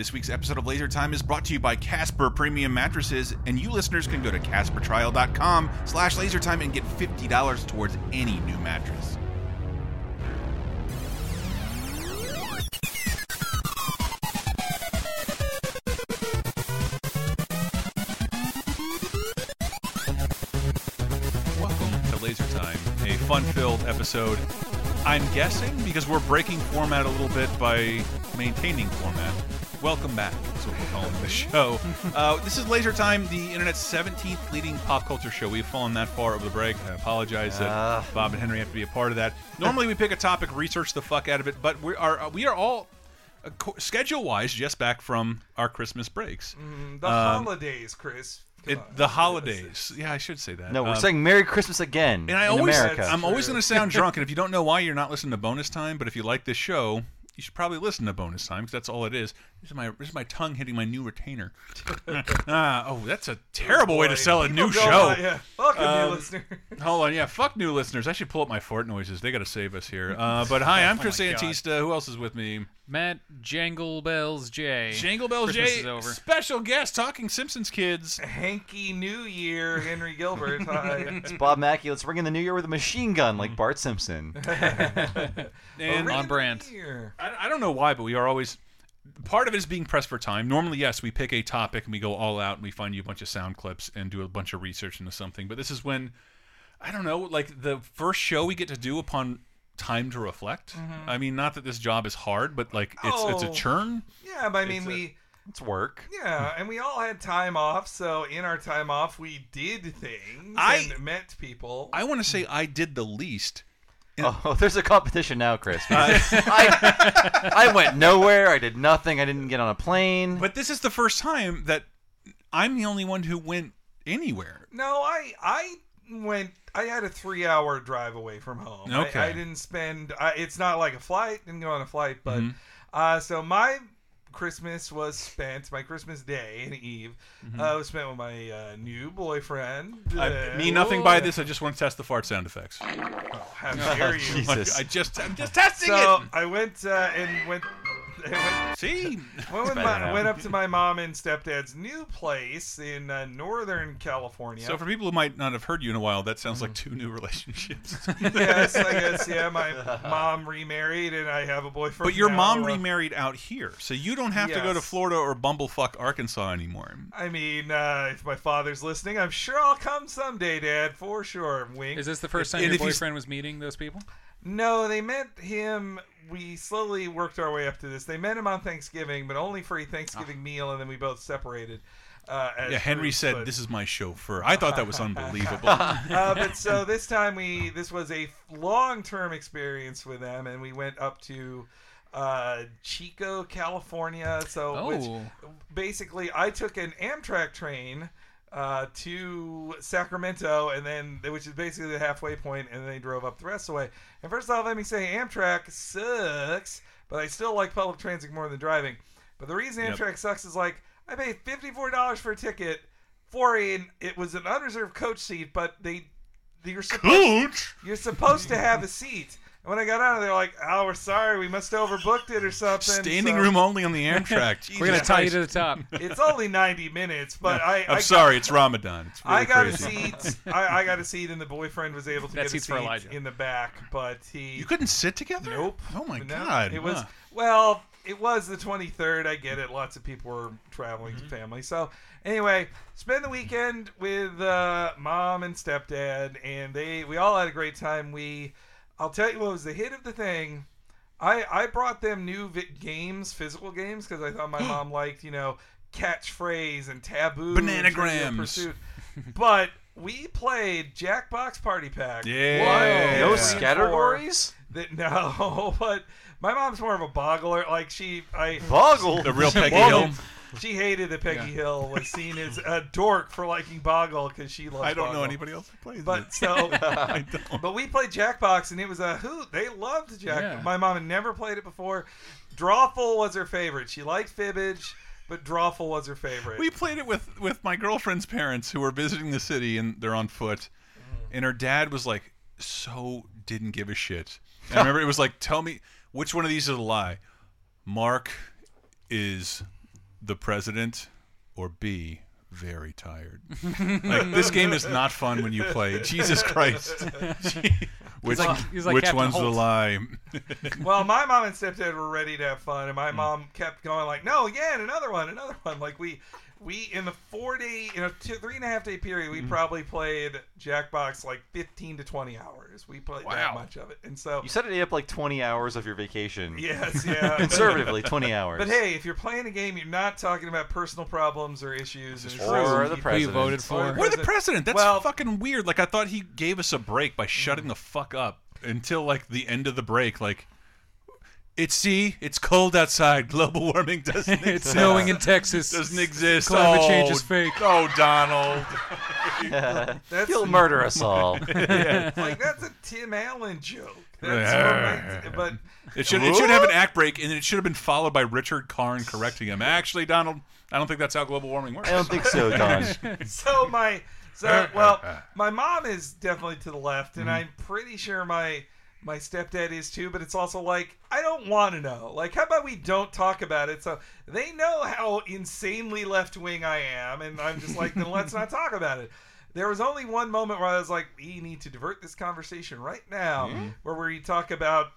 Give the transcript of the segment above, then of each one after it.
This week's episode of Laser Time is brought to you by Casper Premium Mattresses, and you listeners can go to CasperTrial.com slash LaserTime and get $50 towards any new mattress. Welcome to Laser Time, a fun-filled episode. I'm guessing because we're breaking format a little bit by maintaining format. Welcome back. That's what we're calling the show. Uh, this is Laser Time, the internet's 17th leading pop culture show. We've fallen that far over the break. I apologize that Ah. Bob and Henry have to be a part of that. Normally, we pick a topic, research the fuck out of it, but we are we are all uh, schedule-wise just back from our Christmas breaks. The Um, holidays, Chris. It, the holidays. Yeah, I should say that. No, we're Um, saying Merry Christmas again And I in always, America. I'm always going to sound drunk. And if you don't know why, you're not listening to bonus time. But if you like this show, you should probably listen to bonus time because that's all it is. This is my this is my tongue hitting my new retainer. ah, oh, that's a terrible way to sell a people new show. on, yeah. Welcome, Um, new listener. Hold on, yeah, fuck new listeners. I should pull up my fart noises. They got to save us here. Uh, but hi, I'm Chris Oh my God. Antista. Who else is with me? Matt Jangle Bells J. Jangle Bells Christmas J. is over. Special guest talking Simpsons kids. Hanky New Year, Henry Gilbert. Hi. It's Bob Mackey. Let's bring in the new year with a machine gun like Bart Simpson. And on brand. I, I don't know why, but we are always. Part of it is being pressed for time. Normally, yes, we pick a topic and we go all out and we find you a bunch of sound clips and do a bunch of research into something. But this is when, I don't know, like the first show we get to do upon time to reflect. Mm-hmm. I mean, not that this job is hard, but like it's it's a Oh. churn. Yeah, but I mean, It's a- we. It's work. Yeah, and we all had time off, so in our time off, we did things I- and met people. I want to say I did the least. Oh, there's a competition now, Chris. I, I went nowhere. I did nothing. I didn't get on a plane. But this is the first time that I'm the only one who went anywhere. no, I I went. I had a three-hour drive away from home. I- Okay. I, didn't spend. I, it's not like a flight. Didn't go on a flight, but Mhm. uh, so my Christmas was spent. My Christmas day and Eve uh, was spent with my uh, new boyfriend. Mm-hmm. I Uh, mean nothing by this. I just want to test the fart sound effects. How dare you? Jesus. I just I'm just testing So it. I went uh, and went. I went See, Went, with my, went up to my mom and stepdad's new place in uh, Northern California. So for people who might not have heard you in a while, that sounds like two new relationships. yes, I guess yeah. My mom remarried, and I have a boyfriend. but your now. mom Uh, remarried out here, so you don't have to go to Florida or Bumblefuck, Arkansas anymore. I mean, uh, if my father's listening, I'm sure I'll come someday, Dad, for sure. Wink. Is this the first time And your if he's- boyfriend was meeting those people? No, they met him. We slowly worked our way up to this. They met him on Thanksgiving, but only for a Thanksgiving meal, and then we both separated. Uh, as Yeah, Henry groups, said, but- "This is my chauffeur." I thought that was unbelievable. uh, but so this time we this was a long term experience with them, and we went up to uh, Chico, California. So Oh. which basically I took an Amtrak train. Uh, to Sacramento, and then which is basically the halfway point, and then they drove up the rest of the way. And first off, let me say Amtrak sucks, but I still like public transit more than driving. But the reason Yep. Amtrak sucks is like I paid fifty four dollars for a ticket for a it was an unreserved coach seat, but they you're supposed Coach. you're supposed to have a seat. And when I got out, they're like, "Oh, we're sorry, we must have overbooked it or something." Standing So room only on the Amtrak. We're gonna tie you to the top. It's only ninety minutes, but I I'm I sorry, Got, it's Ramadan. It's really I got crazy. a seat. I, I got a seat, and the boyfriend was able to That get a seat's for seat Elijah. in the back, but he You couldn't sit together. Nope. Oh my No, god. It was Huh. well, it was the 23rd. I get it. Lots of people were traveling Mm-hmm. to family. So anyway, spend the weekend with uh, mom and stepdad, and they we all had a great time. We, I'll tell you what was the hit of the thing. I I brought them new vi- games, physical games, because I thought my mom liked you know catchphrase and taboo, and Trivial Bananagrams. Pursuit. but. We played Jackbox Party Pack. Yeah. One, No three, and scattergories? That no, but my mom's more of a boggler. Like she, I Boggle. The real Peggy Boggle. Hill. She hated that Peggy Yeah. Hill was seen as a dork for liking Boggle because she loves. I don't know Boggle. anybody else who plays But it. so, I don't. but we played Jackbox and it was a hoot. They loved Jack. Yeah. My mom had never played it before. Drawful was her favorite. She liked Fibbage, but Drawful was her favorite. We played it with with my girlfriend's parents who were visiting the city and they're on foot, mm. and her dad was like so didn't give a shit. And I remember it was like, tell me which one of these is a lie. Mark is the president, or B, very tired. like this game is not fun when you play. Jesus Christ. which like- he's like which Captain one's the lie? well, my mom and stepdad were ready to have fun, and my mm. mom kept going like, "No, again, another one, another one." Like we, we in the four day, in a two, three and a half day period, we mm-hmm. probably played Jackbox like fifteen to twenty hours. We played that much of it, and so You set it up like 20 hours of your vacation. yes, yeah, Conservatively, 20 hours. But hey, if you're playing a game, you're not talking about personal problems or issues. This true. Or the Who you president. voted for? Or- We're the president. That's Well- fucking weird. Like I thought he gave us a break by shutting mm. the fuck up until like the end of the break. Like it's see, it's cold outside. Global warming doesn't exist. it's snowing in Texas. doesn't exist. Climate oh, change is fake. Oh, Donald. That's He'll murder us all. like that's a Tim Allen joke. That's romantic, but It should it should have an act break, and it should have been followed by Richard Karn correcting him. Actually, Donald, I don't think that's how global warming works. I don't think so, Don. so my so well my mom is definitely to the left and mm-hmm. i'm pretty sure my my stepdad is too but it's also like i don't want to know like how about we don't talk about it so they know how insanely left wing i am and i'm just like then let's not talk about it there was only one moment where i was like we need to divert this conversation right now where we talk about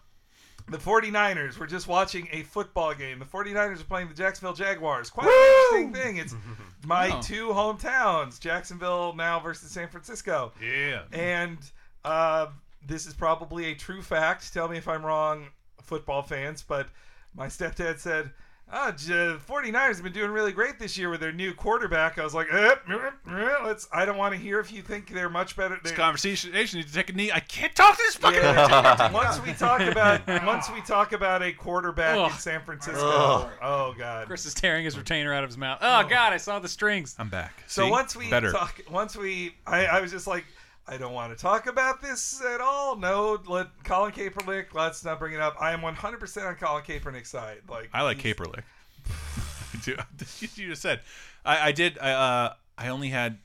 the 49ers were just watching a football game. The 49ers are playing the Jacksonville Jaguars. Quite an interesting thing. It's my Oh. two hometowns, Jacksonville now versus San Francisco. Yeah. And uh, this is probably a true fact. Tell me if I'm wrong, football fans. But my stepdad said, ah, J- 49ers have been doing really great this year with their new quarterback. I was like, eh, eh, eh, let's. I don't want to hear if you think they're much better. This They- conversation need to take a knee. I can't talk to this fucking. yeah, once we talk about once we talk about a quarterback in San Francisco, Ugh. oh god. Chris is tearing his retainer out of his mouth. Oh God, I saw the strings. I'm back. So See? once we better. talk, once we, I, I was just like, I don't want to talk about this at all. No, let Colin Kaepernick. Let's not bring it up. I am 100% on Colin Kaepernick's side. Like I like he's-. Dude, you just said. I, I did. I, uh, I only had.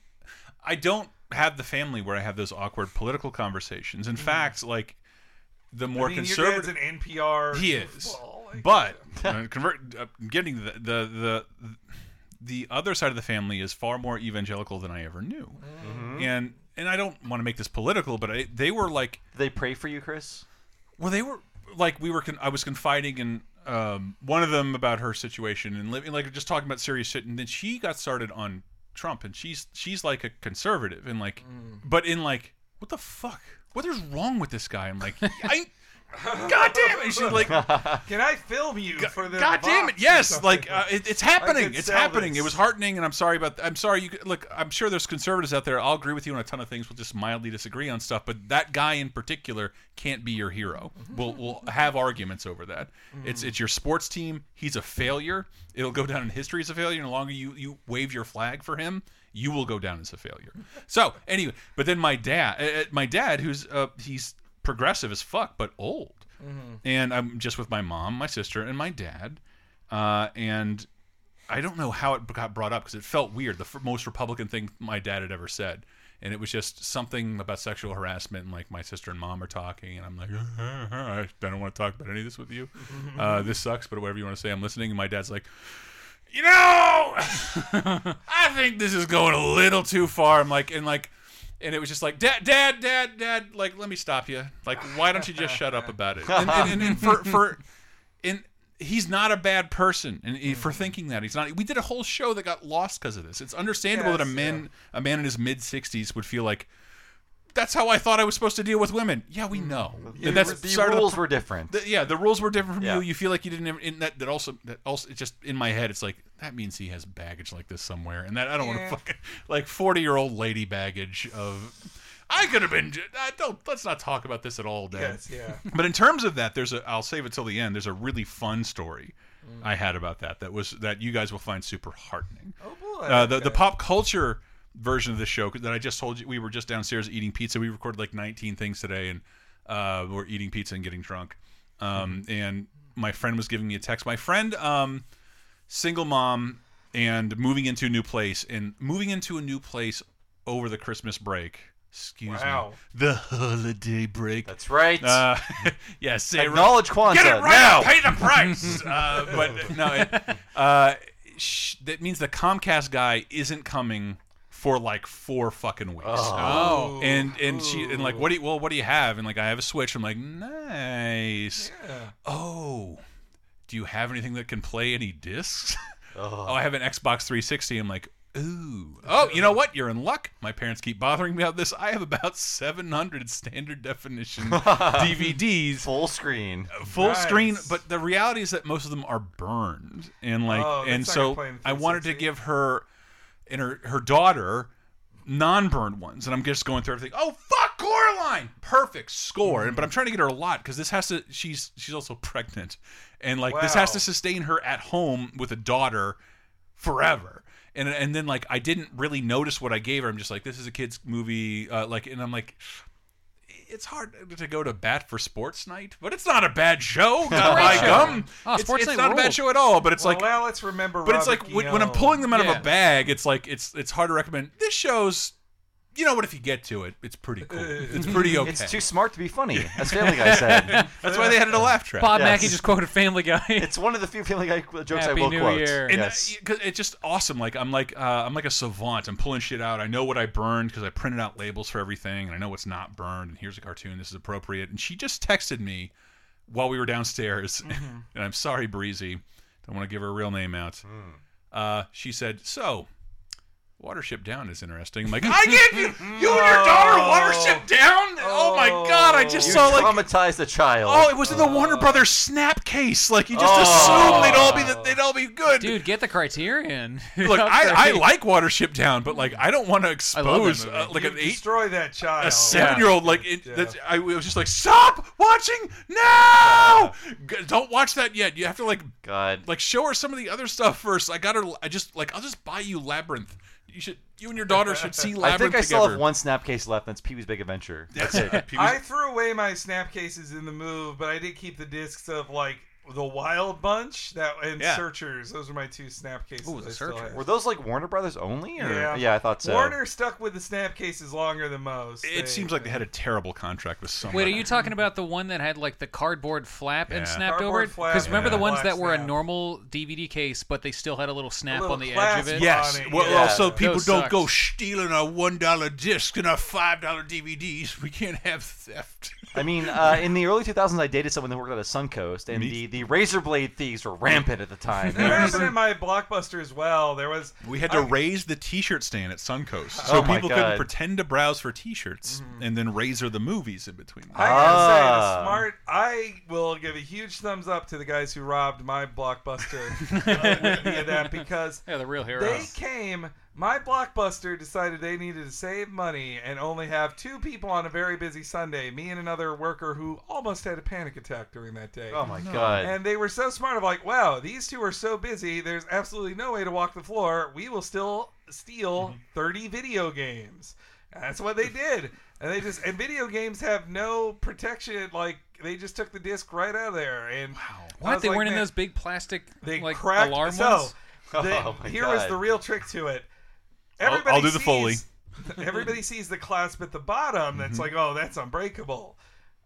I don't have the family where I have those awkward political conversations. In fact, like the Mm. I more mean, your conservative. dad's an NPR. He is, like- but uh, convert uh, getting the, the the the other side of the family is far more evangelical than I ever knew, Mm-hmm. and and I don't want to make this political, but I, they were like they pray for you, Chris? well, they were like we were. Con I was confiding in um, one of them about her situation and living like just talking about serious shit, and then she got started on Trump, and she's she's like a conservative, and like, Mm. but in like, what the fuck? What is wrong with this guy? I'm like, I. God damn it! She's like, Can I film you for the? God damn it! Yes, like uh, it, it's happening. It's happening. this. It was heartening, and I'm sorry about. Th I'm sorry. You look. I'm sure there's conservatives out there. I'll agree with you on a ton of things. We'll just mildly disagree on stuff. But that guy in particular can't be your hero. We'll we'll have arguments over that. It's it's your sports team. He's a failure. It'll go down in history as a failure. And the longer you you wave your flag for him, you will go down as a failure. So anyway, but then my dad, uh, uh, my dad, who's uh, he's progressive as fuck, but old and I'm just with my mom, my sister, and my dad. Uh, and I don't know how it got brought up because it felt weird. The f- most Republican thing my dad had ever said, and it was just something about sexual harassment. And like my sister and mom are talking, and I'm like, I don't want to talk about any of this with you. Uh, this sucks, but whatever you want to say, I'm listening. And my dad's like, you know, I think this is going a little too far. I'm like, and like, and it was just like, dad, dad, dad, dad, like, let me stop you. Like, why don't you just shut up about it? And, and, and, and for, for, and he's not a bad person, and he- for thinking that he's not. We did a whole show that got lost because of this. It's understandable that a Yes, man, a man in his mid 60s, would feel like. That's how I thought I was supposed to deal with women. Yeah, we mm. know. The, And that's the started the rules were different. the, yeah, the rules were different from Yeah. you. You feel like you didn't. That that also that also it's just in my head. It's like that means he has baggage like this somewhere, and that I don't want to fucking like forty year old lady baggage of. I could have been. I don't. Let's not talk about this at all, Dad. Yes, yeah. But in terms of that, there's a. I'll save it till the end. There's a really fun story I had about that. That was that you guys will find super heartening. Oh boy. Uh, the the pop culture version of the show that I just told you, we were just downstairs eating pizza. We recorded like 19 things today, and uh, we're eating pizza and getting drunk. Um, and my friend was giving me a text. My friend, um, single mom, and moving into a new place, and moving into a new place over the Christmas break. Excuse Wow. me, the holiday break. That's right. Uh, yeah, say right. Acknowledge Kwanzaa Get it right now. now. Pay the price. uh, but no, it, uh, sh that means the Comcast guy isn't coming for like four fucking weeks. Oh. And and she and like what do you well what do you have and like I have a Switch I'm like nice Yeah. oh do you have anything that can play any discs? Oh I have an Xbox 360 I'm like ooh. Oh you know what? You're in luck. My parents keep bothering me about this. I have about 700 standard definition DVDs Full screen. Uh, full Nice. screen but the reality is that most of them are burned. And like Oh, and so gonna play in i wanted to give her and her her daughter non-burned ones. And i'm just going through everything. Oh fuck coraline perfect score and but i'm trying to get her a lot because this has to she's she's also pregnant and like this has to sustain her at home with a daughter forever and and then like i didn't really notice what i gave her i'm just like this is a kids movie uh, like and i'm like it's hard to go to bat for sports night, but it's not a bad show. God, great my gum. Oh, it's Sports it's Night not a bad show at all. But it's Well, like, now let's remember. but it's like when, when I'm pulling them out of a bag, it's like it's it's hard to recommend. This show's, you know what? If you get to it, it's pretty cool. It's pretty okay. It's too smart to be funny, as Family Guy said. That's why they added a laugh track. Bob Yes. Mackey just quoted Family Guy. It's one of the few Family Guy jokes Happy I will New quote. Year. and Yes. uh, 'cause it's just awesome. Like I'm like uh, I'm like a savant. I'm pulling shit out. I know what I burned because I printed out labels for everything, and I know what's not burned. And here's a cartoon. This is appropriate. And she just texted me while we were downstairs, and I'm sorry, Breezy. Don't want to give her a real name out. Uh, she said, "So, Watership Down is interesting." I'm like, I gave you, you and your daughter Watership Down. Oh, my god! I just you saw like traumatized a child. Oh, it was in the Warner Brothers snap case. Like you just Oh. assumed they'd all be the, they'd all be good. Dude, get the Criterion. Look, I, I like Watership Down, but like I don't want to love expose that uh, like You an eight, destroy that child. a seven year old. Like it, Yeah. that's, I was just like, stop watching now. G- Don't watch that yet. You have to like God. like show her some of the other stuff first. I got her. I just like I'll just buy you Labyrinth. You should. You and your daughter should see I think I still have one snap case left. That's Pee Wee's Big Adventure. That's it. I threw away my snap cases in the move, but I did keep the discs of like the Wild Bunch that and Yeah. Searchers. Those are my two snap cases. Ooh, the I still Searchers. have. Were those like Warner Brothers only? Or? Yeah. I thought so. Warner stuck with the snap cases longer than most. it seems like they had a uh, terrible contract with someone. Wait, are you talking about the one that had like the cardboard flap Yeah. and snapped Cardboard over it? flap Because remember and the ones black that were a snap. normal DVD case, but they still had a little snap little on the edge clasp. of it. Yes. on it, Well, yeah. also people Those don't sucked. go stealing our one dollar discs and our five dollar DVDs. We can't have theft. I mean, uh, in the early 2000s, I dated someone that worked at a Suncoast, and Me- the, the razor blade thieves were rampant at the time. It happened in my blockbuster as well. There was We had to I- raise the T-shirt stand at Suncoast, so Oh my people God. couldn't pretend to browse for T-shirts and then razor the movies in between. I gotta say, Ah. the smart. I will give a huge thumbs up to the guys who robbed my blockbuster uh, with me of that because Yeah, the real heroes. they came. My blockbuster decided they needed to save money and only have two people on a very busy Sunday. Me and another worker who almost had a panic attack during that day. oh my god. And they were so smart of like, wow, these two are so busy. There's absolutely no way to walk the floor. We will still steal mm-hmm. 30 video games. That's what they did. And they just and video games have no protection. Like they just took the disc right out of there. And I What? was They like, weren't in those big plastic They like cracked. alarm so ones? the- Oh my here was the real trick to it. I'll- I'll do the sees, Foley. Everybody sees the clasp at the bottom. That's mm-hmm. like, oh, that's unbreakable.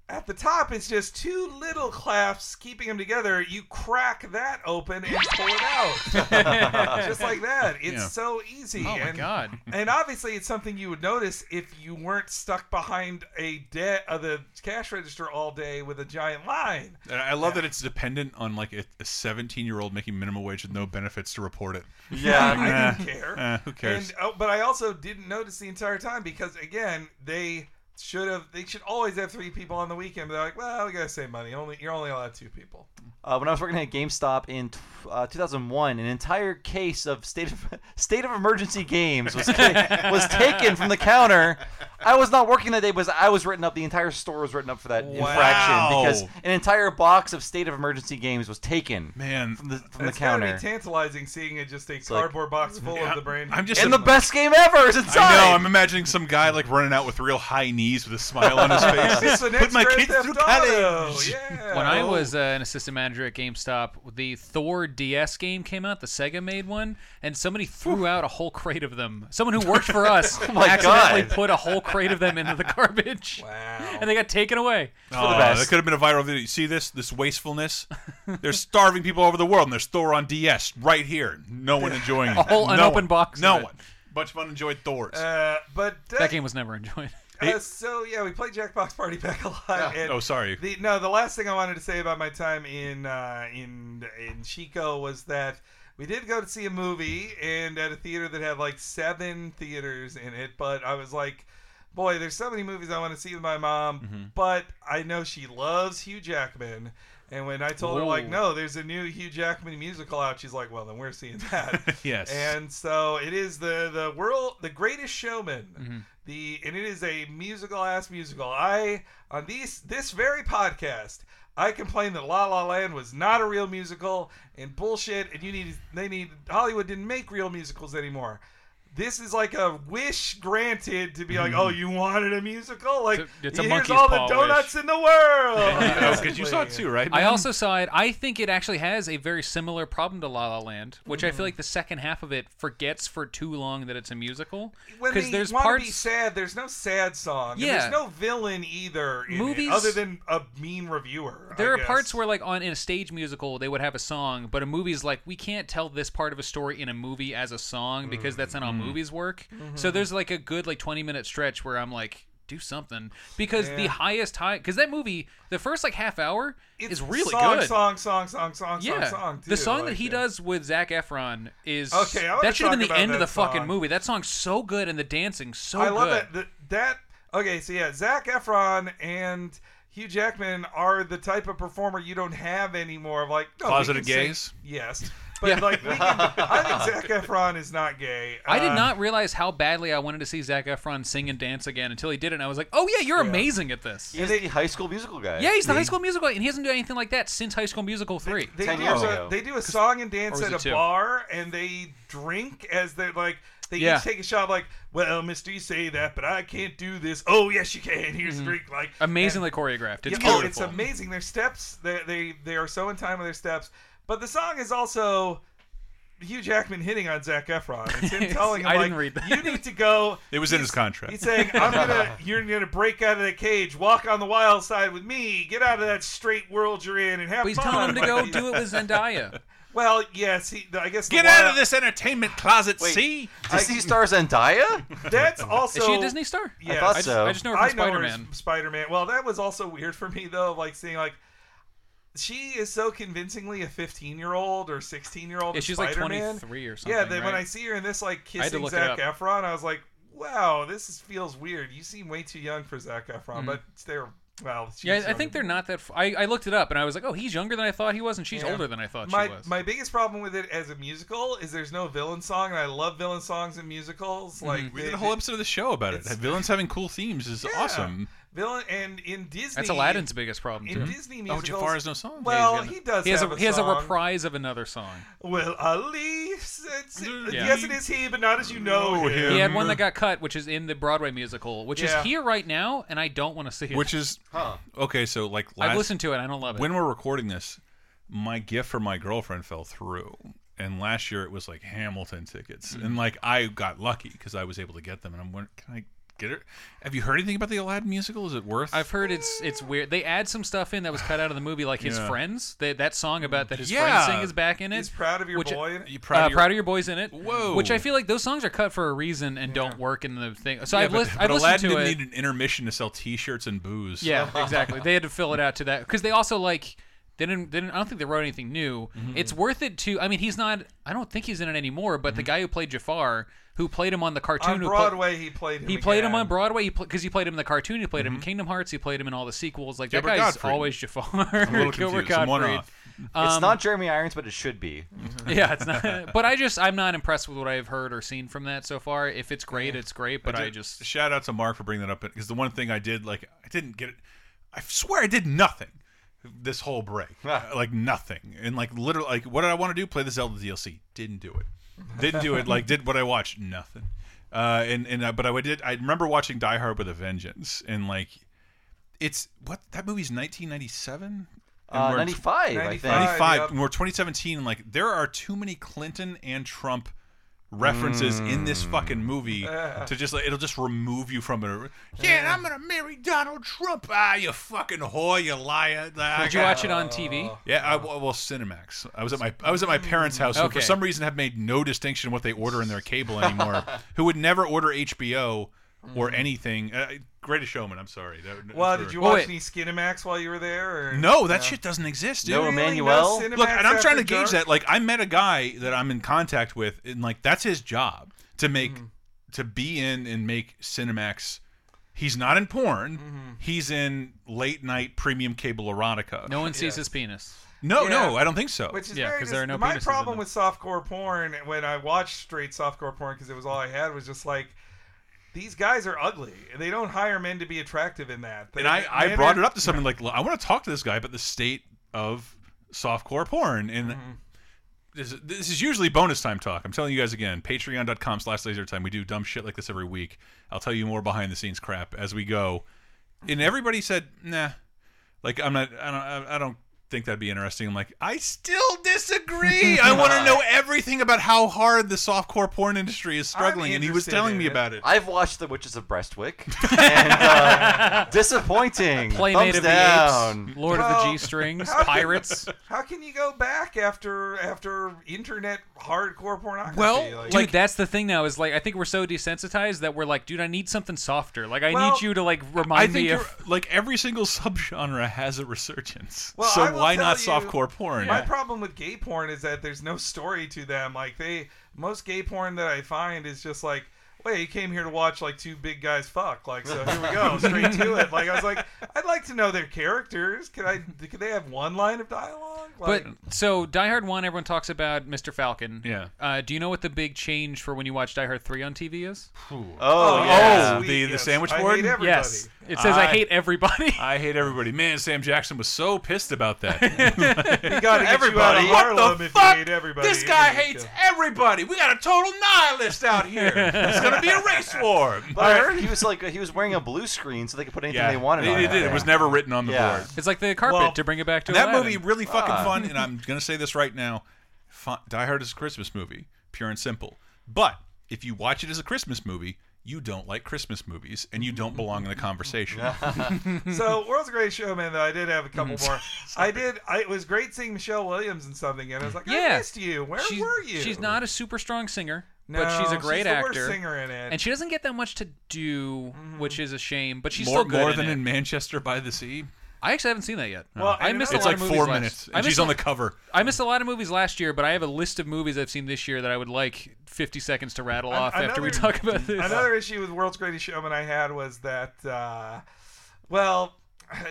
At the top, it's just two little clasps keeping them together. You crack that open and pull it out, just like that. It's Yeah. so easy. Oh my and, god. And obviously, it's something you would notice if you weren't stuck behind a de- of the cash register all day with a giant line. And I love that it's dependent on like a 17 year old making minimum wage with no benefits to report it. yeah. I didn't care. Eh, who cares? And oh, but I also didn't notice the entire time because again, they should have. They should always have three people on the weekend. But they're like, well, we gotta save money. Only you're only allowed two people. Uh, when I was working at GameStop in t- uh, 2001, an entire case of state of state of emergency games was ta- was taken from the counter. I was not working that day, but I was written up. The entire store was written up for that Wow. infraction because an entire box of state of emergency games was taken Man, from the from It's the counter. gotta be tantalizing seeing it just a like- cardboard box full Yeah, of the brand. I'm just and the best game ever is inside. I know. I'm imagining some guy like running out with real high knee knees with a smile on his face. Put my Grand kids Theft through Auto. college. Yeah. When I Oh. was uh, an assistant manager at GameStop, the Thor DS game came out, the Sega made one, and somebody threw out a whole crate of them. Someone who worked for us my accidentally God. put a whole crate of them into the garbage. Wow. And they got taken away. Oh, best. that could have been a viral video. You see this? This wastefulness? They're starving people over the world, and there's Thor on DS right here. No one enjoying it. A whole no unopened one. box of No it. one. Bunch of unenjoyed Thors. Uh, but uh, That game was never enjoyed. Uh, so yeah, we played Jackbox Party Pack a lot. And oh, sorry. The, no, the last thing I wanted to say about my time in uh, in in Chico was that we did go to see a movie and at a theater that had like seven theaters in it. But I was like, boy, there's so many movies I want to see with my mom. Mm-hmm. But I know she loves Hugh Jackman. And when I told her like, no, there's a new Hugh Jackman musical out, she's like, well, then we're seeing that. Yes. And so it is the the world the greatest showman. Mm-hmm. The and it is a musical ass musical. I on these this very podcast I complained that La La Land was not a real musical and bullshit and you need they need Hollywood didn't make real musicals anymore. This is like a wish granted to be like, oh, you wanted a musical? Like, It's a- it's a here's all the paw donuts in the world. Because you saw it too, right? I also saw it. I think it actually has a very similar problem to La La Land, which I feel like the second half of it forgets for too long that it's a musical. when Because there's want parts. to be sad, there's no sad song. and Yeah. there's no villain either. In Movies- it, other than a mean reviewer. There I are guess. parts where, like, on in a stage musical, they would have a song, but a movie's like, we can't tell this part of a story in a movie as a song because that's not how Mm-hmm. Mm-hmm. movies work. So mm-hmm. there's like a good like 20 minute stretch where I'm like, do something because the highest high because that movie, the first like half hour It's is really song, good. Song, song, song, song, yeah, song, song. Too. the song that he it. does with Zac Efron is Okay, that should have been the end of the fucking movie. That song's so good and the dancing so I love good. that. That, that. Okay, so yeah, Zac Efron and Hugh Jackman are the type of performer you don't have anymore. Of like no, Closeted sing- gays? Yes, but Yeah. like can, I think Zac Efron is not gay. I did Uh, not realize how badly I wanted to see Zac Efron sing and dance again until he did it. And I was like, "Oh yeah, you're Yeah. amazing at this." He's the High School Musical guy. Yeah, he's the High School Musical, and he hasn't done anything like that since High School Musical three. They 10 do, years a, ago. they do a song and dance at a two? bar, and they drink as they're like. They Yeah. each take a shot, like, "Well, Mister, you say that, but I can't do this." Oh, yes, you can. Here's a drink, like Amazingly choreographed. It's yeah, oh, beautiful. it's amazing. Their steps, they, they they are so in time with their steps. But the song is also Hugh Jackman hitting on Zac Efron. It's him telling him I like, didn't read that. "You need to go." It was in his contract. He's saying, "I'm gonna, you're gonna break out of the cage, walk on the wild side with me, get out of that straight world you're in, and have But he's fun." telling him to go do it with Zendaya. Well, yes, he. I guess the Get out of this entertainment closet, Wait. see? Disney star Zendaya? That's also. Is she a Disney star? Yes. thought I just, so. I just know her from Spider Man. Spider-Man. Well, that was also weird for me though, like seeing like she is so convincingly a 15-year-old or 16-year-old. Yeah, she's like Spider-Man. 23 or something. Yeah, then when? I see her in this like I had to kissing look Zac up. Efron, I was like, wow, this is, feels weird. You seem way too young for Zac Efron, but they're well. she's Mm-hmm. yeah, I younger think they're not that. F- I, I looked it up and I was like, oh, he's younger than I thought he was, and she's Yeah. older than I thought My she was. my biggest problem with it as a musical is there's no villain song, and I love villain songs in musicals. Mm-hmm. Like We they- did a whole episode of the show about it. Villains having cool themes is Yeah. awesome. Villain, and in Disney, That's Aladdin's biggest problem too. in too. Disney Oh, musicals. Jafar has no song. Well, Yeah, he's he got- does. He has have a he has a song. reprise of another song. Well, Ali, it's, Yeah. yes, it is he, but not as you know Know him. He had one that got cut, which is in the Broadway musical, which Yeah. is here right now, and I don't want to see it. Which is Huh. okay. So like I've listened to it, I don't love it. when we're recording this, my gift for my girlfriend fell through. And last year it was like Hamilton tickets, Mm-hmm. and like I got lucky because I was able to get them. And I'm wondering, can I get it? Have you heard anything about the Aladdin musical? Is it worth? I've heard it's it's weird. They add some stuff in that was cut out of the movie, like his Yeah. friends. They, that song about that his Yeah. friends sing is back in it. He's proud of your Which- boy. you Uh, proud of your- proud of your boys in it. Whoa. Which I feel like those songs are cut for a reason and don't work in the thing. So Yeah, I've, but, lis- but I've listened Aladdin to didn't it. need an intermission to sell T-shirts and booze. Yeah, exactly. They had to fill it out to that because they also like they didn't, they didn't. I don't think they wrote anything new. Mm-hmm. It's worth it to. I mean, he's not. I don't think he's in it anymore. But Mm-hmm. the guy who played Jafar, who played him on the cartoon, On who pla- Broadway, he played him. he played him on Broadway because he played him in the cartoon. He played him in Kingdom Hearts. He played him in all the sequels. Like Gilbert that guy's Gottfried. always Jafar. I'm a little Gilbert confused. I'm one Gottfried. off. It's Um, not Jeremy Irons, but it should be. yeah, it's not. But I just I'm not impressed with what I've heard or seen from that so far. If it's great, it's great. But I, did- just shout out to Mark for bringing that up because the one thing I did like I didn't get it. I swear I did nothing this whole break, like nothing, and like literally like what did I want to do? Play the Zelda DLC? Didn't do it. Didn't do it. Like did what I watched? Nothing. Uh, and and uh, but I did. I remember watching Die Hard with a Vengeance, and like, it's what that movie's 1997. Uh, 95, I think. 95. 95 yep. we're 2017 and like there are too many clinton and trump references in this fucking movie Uh. to just like it'll just remove you from it. Yeah. And i'm gonna marry donald trump. Ah you fucking whore you liar. Did you watch it on TV? yeah I, well cinemax. I was at my i was at my parents house who Okay. for some reason have made no distinction what they order in their cable anymore who would never order hbo or anything. Uh, greatest showman i'm sorry That- Well, did you watch wait. any Skinemax while you were there? Or? no that shit doesn't exist dude No, Really? Emmanuel? Cinemax Look, and I'm trying to gauge dark? that. Like, I met a guy that I'm in contact with, and like that's his job to make Mm-hmm. to be in and make Cinemax. He's not in porn. Mm-hmm. He's in late night premium cable erotica. No one sees Yes. his penis. no, Yeah. no, I don't think so. Which is Yeah, very 'cause there are no my problem them. with softcore porn when I watched straight softcore porn because it was all I had was just like these guys are ugly. They don't hire men to be attractive in that. and I, I brought it up to someone like, I want to talk to this guy about the state of softcore porn. And Mm-hmm. this, this is usually bonus time talk. I'm telling you guys again, patreon.com slash laser time. We do dumb shit like this every week. I'll tell you more behind the scenes crap as we go. And everybody said, nah. Like, I'm not, I don't, I don't think that'd be interesting. I'm like, I still disagree. I want to know everything about how hard the softcore porn industry is struggling. And he was interested telling in me it. about it. I've watched The Witches of Breastwick. and, uh, disappointing. Playmate Thumbs of the. Apes, Lord of Well, the G Strings, how- Pirates. How can you go back after after internet hardcore pornography? Well, like, Dude, that's the thing now. Is like I think we're so desensitized that we're like, dude, I need something softer. Like I Well, need you to like I remind think me you're, of. like every single subgenre has a resurgence. Well, so I will why tell not you- softcore porn? My problem with gay porn is that there's no story to them. Like they, most gay porn that I find is just like, wait, you came here to watch like two big guys fuck. Like so, here we go, straight to it. Like I was like, I'd like to know their characters. Can I? Could they have one line of dialogue? But so Die Hard One, everyone talks about Mr. Falcon. Yeah. Uh, do you know what the big change for when you watch Die Hard Three on TV is? Oh, oh, yeah. the- the yes. sandwich I board? hate everybody. Yes. It says I, I- hate everybody. I hate everybody. Man, Sam Jackson was so pissed about that. You got to Everybody. Everybody. What Harlem the if fuck? you hate everybody. this guy You're hates everybody. We got a total nihilist out here. It's gonna be a race war. But I he was like he was wearing a blue screen so they could put anything they wanted it, on it it. did. It was never written on the Yeah. board. It's like the carpet Well, to bring it back to that Aladdin. movie really fucking Ah. fun, and I'm gonna say this right now: fun, Die Hard is a Christmas movie, pure and simple. But if you watch it as a Christmas movie, you don't like Christmas movies, and you don't belong in the conversation. So, World's Greatest Showman, though, I did have a couple Mm. more. I did. I, it was great seeing Michelle Williams in something, and I was like, I Yeah. missed you. Where she's, were you? She's not a super strong singer, No, but she's a great the actor. Worst singer in it. And she doesn't get that much to do, which is a shame. But she's more still good more in than it. in Manchester by the Sea. I actually haven't seen that yet. Well, I and missed another a It's lot like of movies four last- minutes, I and missed she's on a- the cover. I missed a lot of movies last year, but I have a list of movies I've seen this year that I would like 50 seconds to rattle An- off after we another- talk about this. Another issue with World's Greatest Showman I had was that, uh, well,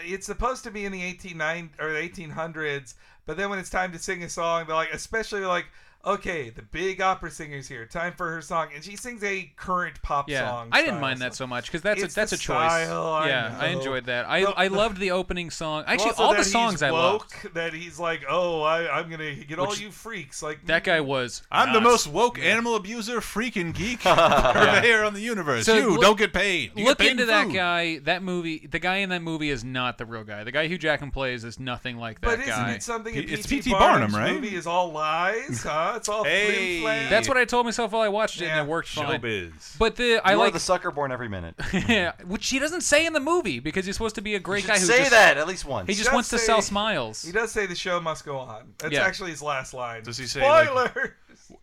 it's supposed to be in the 1890 or the 1800s, but then when it's time to sing a song, they're like, especially like, okay, the big opera singer's here, time for her song, and she sings a current pop yeah, song. I didn't mind that so much because that's It's a, that's a choice. style, I yeah, I know. enjoyed that. I Well, I loved the opening song. Actually, Also all the songs he's I loved. woke, That he's like, oh, I, I'm gonna get all you freaks like That guy was. I'm the most woke animal abuser, freaking geek purveyor on the universe. So you look- don't get paid. You Look get paid into in that guy. That movie. The guy in that movie is not the real guy. The guy Hugh Jackman plays is nothing like that But isn't guy. it something? in P- it's P.T. P.T. Barnum, Barnum's right? Movie is all lies, huh? It's all Hey. flim-flam. That's what I told myself while I watched it, Yeah. and it worked fine. Showbiz. But the I You like the sucker born every minute. yeah, which he doesn't say in the movie because he's supposed to be a great You guy who say just, that at least once. He just does wants to say- sell smiles. He does say the show must go on. That's Yeah. actually his last line. Does he say, like- Spoiler?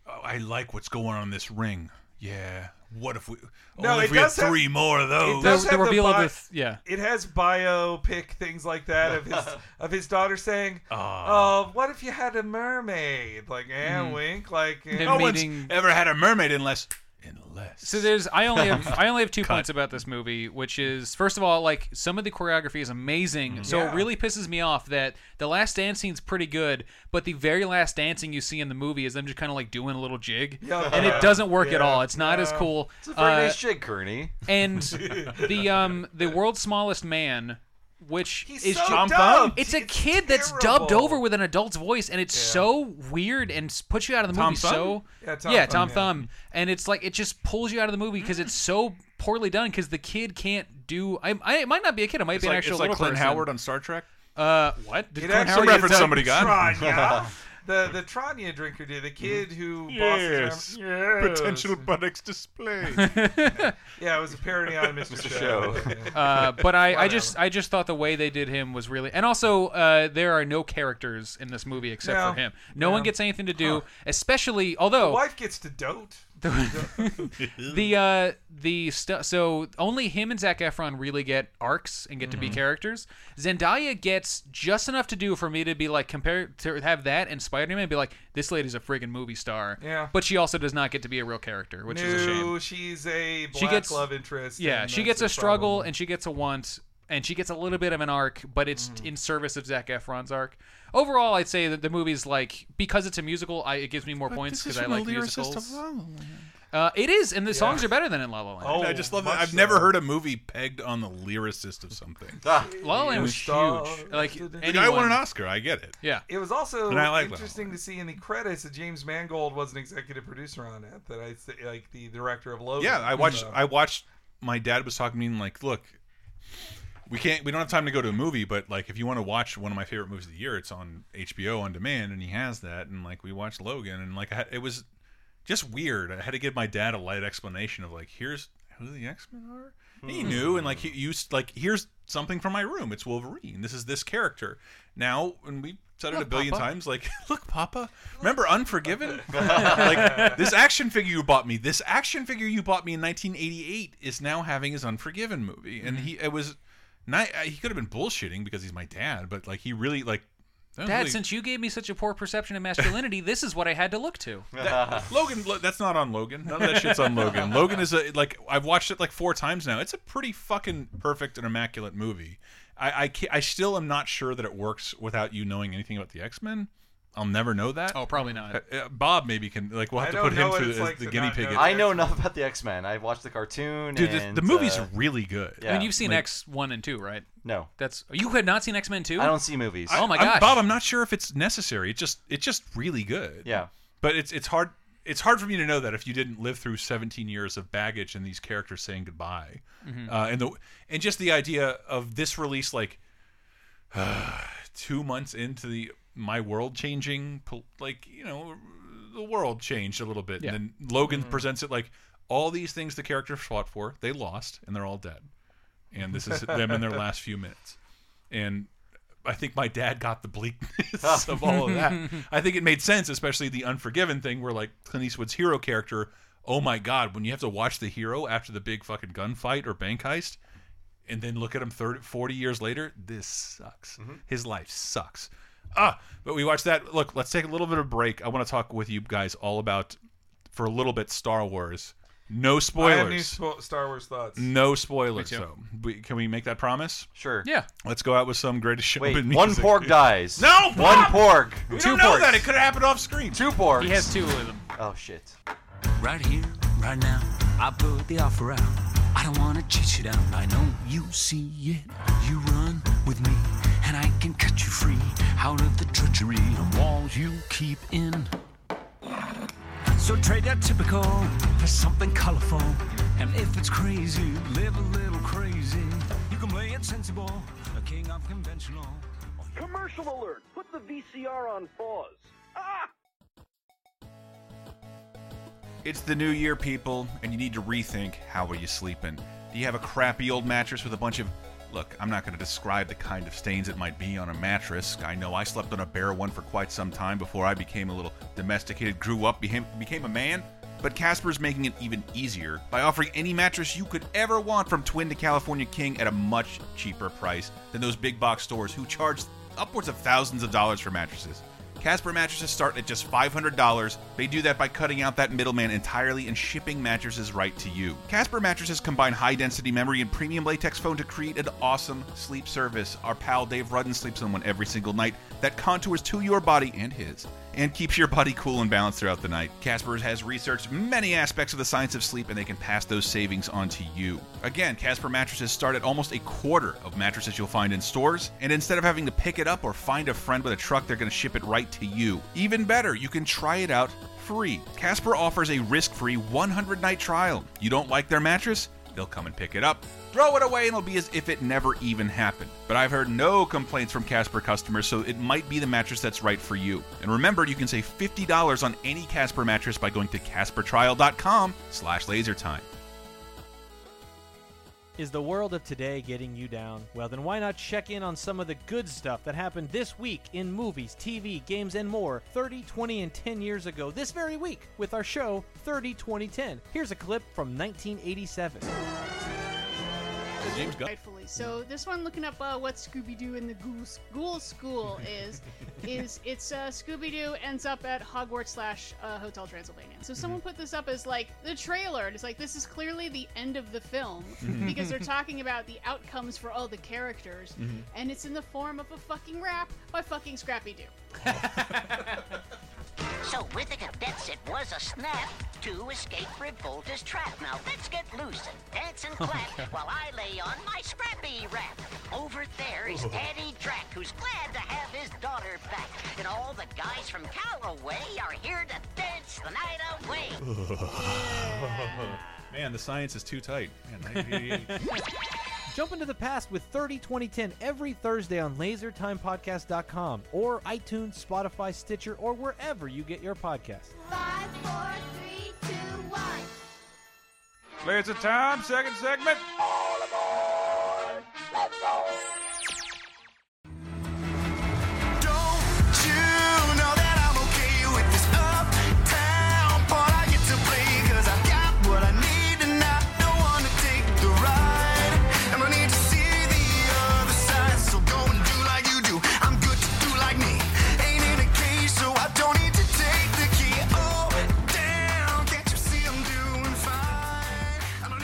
Oh, I like what's going on in this ring. Yeah. What if we? No, only it if we had does have- three more of those. it the, does the have the reveal bi- of the yeah. it has biopic things like that of his of his daughter saying. "Oh, what if you had a mermaid?" Like, eh, wink, like. eh. Him no meeting- one's ever had a mermaid unless, unless. So there's I only have I only have two Cut. points about this movie, which is first of all like some of the choreography is amazing. So Yeah. it really pisses me off that the last dance scene's pretty good, but the very last dancing you see in the movie is them just kind of like doing a little jig, Yeah. and it doesn't work at all. It's not as cool. it's a very Uh, nice jig, Kearney. and the um the world's smallest man which He's is so ju- Tom Thumb? dubbed. it's a It's kid that's dubbed over with an adult's voice, and it's Yeah. so weird and s- puts you out of the Tom movie Thumb? so. Yeah, Tom yeah, Thumb, Tom yeah. Thumb, and it's like it just pulls you out of the movie because it's so poorly done. Because the kid can't do. I, I it might not be a kid. It might It's be an like, actual it's like little Clint person. Howard on Star Trek. Uh, what? Did It Clint actually Some Howard reference a somebody got. Tranya. the the Tranya drinker did the kid who bosses around. Yes. potential buttocks display. Yeah, it was a parody on Mr. Mr. Show. Show. Uh, but I, I just I just thought the way they did him was really and also uh, there are no characters in this movie except No. for him. No No. one gets anything to do, Huh. especially although Wife gets to dote. the uh the stuff so only him and Zach Efron really get arcs and get to Mm-hmm. be characters. Zendaya gets just enough to do for me to be like compare to have that and Spider-Man be like this lady's a friggin' movie star. Yeah. But she also does not get to be a real character, which is a shame. No, she's a black She gets- love interest. Yeah, and she that's gets a the struggle problem. and she gets a want and she gets a little bit of an arc, but it's Mm-hmm. in service of Zac Efron's arc. Overall, I'd say that the movie's like because it's a musical, I, it gives me more points because I like musicals. Uh, it is, and the songs are better than in La La Land. Oh, I just love that. much I've never so. heard a movie pegged on the lyricist of something. Ah, La La Land was huge. Like The The guy won an anyone- Oscar. I get it. Yeah, It was also And I like La La interesting to see in the credits that James Mangold was an executive producer on it. That I say- like the director of Logan. Yeah, I watched. So- I watched. My dad was talking to me and like, look, we can't. We don't have time to go to a movie, but like, if you want to watch one of my favorite movies of the year, it's on HBO on demand, and he has that. And like, we watched Logan, and like, I had, it was just weird. I had to give my dad a light explanation of like, here's who the X Men are. He knew, and like, he used like, here's something from my room. It's Wolverine. This is this character. Now, and we said it a billion Papa. times. Like, look, Papa. Remember Unforgiven? like this action figure you bought me. This action figure you bought me in 1988 is now having his Unforgiven movie, and he it was. Not, uh, he could have been bullshitting because he's my dad, but like he really like. that was Dad, really- since you gave me such a poor perception of masculinity, this is what I had to look to. that- Logan, lo- that's not on Logan. None of that shit's on Logan. Logan is a like I've watched it like four times now. It's a pretty fucking perfect and immaculate movie. I I, ca- I still am not sure that it works without you knowing anything about the X Men. I'll never know that. Oh, probably not. Uh, uh, Bob maybe can like we'll have I to put him what through as like the to guinea pig. know in- that. I know enough about the X Men. I've watched the cartoon. Dude, the, and, the movie's uh, really good. yeah. I mean, you've seen Like- X one and two, right? no. That's you had not seen X Men two. I don't see movies. Oh my I'm- Bob, I'm not sure if it's necessary. It's just it's just really good. Yeah. But it's it's hard it's hard for me to know that if you didn't live through 17 years of baggage and these characters saying goodbye, Mm-hmm. uh, and the and just the idea of this release like two months into the my world changing, like you know, the world changed a little bit, Yeah. and then Logan mm-hmm. presents it like all these things the characters fought for, they lost, and they're all dead, and this is them in their last few minutes, and I think my dad got the bleakness of all of that. I think it made sense, especially the Unforgiven thing, where like Clint Eastwood's hero character. Oh my God! When you have to watch the hero after the big fucking gunfight or bank heist, and then look at him 30, 40 years later, this sucks. Mm-hmm. His life sucks. Ah, but we watched that. Look, let's take a little bit of a break. I want to talk with you guys all about, for a little bit, Star Wars. No spoilers. I have new spoilers. spo- Star Wars thoughts. No spoilers, Me too. though. We, can we make that promise? Sure. Yeah. Let's go out with some greatest showman Wait, music. one pork dies. No, One pork. We Two don't know porks. that. It could have happened off screen. Two porks. He has two of them. Oh shit. Right here, right now, I put the offer out. I don't wanna chase you down. I know you see it. You run with me, and I can cut you free out of the treachery and walls you keep in. So trade that typical for something colorful. And if it's crazy, live a little crazy. You can play it sensible, a king of conventional. Commercial alert! Put the VCR on pause. Ah! It's the new year, people, and you need to rethink how are you sleeping. Do you have a crappy old mattress with a bunch of. Look, I'm not going to describe the kind of stains it might be on a mattress. I know I slept on a bare one for quite some time before I became a little domesticated, grew up, became, became a man. But Casper's making it even easier by offering any mattress you could ever want from Twin to California King at a much cheaper price than those big box stores who charge upwards of thousands of dollars for mattresses. Casper mattresses start at just $500. They do that by cutting out that middleman entirely and shipping mattresses right to you. Casper mattresses combine high density memory and premium latex foam to create an awesome sleep service. Our pal Dave Rudden sleeps on one every single night that contours to your body and his and keeps your body cool and balanced throughout the night. Casper has researched many aspects of the science of sleep and they can pass those savings on to you. Again, Casper mattresses start at almost a quarter of mattresses you'll find in stores, and instead of having to pick it up or find a friend with a truck, they're going to ship it right to you. Even better, you can try it out free. Casper offers a risk free 100 night trial. You don't like their mattress? They'll come and pick it up, throw it away, and it'll be as if it never even happened. But I've heard no complaints from Casper customers, so it might be the mattress that's right for you. And remember, you can save $50 on any Casper mattress by going to CasperTrial.com slash lasertime. Is the world of today getting you down? Well, then why not check in on some of the good stuff that happened this week in movies, TV, games, and more 30, 20, and 10 years ago this very week with our show 30, 20, 10. Here's a clip from 1987. James Gunn. So this one, looking up uh, what Scooby Doo in the Ghoul, Ghoul School is, is it's uh, Scooby Doo ends up at Hogwarts slash uh, Hotel Transylvania. So someone put this up as like the trailer. and It's like this is clearly the end of the film because they're talking about the outcomes for all the characters, and it's in the form of a fucking rap by fucking Scrappy Doo. So with the cadets, it was a snap to escape Revolta's trap. Now let's get loose and dance and oh clap while I lay on my scrappy rap. Over there is oh. Eddie Drack, who's glad to have his daughter back. And all the guys from Calloway are here to dance the night away. Man, the science is too tight. Man, 1988. Jump into the past with 30, 20, 10 every Thursday on lasertimepodcast.com or iTunes, Spotify, Stitcher, or wherever you get your podcasts. Five, four, three, two, one. Laser time, second segment.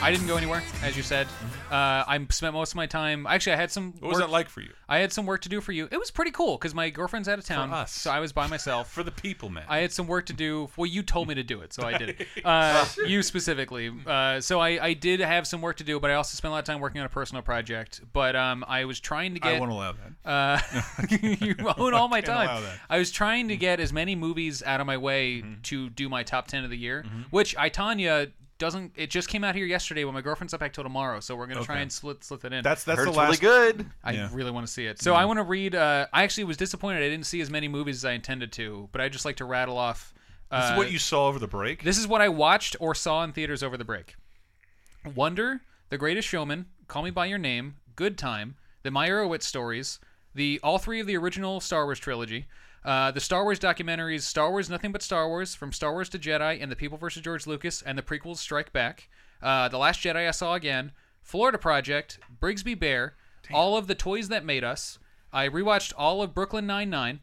I didn't go anywhere, as you said. Uh, I spent most of my time. Actually, I had some. What was work- that like for you? I had some work to do for you. It was pretty cool because my girlfriend's out of town, us. so I was by myself. For the people, man. I had some work to do. Well, you told me to do it, so I did it. Uh, you specifically. Uh, so I, I did have some work to do, but I also spent a lot of time working on a personal project. But um, I was trying to get. I won't allow that. Uh, you own all my time. that. I was trying to get as many movies out of my way Mm-hmm. to do my top ten of the year, which I Tanya doesn't. It just came out here yesterday, but my girlfriend's up back till tomorrow, so we're gonna try and split split that in. That's that's Heard the last. really good. I Yeah. really want to see it. So I want to read. Uh, I actually was disappointed I didn't see as many movies as I intended to, but I just like to rattle off. Uh, This is what you saw over the break. This is what I watched or saw in theaters over the break. Wonder, The Greatest Showman, Call Me by Your Name, Good Time, The Meyerowitz stories, the all three of the original Star Wars trilogy, uh, the Star Wars documentaries, Star Wars Nothing But Star Wars, From Star Wars to Jedi, and The People vs. George Lucas, and the prequels Strike Back, uh, The Last Jedi I Saw Again, Florida Project, Brigsby Bear, all of the Toys That Made Us. I rewatched all of Brooklyn Nine Nine,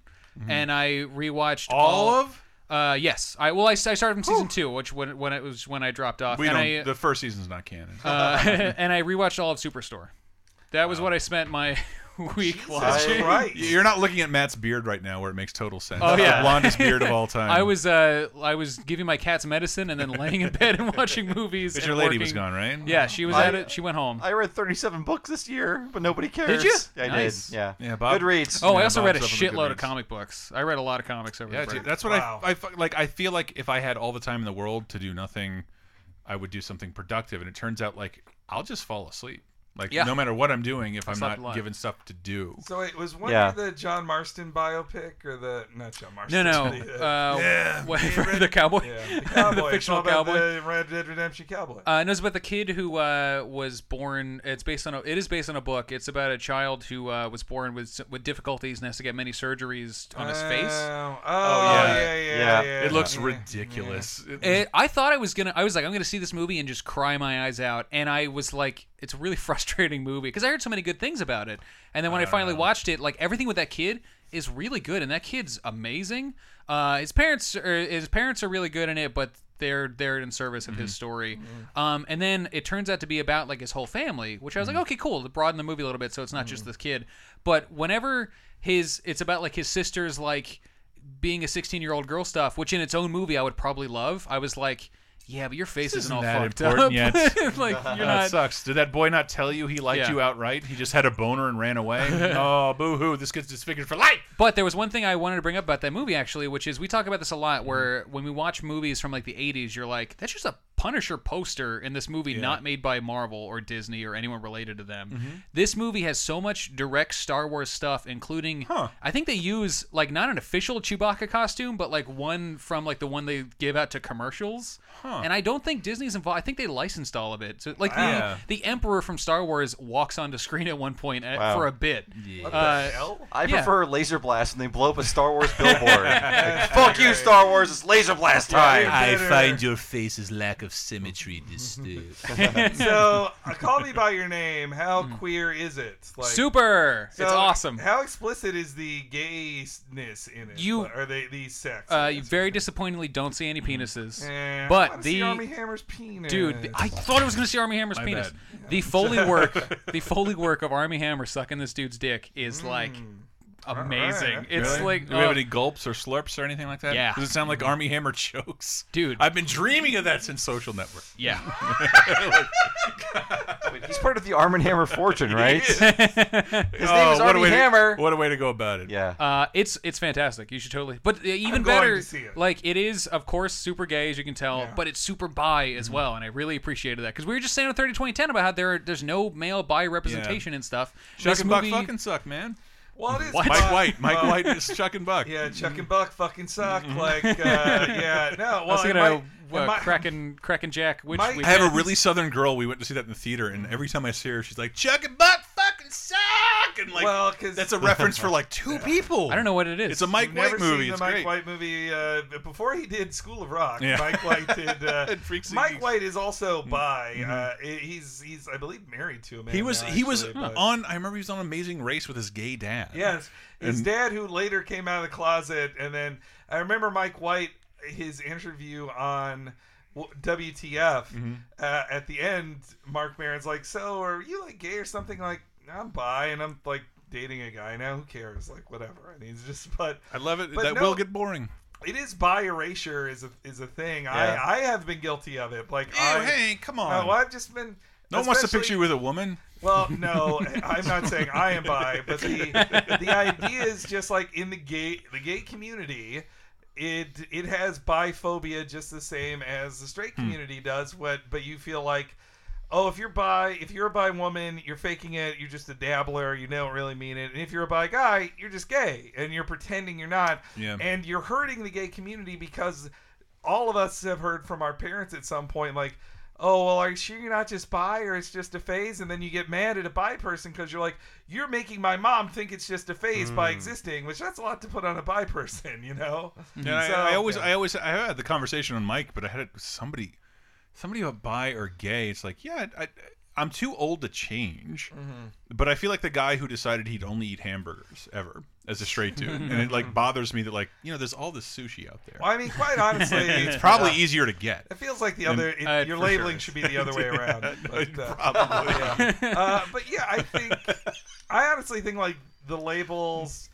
and I rewatched Mm-hmm. All of? uh, yes. I well, I, I started from season two, which when when it was when I dropped off, we and don't. I the first season's not canon. uh, and I rewatched all of Superstore. That was what I spent my week watching. Right. You're not looking at Matt's beard right now, where it makes total sense. Oh, yeah. the blondest beard of all time. I was uh, I was giving my cats medicine and then laying in bed and watching movies. But and your lady was gone, right? Yeah, she was I- at it. She went home. I read 37 books this year, but nobody cares. Did you? Yeah, I Nice. did. Yeah. Yeah, Bob- Good reads. oh, I Yeah, also read a Bob's up on the shitload of comic books. I read a lot of comics over Yeah, the dude, that's what Wow. I, I like. I feel like if I had all the time in the world to do nothing, I would do something productive. And it turns out like I'll just fall asleep. Like Yeah. no matter what I'm doing, if I'm slept not a given stuff to do. So it was Wonder Yeah. the John Marston biopic or the not John Marston? no, the, uh, yeah, what- yeah, the cowboy, yeah, the cowboy. the It's fictional all about cowboy. the Red Dead Redemption cowboy. Uh, no, it's about the kid who uh, was born. It's based on a. It is based on a book. It's about a child who uh, was born with with difficulties and has to get many surgeries on his face. Oh, oh, yeah. yeah, yeah, yeah. Yeah. yeah, It looks yeah. ridiculous. It- It, I thought I was gonna. I was like, I'm gonna see this movie and just cry my eyes out. And I was like, it's a really frustrating movie because I heard so many good things about it. And then when I, finally uh. watched it, like everything with that kid is really good, and that kid's amazing. Uh, his parents, are, his parents are really good in it, but they're they're in service of his mm-hmm. story. Mm-hmm. Um, and then it turns out to be about like his whole family, which I was like, mm-hmm. okay, cool, to broaden the movie a little bit, so it's not just this kid. But whenever his, it's about like his sister's like being a 16 year old girl stuff, which in its own movie I would probably love. I was like, yeah, but your face This isn't all isn't that fucked important up. yet. like you're that sucks. Did that boy not tell you he liked Yeah. you outright? He just had a boner and ran away. oh, boo hoo! This gets disfigured for life. But there was one thing I wanted to bring up about that movie actually, which is we talk about this a Mm-hmm. lot. Where when we watch movies from like the '80s, you're like, that's just a Punisher poster in this movie, not made by Marvel or Disney or anyone related to them. Mm-hmm. This movie has so much direct Star Wars stuff, including I think they use like not an official Chewbacca costume, but like one from like the one they give out to commercials. And I don't think Disney's involved. I think they licensed all of it. So like Wow. the the Emperor from Star Wars walks onto screen at one point at, Wow. for a bit. What Uh, the hell? I Yeah. prefer laser blast when they blow up a Star Wars billboard. Like, Fuck you, Star Wars! It's laser blast time. I find your face's lack of symmetry disturbing. so, uh, call me by your name. How queer is it? Like, Super! so it's awesome. How explicit is the gayness in it? You- are they the sex? Uh, you very disappointingly don't see any penises, Eh, but wanna the see Armie Hammer's penis. dude, I thought I was going to see Armie Hammer's My penis. bad. The foley work, the foley work of Armie Hammer sucking this dude's dick is like mm. Amazing. Alright. It's Really? like do we have uh, any gulps or slurps or anything like that? Yeah. Does it sound like Armie Hammer chokes? Dude. I've been dreaming of that since Social Network. yeah. Wait, he's part of the Arm and Hammer fortune, right? His Oh, name is what a Army way to- Hammer. what a way to go about it. Yeah. Uh, it's it's fantastic. You should totally. But even I'm going better, to see it. like it is, of course, super gay as you can tell, but it's super bi as Mm-hmm. well, and I really appreciated that because we were just saying on 30 2010 about how there there's no male bi representation and stuff. Chuck This and Buck movie- fucking suck, man. Well, it is What? Mike fun. White. Mike Uh, White is Chuck and Buck. Yeah, Chuck and Buck fucking suck. Like, uh, yeah, no. I Well, was gonna might- uh, it might- cracking cracking Jack. Which Mike- we I have a really southern girl. We went to see that in the theater, and every time I see her, she's like, "Chuck and Buck fucking suck," and like, Well, 'cause- that's a reference for like two people. I don't know what it is. It's a Mike You've never White movie. Seen the It's Mike great. White movie uh, before he did School of Rock. Yeah. Mike White did. Uh, Freaks Mike Geeks. White is also bi. Uh, he's he's I believe married to a man. Mm-hmm. He was now, he was but- on. I remember he was on Amazing Race with his gay dad. Yes, his And- dad, who later came out of the closet, and then I remember Mike White, his interview on WTF. Mm-hmm. Uh, at the end, Mark Maron's like, "So, are you like gay or something?" Like, I'm bi, and I'm like dating a guy now. Who cares? Like, whatever. And he's just, but I love it. But that no- will get boring. it is bi erasure is a is a thing. Yeah. I I have been guilty of it. Like, Ew, I, hey, come on. No, I've just been. no one wants to picture you with a woman. well, no, I'm not saying I am bi, but the the idea is just like in the gay the gay community, it it has biphobia just the same as the straight Hmm. community does. What, but you feel like, oh, if you're bi, if you're a bi woman, you're faking it. You're just a dabbler. You don't really mean it. And if you're a bi guy, you're just gay, and you're pretending you're not. Yeah. And you're hurting the gay community because all of us have heard from our parents at some point, like, oh, well, are you sure you're not just bi or it's just a phase? And then you get mad at a bi person because you're like, you're making my mom think it's just a phase by mm. existing, which that's a lot to put on a bi person, you know? And I, I always, yeah. I always, I had the conversation on Mike, but I had it with somebody, somebody about bi or gay. It's like, yeah, I, I'm too old to change, Mm-hmm. but I feel like the guy who decided he'd only eat hamburgers ever as a straight dude, and it like bothers me that like, you know, there's all this sushi out there. Well, I mean, quite honestly, it's probably easier to get. It feels like the other. It, uh, your labeling sure. should be the other way around. But, uh, Probably. yeah. Uh, but yeah, I think I honestly think like the labels.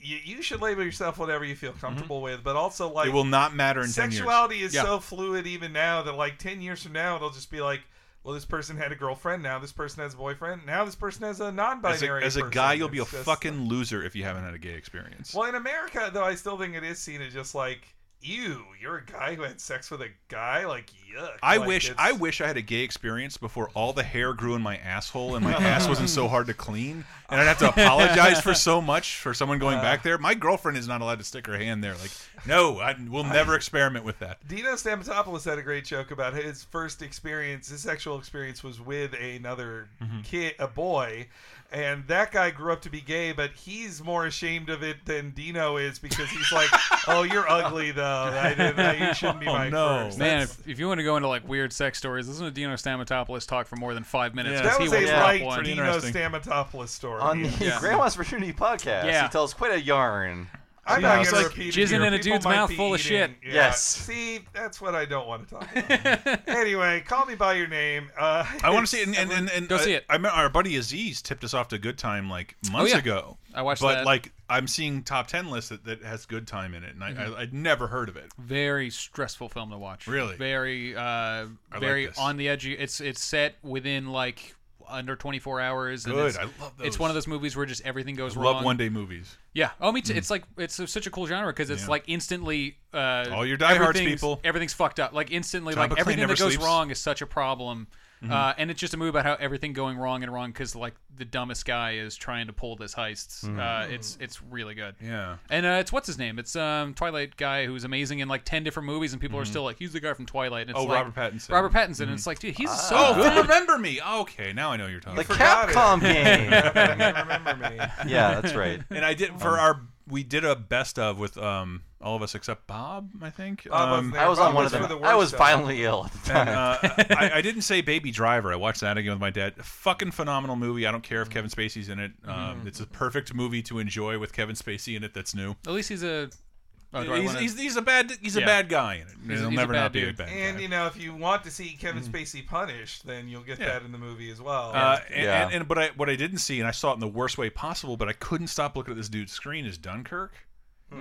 You, you should label yourself whatever you feel mm-hmm. comfortable with, but also like It will not matter in ten years. sexuality is Yeah. so fluid even now that like 10 years from now it'll just be like well this person had a girlfriend now this person has a boyfriend now this person has a non-binary as a person. guy, you'll be a fucking loser if you haven't had a gay experience. well in america though i still think it is seen as just like ew you're a guy who had sex with a guy like yuck I Like, wish it's- I wish I had a gay experience before all the hair grew in my asshole and my ass wasn't so hard to clean and I'd have to apologize for so much for someone going back there. My girlfriend is not allowed to stick her hand there. Like, no, I will never experiment with that. Dino Stamatopoulos had a great joke about his first experience. His sexual experience was with another Mm-hmm. kid, a boy, and that guy grew up to be gay, but he's more ashamed of it than Dino is because he's like, "Oh, you're ugly though. I didn't, I, you shouldn't be Oh, my no. first. Man, if, if you want to go into like weird sex stories, listen to Dino Stamatopoulos talk for more than five minutes. Yeah. 'cause that he was a will drop right one. Dino interesting. Stamatopoulos story. On the Yeah. Grandma's Fraternity podcast, Yeah. he tells quite a yarn. I'm not it's gonna like repeat it jizzing here. in a People dude's might mouth be full of eating- shit. yeah. Yes. See, that's what I don't want to talk about. anyway, call me by your name. Uh, I want to see it, and, and, and, and Go uh, see it. I remember our buddy Aziz tipped us off to Good Time like months yeah. ago. I watched that. but that. like I'm seeing top ten lists that, that has Good Time in it, and I, Mm-hmm. I I'd never heard of it. Very stressful film to watch. Really? Very, uh, like very this. on the edge. It's it's set within like under 24 hours. And Good, It's, I love those. It's one of those movies where just everything goes I wrong. love one day movies. Yeah. Oh, me too. It's like it's a, such a cool genre because it's Yeah. like instantly. Uh, All your diehards, everything's- people. Everything's fucked up. Like instantly, John like McClane everything never that goes sleeps. wrong is such a problem. Mm-hmm. Uh, and it's just a movie about how everything going wrong and wrong because like the dumbest guy is trying to pull this heist. Uh, it's it's really good. Mm-hmm. Yeah. And uh, it's what's his name? It's um Twilight guy who's amazing in like ten different movies, and people are still like, he's the guy from Twilight. And it's Oh, like, Robert Pattinson. Robert Pattinson. And it's like, dude, he's so Oh, good. remember me? Okay, now I know you're talking. The forgot it. Capcom game. remember me. yeah, that's right. and I did for our we did a best of with um all of us except Bob, I think. Bob wasn't Um, there. I was Bob on one of for them. the I was stuff. violently ill at the time. and, uh, I, I didn't say Baby Driver. I watched that again with my dad. Fucking phenomenal movie. I don't care if Kevin Spacey's in it. Um, It's a perfect movie to enjoy with Kevin Spacey in it. That's new. At least he's a. Oh, do I he's, wanna- he's, he's a bad he's a Yeah. bad guy in it. He's He'll he's a never bad not be a dude. bad And guy. you know, if you want to see Kevin Spacey punished, then you'll get Mm-hmm. Yeah. that in the movie as well. Uh, and, Yeah. and, and but I what I didn't see, and I saw it in the worst way possible, but I couldn't stop looking at this dude's screen is Dunkirk.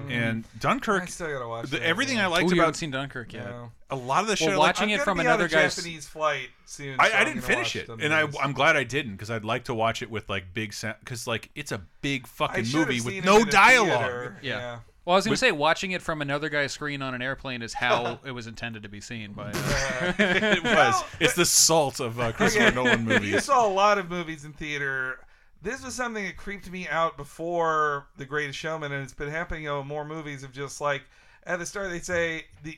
And Dunkirk, I still gotta watch the, that, everything yeah. I liked Ooh, you about haven't seen Dunkirk yet. No. a lot of the shit. I Well, liked- watching I'm it from another on a guy's. Japanese flight soon. I, so I I'm didn't gonna finish watch it, the and I, movies. I'm glad I didn't because I'd like to watch it with like big sound because like it's a big I fucking should have movie seen with it no in a dialogue. theater, Yeah. Yeah. Well, I was gonna say watching it from another guy's screen on an airplane is how it was intended to be seen by. it was. It's the salt of uh, Christopher Okay, Nolan You saw a lot of movies in theater. This was something that creeped me out before The Greatest Showman, and it's been happening. You know, more movies of just like at the start they say the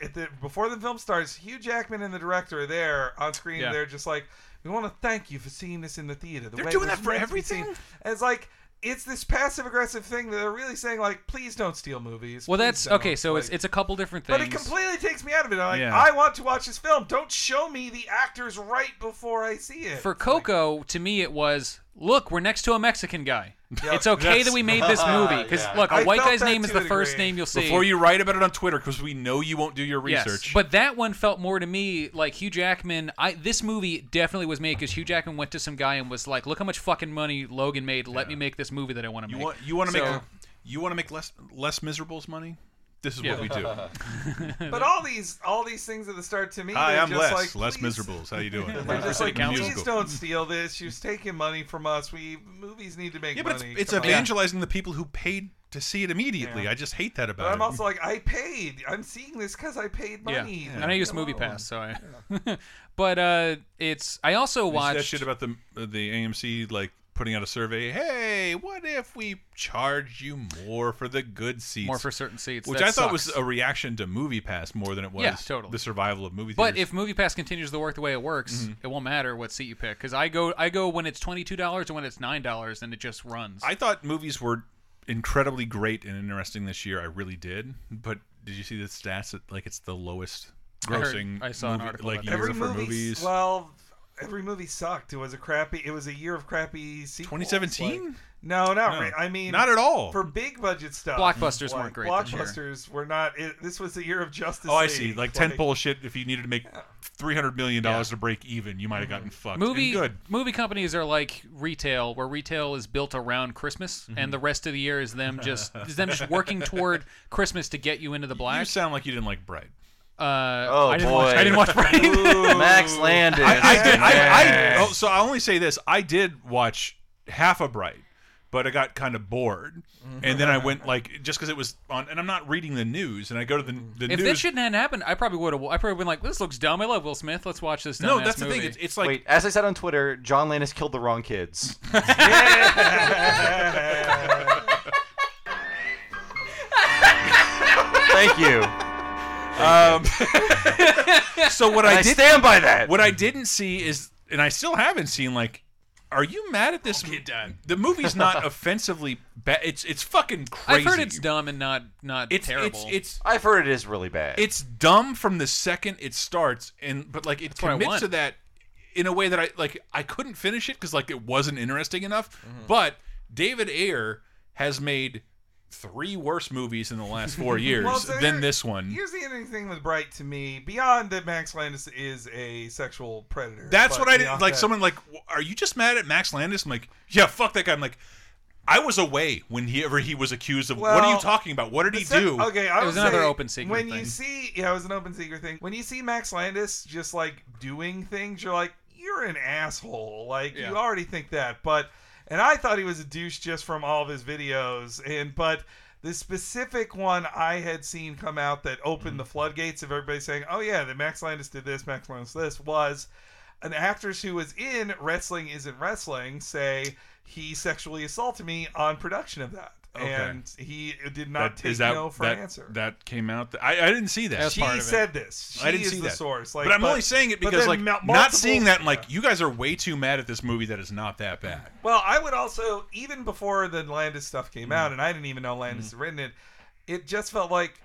at the before the film starts, Hugh Jackman and the director are there on screen. Yeah. They're just like, we want to thank you for seeing this in the theater. The They're way doing it was that for meant to be everything? it's like. It's this passive aggressive thing that they're really saying like, please don't steal movies. Well, please that's don't." okay. So it's Like- it's a couple different things, but it completely takes me out of it. I'm like, Yeah. I want to watch this film. Don't show me the actors right before I see it. For It's like- Coco, to me, it was look, we're next to a Mexican guy. Yeah, it's okay that's- that we made this movie because Yeah. look, a I white felt guy's that name is to the a first degree. name you'll see. Before you write about it on Twitter, because we know you won't do your Yes, research. but that one felt more to me like Hugh Jackman. I this movie definitely was made because Hugh Jackman went to some guy and was like, "Look how much fucking money Logan made. Let me make this movie that I want to you make." want you want to So- make you want to make less less miserables money. This is Yeah. what we do. But all these all these things at the start to me, Hi, they're I'm just Les. like Les please- Miserables. How you doing? They're just like, Council. please don't steal this. You're taking money from us. We movies need to make money. Yeah, but it's, money. it's Come on. evangelizing the people who paid to see it immediately. Yeah. I just hate that about it. But about I'm also like, I paid. I'm seeing this because I paid yeah. money. and I use Come Movie. Pass, so I. but uh, it's I also You watched that shit about the the AMC like putting out a survey. Hey, what if we charge you more for the good seats? more for certain seats, which That I thought was a reaction to Movie Pass more than it was Yeah, totally. the survival of movie Theaters. But if Movie Pass continues to work the way it works, Mm-hmm. it won't matter what seat you pick because I go I go when it's twenty two dollars and when it's nine dollars and it just runs. I thought movies were incredibly great and interesting this year. I really did. But did you see the stats? That, like it's the lowest I heard- grossing I saw an article like about that. year Every for movies. well, every movie sucked. It was a crappy. It was a year of crappy sequels. 2017? Like- no, not No. right. I mean, Not at all. For big budget stuff, Blockbusters like, weren't great this year. Blockbusters were not. It, this was the year of Justice. Oh, I see. Like tentpole shit. If you needed to make three hundred million dollars to break even, you might have gotten fucked. movie And good. movie companies are like retail, where retail is built around Christmas, Mm-hmm. and the rest of the year is them just is them just working toward Christmas to get you into the black. You black. sound like you didn't like Bright. Uh, Oh, I didn't boy. watch. I didn't watch Bright. Max Landis. I, I did. I, I, oh, so I'll only say this: I did watch half of Bright, but I got kind of bored, and then I went like just because it was on, and I'm not reading the news, and I go to the the if news. that shouldn't have happened, I probably would have. I probably been like, "This looks dumb. I love Will Smith. Let's watch this." no, dumbass that's the movie. thing. It's, it's like Wait, as I said on Twitter, John Landis killed the wrong kids. Thank you. Um, so what I I did stand by that. What I didn't see is, and I still haven't seen, like, are you mad at this? The movie's not offensively bad. It's it's fucking crazy. I've heard it's dumb and not not It's terrible. it's it's I've heard it is really bad. it's dumb from the second it starts, and but like it what I commits to that in a way that I like. I couldn't finish it because like it wasn't interesting enough. But David Ayer has made three worse movies in the last four years Well, so than this one. Here's the interesting thing with Bright to me, beyond that Max Landis is a sexual predator. That's what I did. beyond Like that- someone like, are you just mad at Max Landis? I'm like, yeah, fuck that guy. I'm like, I was away when he ever he was accused of. what are you talking about? What did he sec- do? Okay, I It was another say open secret When thing. you see, yeah, it was an open secret thing. When you see Max Landis just like doing things, you're like, you're an asshole. Like Yeah. you already think that, but and I thought he was a douche just from all of his videos, and but. The specific one I had seen come out that opened Mm-hmm. the floodgates of everybody saying, "Oh yeah, that Max Landis did this, Max Landis this," was an actress who was in Wrestling Isn't Wrestling say he sexually assaulted me on production of that, Okay. and he did not That- take that, no for that, an answer. That came out. th- I, I didn't see that. she said this. She I didn't is see the that. source. Like, but I'm only saying it because like mul- not seeing that. I'm like, you guys are way too mad at this movie that is not that bad. Well, I would also even before the Landis stuff came Mm. out, and I didn't even know Landis had written it. It just felt like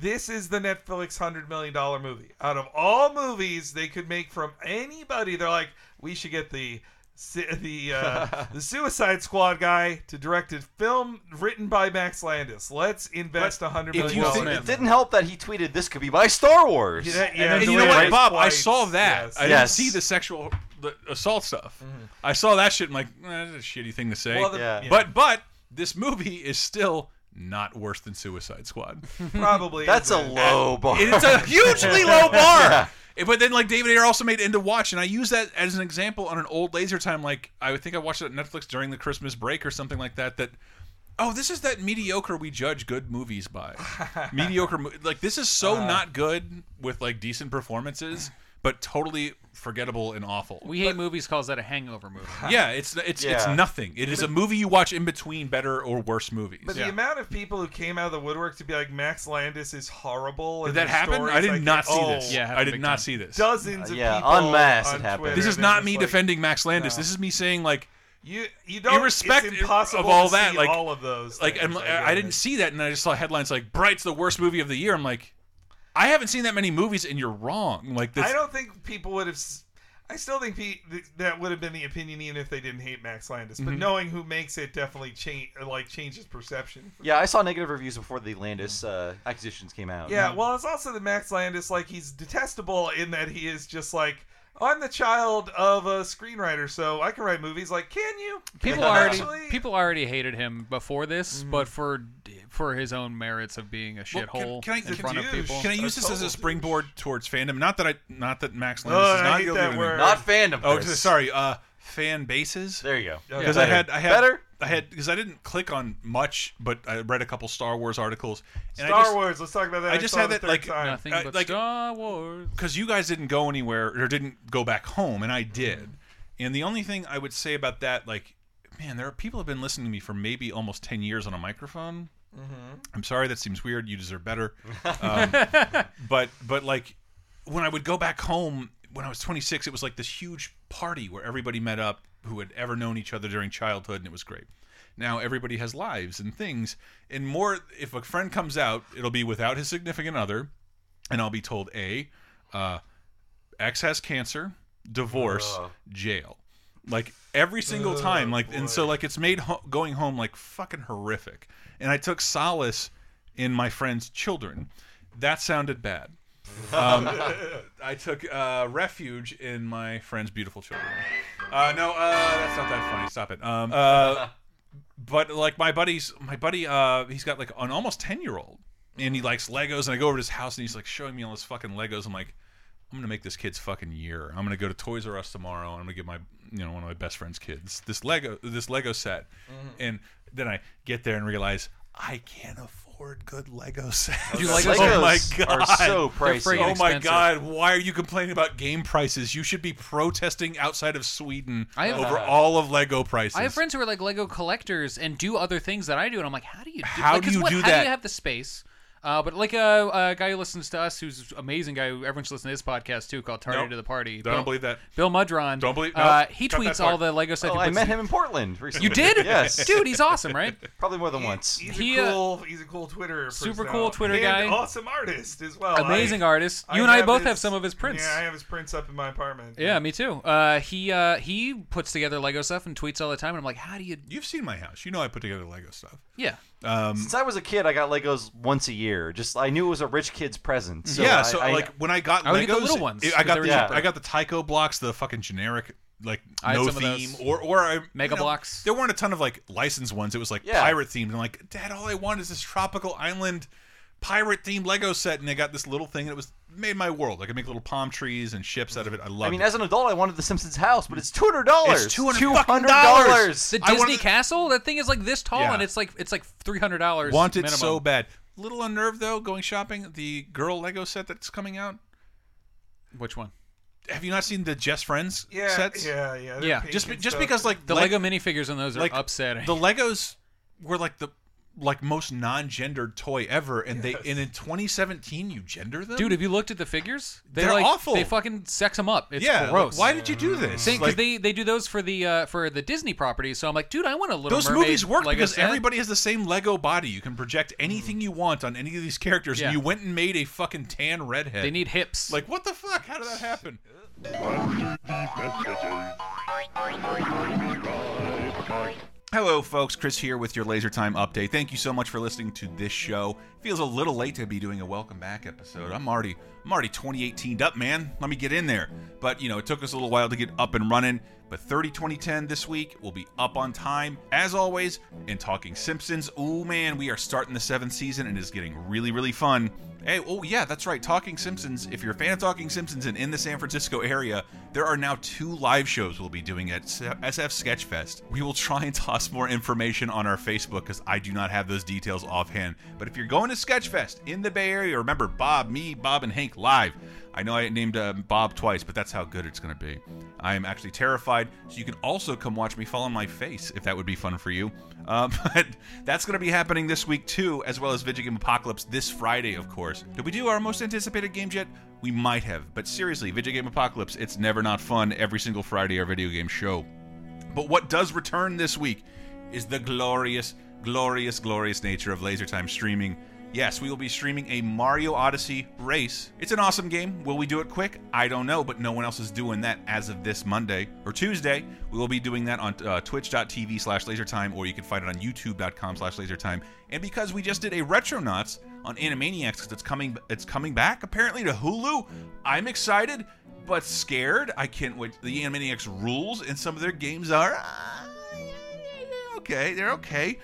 this is the Netflix hundred million dollar movie. Out of all movies they could make from anybody, they're like, we should get the si- the uh, the Suicide Squad guy to direct a film written by Max Landis. Let's invest a hundred If you dollars. think, it didn't help that he tweeted, "This could be my Star Wars." Yeah, yeah, and the you know what, was Bob? I saw that. yes. I didn't Yes. see the sexual the assault stuff. I saw that shit. I'm like, eh, that's a shitty thing to say. Well, the- Yeah. yeah. But but this movie is still not worse than Suicide Squad. probably That's a low bar. it's a hugely low bar. Yeah. But then, like David Ayer also made End of Watch, and I use that as an example on an old Laser Time. Like I think I watched it on Netflix during the Christmas break or something like that. That oh, this is that mediocre we judge good movies by. mediocre, like this is so Uh. not good with like decent performances, but totally forgettable and awful. We hate movies calls that a hangover movie. yeah, it's it's it's nothing. It is a movie you watch in between better or worse movies. But the amount of people who came out of the woodwork to be like Max Landis is horrible. Did and that happen? I did like not see oh, this. Yeah, I did not time. see this. Dozens Uh, of yeah, people en masse on it happened. Twitter This is not me like, defending Max Landis. No. This is me saying like You you don't. Irrespective it's impossible of all to that, see like- all of those. like things, and I I, didn't see that, and I just saw headlines like "Bright's the worst movie of the year." I'm like, I haven't seen that many movies, and you're wrong. Like this, I don't think people would have. I still think pe- th- that would have been the opinion even if they didn't hate Max Landis. Mm-hmm. But knowing who makes it definitely change like changes perception. Yeah, I saw negative reviews before the Landis uh, acquisitions came out. Yeah, well, it's also the Max Landis like he's detestable in that he is just like I'm the child of a screenwriter, so I can write movies. Like, can you? People already actually? people already hated him before this, Mm-hmm. but for for his own merits of being a Well, shithole can, can I in can, front of people. can I use this as a total springboard towards fandom? Not that I, not that Max Oh, Landis is I not hate guilty that word. not fandom. Oh, sorry. Uh, fan bases. There you go. Okay. Because I had, I had, Better? I had, because I didn't click on much, but I read a couple Star Wars articles. And Star I just, Wars. Let's talk about that. I just had that, like, time. Nothing Uh, but like- Star Wars. because you guys didn't go anywhere or didn't go back home, and I did. And the only thing I would say about that, like, man, there are people have been listening to me for maybe almost ten years on a microphone. I'm sorry, that seems weird. You deserve better. Um, but but like when I would go back home when I was 26, it was like this huge party where everybody met up who had ever known each other during childhood, and it was great. Now everybody has lives and things, and more. If a friend comes out, it'll be without his significant other, and I'll be told a, uh, X has cancer, divorce, jail, like every single Oh, time. Like, and so like it's made ho going home like fucking horrific. And I took solace in my friend's children. That sounded bad. Um, I took uh, refuge in my friend's beautiful children. Uh, no, uh, that's not that funny. Stop it. Um, uh, but like my buddy's, my buddy, uh, he's got like an almost ten year old, and he likes Legos. And I go over to his house, and he's like showing me all his fucking Legos. I'm like, I'm gonna make this kid's fucking year. I'm gonna go to Toys R Us tomorrow. and I'm gonna give my, you know, one of my best friend's kids this Lego, this Lego set. And then I get there and realize I can't afford good Lego sets. You like oh my god, are so pricey. Oh my expensive. God! Why are you complaining about game prices? You should be protesting outside of Sweden I have- over uh, all of Lego prices. I have friends who are like Lego collectors and do other things that I do, and I'm like, how do you do? How like, do 'cause you what, do How do that? you have the space? Uh, but like a, a guy who listens to us, who's an amazing guy, who everyone should listen to his podcast too, called Tardy Nope. to the Party. Bill, don't believe that. Bill Mudron. Don't believe- Uh, he Cut tweets all the Lego stuff. Oh, I met him in Portland recently. You did? Yes. Dude, he's awesome, right? Probably more than once. He's He, a uh, cool. he's a cool Twitter. super personality. cool Twitter And guy. Awesome artist as well. Amazing I- artist. You and I both have some of his prints. Yeah, I have his prints up in my apartment. Yeah, me too. Uh, he uh, he puts together Lego stuff and tweets all the time, and I'm like, how do you? You've seen my house. You know I put together Lego stuff. Yeah. Um, Since I was a kid, I got Legos once a year. Just I knew it was a rich kid's present. So yeah, I- so I- like when I got I Legos, the little ones, I got the cheaper. I got the Tyco blocks, the fucking generic like I no some of those. theme, or or I, Mega you know, blocks. There weren't a ton of like licensed ones. It was like Yeah. pirate themed. I'm like, Dad, all I want is this tropical island pirate themed Lego set, and they got this little thing, and it was made my world. I could make little palm trees and ships out of it. I love. It. I mean, it. as an adult, I wanted the Simpsons house, but it's two hundred dollars. It's $200. The Disney wanted- Castle, that thing is like this tall, Yeah. and it's like it's like three hundred dollars. Wanted minimum. so bad. Little unnerved though, going shopping. The girl Lego set that's coming out. Which one? Have you not seen the Just Friends Yeah, sets? yeah, yeah. they're Yeah. Just be- just because like The Leg- Lego minifigures on those are like upsetting. The Legos were like the like most non-gendered toy ever, and they and in 2017 you gender them, Dude, have you looked at the figures? They They're like, awful. They fucking sex them up. It's yeah, like, gross. why did you do this? because Like, they, they do those for the uh, for the Disney properties. So I'm like, dude, I want a little. those Mermaid movies work Lego because set. everybody has the same Lego body. You can project anything you want on any of these characters, Yeah. and you went and made a fucking tan redhead. They need hips. like what the fuck? How did that happen? Hello, folks. Chris here with your Laser Time update. Thank you so much for listening to this show. Feels a little late to be doing a welcome back episode. I'm already, I'm already 2018 up, man. Let me get in there. But you know, it took us a little while to get up and running. But 30 2010 this week will be up on time as always. In talking Simpsons, oh man, we are starting the seventh season and it's getting really, really fun. Hey, oh yeah, that's right. Talking Simpsons. If you're a fan of Talking Simpsons and in the San Francisco area, there are now two live shows we'll be doing at SF Sketchfest. We will try and toss more information on our Facebook because I do not have those details offhand. But if you're going to Sketchfest in the Bay Area, remember Bob, me, Bob, and Hank live. I know I named uh, Bob twice, but that's how good it's going to be. I am actually terrified, so you can also come watch me fall on my face if that would be fun for you. Uh, but that's going to be happening this week too, as well as Video Game Apocalypse this Friday, of course. Did we do our most anticipated games yet? We might have, but seriously, Video Game Apocalypse, it's never not fun every single Friday our video game show. But what does return this week is the glorious, glorious, glorious nature of Laser Time streaming. Yes, we will be streaming a Mario Odyssey race. It's an awesome game. Will we do it quick? I don't know, but no one else is doing that as of this Monday or Tuesday. We will be doing that on uh, twitch.tv slash lasertime, or you can find it on youtube.com slash lasertime. And because we just did a Retronauts on Animaniacs, because it's coming, it's coming back apparently to Hulu, I'm excited but scared. I can't wait. The Animaniacs rules and some of their games are uh, okay. They're okay.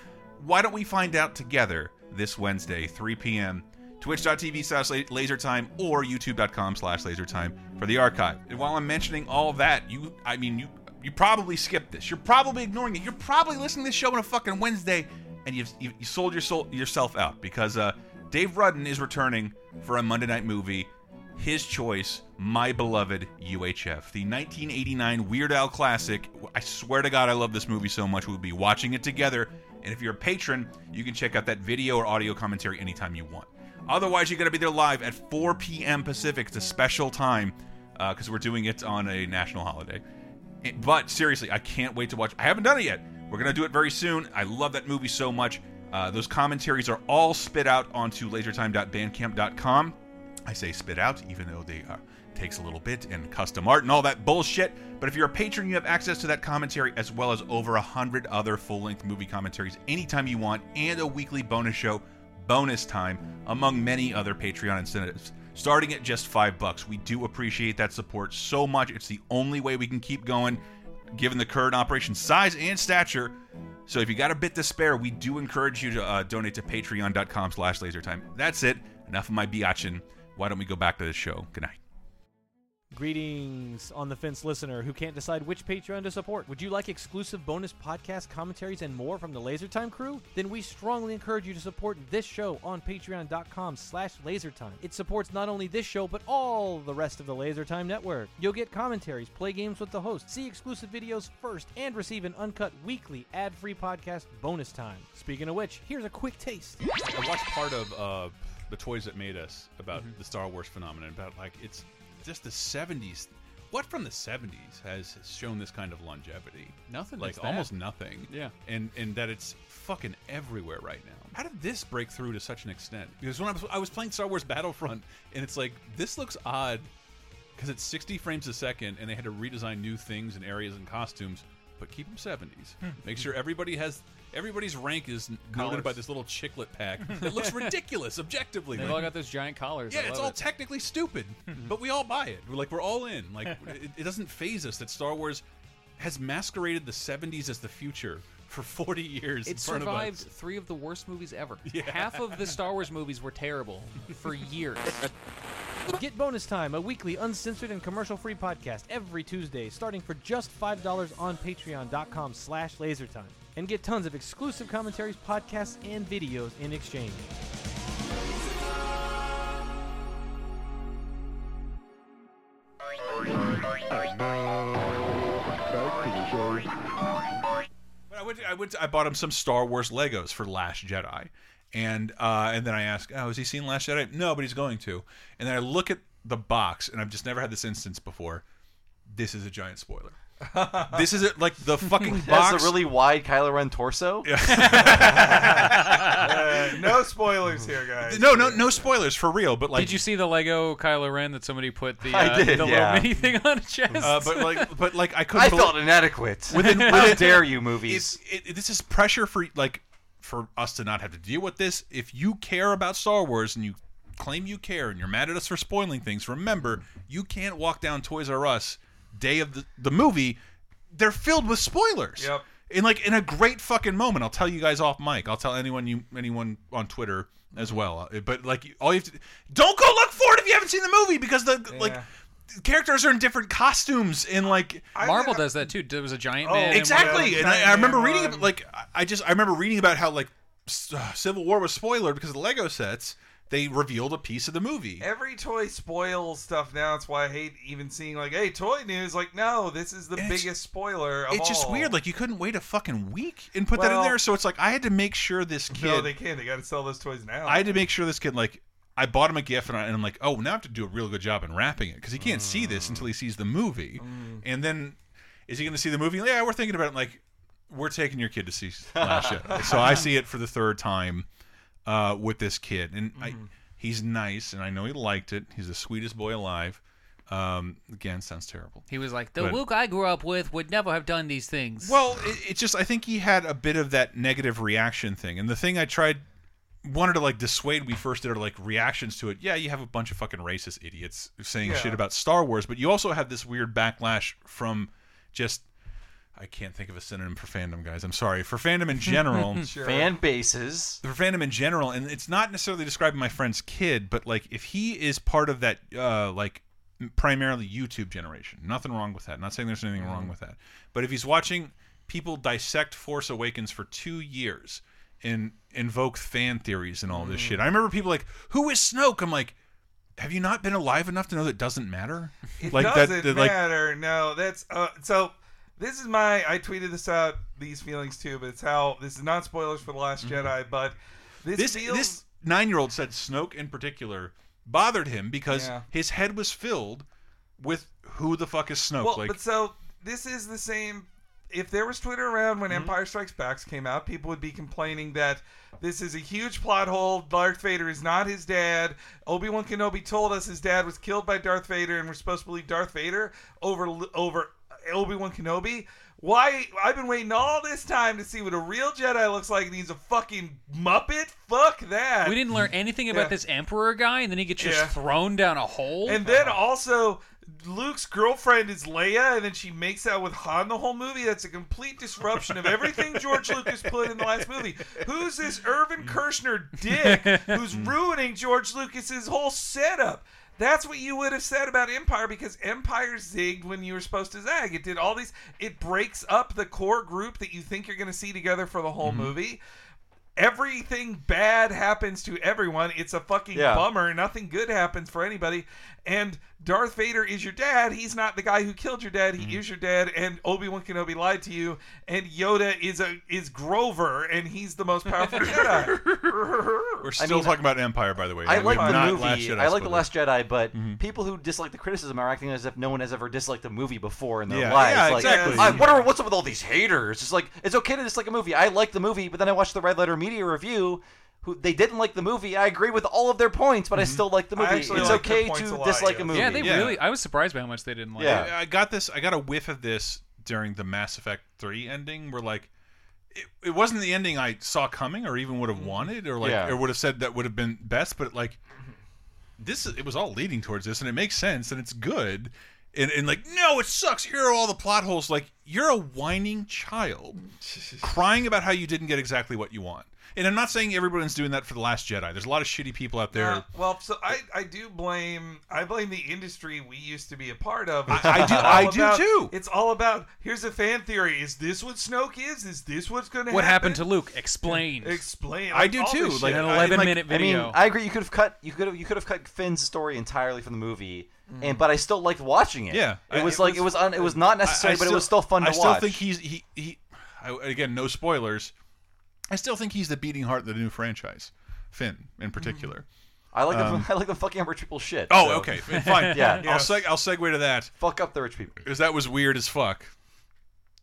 Why don't we find out together this Wednesday, 3 p.m. Twitch.tv slash lasertime or youtube.com slash lasertime for the archive. And while I'm mentioning all that, you, I mean, you, you probably skipped this. You're probably ignoring it. You're probably listening to this show on a fucking Wednesday, and you've you, you sold your soul yourself out because uh, Dave Rudden is returning for a Monday night movie his choice, my beloved UHF, the 1989 Weird Al classic. I swear to God, I love this movie so much. We'll be watching it together. And if you're a patron, you can check out that video or audio commentary anytime you want. Otherwise, you got to be there live at 4 p.m. Pacific. It's a special time uh, because we're doing it on a national holiday. But seriously, I can't wait to watch. I haven't done it yet. We're gonna do it very soon. I love that movie so much. Uh, those commentaries are all spit out onto lasertime.bandcamp.com. I say spit out, even though they uh, takes a little bit and custom art and all that bullshit. But if you're a patron, you have access to that commentary as well as over a hundred other full-length movie commentaries anytime you want, and a weekly bonus show, bonus time, among many other Patreon incentives. Starting at just five bucks, we do appreciate that support so much. It's the only way we can keep going, given the current operation size and stature. So if you got a bit to spare, we do encourage you to uh, donate to patreon.com slash lasertime. That's it. Enough of my biatchin. Why don't we go back to the show? Good night. Greetings, on the fence listener who can't decide which Patreon to support. Would you like exclusive bonus podcast commentaries and more from the LaserTime crew? Then we strongly encourage you to support this show on patreon.com slash lasertime. It supports not only this show, but all the rest of the LaserTime network. You'll get commentaries, play games with the host, see exclusive videos first, and receive an uncut weekly ad-free podcast bonus time. Speaking of which, here's a quick taste. I watched part of uh, the toys that made us about Mhm. the Star Wars phenomenon. About like it's just the '70s. What from the '70s has shown this kind of longevity? Nothing, Like almost nothing. Yeah. And and that it's fucking everywhere right now. How did this break through to such an extent? Because when I was I was playing Star Wars Battlefront, and it's like this looks odd because it's 60 frames a second, and they had to redesign new things and areas and costumes, but keep them 70s. Hmm. Make sure everybody has everybody's rank is noted by this little chiclet pack it looks ridiculous objectively. They've Like- all got those giant collars. yeah, it's all it. technically stupid, but we all buy it. We're like we're all in. Like it, it doesn't phase us that Star Wars has masqueraded the 70s as the future for 40 years. in It front survived Of us. three of the worst movies ever. Yeah. Half of the Star Wars movies were terrible for years. Get Bonus Time, a weekly uncensored and commercial-free podcast every Tuesday, starting for just $5 on patreon.com slash lasertime. And get tons of exclusive commentaries, podcasts, and videos in exchange. But I went. To, I went. To, I bought him some Star Wars Legos for Last Jedi, and uh, and then I asked, "Oh, has he seen Last Jedi?" No, but he's going to. And then I look at the box, and I've just never had this instance before. This is a giant spoiler. this is it, like the fucking Has box. a really wide Kylo Ren torso. Uh, no spoilers here, guys. no, no, no spoilers for real. But like, Did you see the Lego Kylo Ren that somebody put the, I uh, did, the yeah. little mini thing on his chest? Uh, but like, but like, I couldn't. I believe- felt inadequate. Within, How dare you, movies? It, it- this is pressure for like for us to not have to deal with this. If you care about Star Wars and you claim you care and you're mad at us for spoiling things, remember you can't walk down Toys R Us day of the, the movie. They're filled with spoilers. Yep. In like in a great fucking moment, I'll tell you guys off mic. I'll tell anyone you anyone on Twitter as well. Uh, But like all you have to don't go look for it if you haven't seen the movie because the like characters are in different costumes and like I- Marvel does that too. There was a giant Oh, man. exactly Yeah, and I, I remember reading one. like I- i just i remember reading about how like uh, civil war was spoiler because of the lego sets they revealed a piece of the movie Every toy spoils stuff now. That's why I hate even seeing like, "Hey, toy news!" Like, no, this is the And biggest spoiler. Of it's just all. weird like you couldn't wait a fucking week and put that in there so it's like i had to make sure this kid no, they can't. They got to sell those toys now. i had to make sure this kid like i bought him a gift and, I, and i'm like oh now i have to do a real good job in wrapping it because he can't see this until he sees the movie mm. and then is he going to see the movie yeah we're thinking about it like we're taking your kid to see Last Jedi. so I see it for the third time uh, with this kid, and I, he's nice, and I know he liked it. He's the sweetest boy alive. Um, again, sounds terrible. He was like, the But- Luke I grew up with would never have done these things. Well, it, it's just I think he had a bit of that negative reaction thing, and the thing I tried wanted to like dissuade we first did are like reactions to it. Yeah, you have a bunch of fucking racist idiots saying Yeah. shit about Star Wars, but you also have this weird backlash from just I can't think of a synonym for fandom, guys. I'm sorry for fandom in general. Sure. Fan bases. for fandom in general, and it's not necessarily describing my friend's kid, but like if he is part of that, uh, like primarily YouTube generation, nothing wrong with that. not saying there's anything wrong with that, but if he's watching people dissect Force Awakens for two years and invoke fan theories and all this shit, I remember people like, "Who is Snoke?" I'm like. Have you not been alive enough to know that doesn't matter? It like doesn't that, like matter. no, that's uh, so. This is my. I tweeted this out. These feelings too, but it's how this is not spoilers for the Last Jedi, but this, Mm-hmm. this feels. this nine year old said Snoke in particular bothered him because Yeah. his head was filled with who the fuck is Snoke? well, like but so this is the same. If there was Twitter around when Mm-hmm. Empire Strikes Back came out, people would be complaining that this is a huge plot hole. Darth Vader is not his dad. Obi Wan Kenobi told us his dad was killed by Darth Vader, and we're supposed to believe Darth Vader over over Obi Wan Kenobi. Why? I've been waiting all this time to see what a real Jedi looks like, and he's a fucking Muppet. Fuck that. we didn't learn anything about Yeah. this Emperor guy, and then he gets just Yeah. thrown down a hole. And then oh. also, Luke's girlfriend is Leia, and then she makes out with Han the whole movie. That's a complete disruption of everything George Lucas put in the last movie. Who's this Irvin mm. Kershner dick who's mm. ruining George Lucas's whole setup? That's what you would have said about Empire because Empire zigged when you were supposed to zag. It did all these. It breaks up the core group that you think you're going to see together for the whole mm-hmm. movie. Everything bad happens to everyone. It's a fucking Yeah. bummer. Nothing good happens for anybody. And Darth Vader is your dad. He's not the guy who killed your dad. Mm-hmm. He is your dad. And Obi Wan Kenobi lied to you. And Yoda is a is Grover, and he's the most powerful Jedi. We're still talking about Empire, by the way. I like the not movie. Last Jedi I like the. Last Jedi, but Mm-hmm. people who dislike the criticism are acting as if no one has ever disliked a movie before in their Yeah, lives. yeah, like, exactly. I, what are, what's up with all these haters? It's like it's okay to dislike a movie. I like the movie, but then I watched the Red Letter Media review. Who they didn't like the movie. I agree with all of their points, but I mm-hmm. still like the movie. It's like their okay points to a lot, dislike yeah. a movie. Yeah, they Yeah. really. I was surprised by how much they didn't like. Yeah. it. I I got this. I got a whiff of this during the Mass Effect Three ending, where like it, it wasn't the ending I saw coming, or even would have mm-hmm. wanted, or like Yeah. or would have said that would have been best. But like this, it was all leading towards this, and it makes sense, and it's good. And, and like, no, it sucks. Here are all the plot holes. Like, you're a whining child, crying about how you didn't get exactly what you want. And I'm not saying everyone's doing that for the Last Jedi. There's a lot of shitty people out there. Uh, well, so I, I do blame I blame the industry we used to be a part of. It's I do- all I do too. It's all about here's a fan theory. Is this what Snoke is? Is this what's going to happen? What happen? happened to Luke? Explain. Explain. I do too, like, shit. An I- 11 like- minute I mean. I agree. You could have cut. You could have. You could have cut Finn's story entirely from the movie, and but I still liked watching it. Yeah, it I- was it like was- it was. Un, it was not necessary, I- I but it was still fun to watch. I watch. still think he's he he. I, again, no spoilers. I still think he's the beating heart of the new franchise, Finn in particular. I like them. Um, I like them fucking up rich people shit. Oh, so- okay, fine. yeah. I'll seg I'll segue to that Fuck up the rich people. because that was weird as fuck.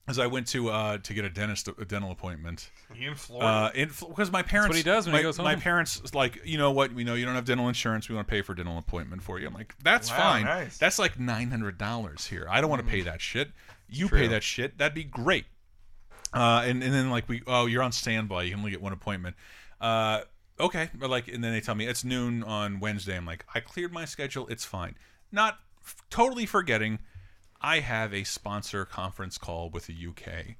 As I went to uh to get a dentist a dental appointment. in Florida. Uh, because my parents. what he does when my, he goes home. My parents like, you know what? We know you don't have dental insurance. We want to pay for a dental appointment for you. I'm like, that's Wow, fine. nice. That's like nine hundred dollars here. I don't want to pay that shit. You pay that shit. That'd be great. Uh, and and then like we, oh, you're on standby. You can only get one appointment. Uh, okay, but like, and then they tell me it's noon on Wednesday. I'm like, I cleared my schedule. It's fine. Not f- totally forgetting. I have a sponsor conference call with the UK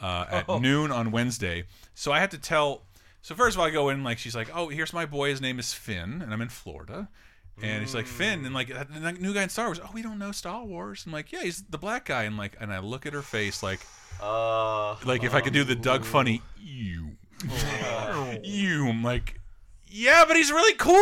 uh, at Oh. noon on Wednesday. So I had to tell. So first of all, I go in like she's like, "Oh, here's my boy. His name is Finn, and I'm in Florida." And he's like Finn, and like the new guy in Star Wars. Oh, we don't know Star Wars. I'm like, yeah, he's the black guy. And like, and I look at her face like, Uh, like if I could do the Doug Funnie, you, you. I'm like, yeah, but he's really cool.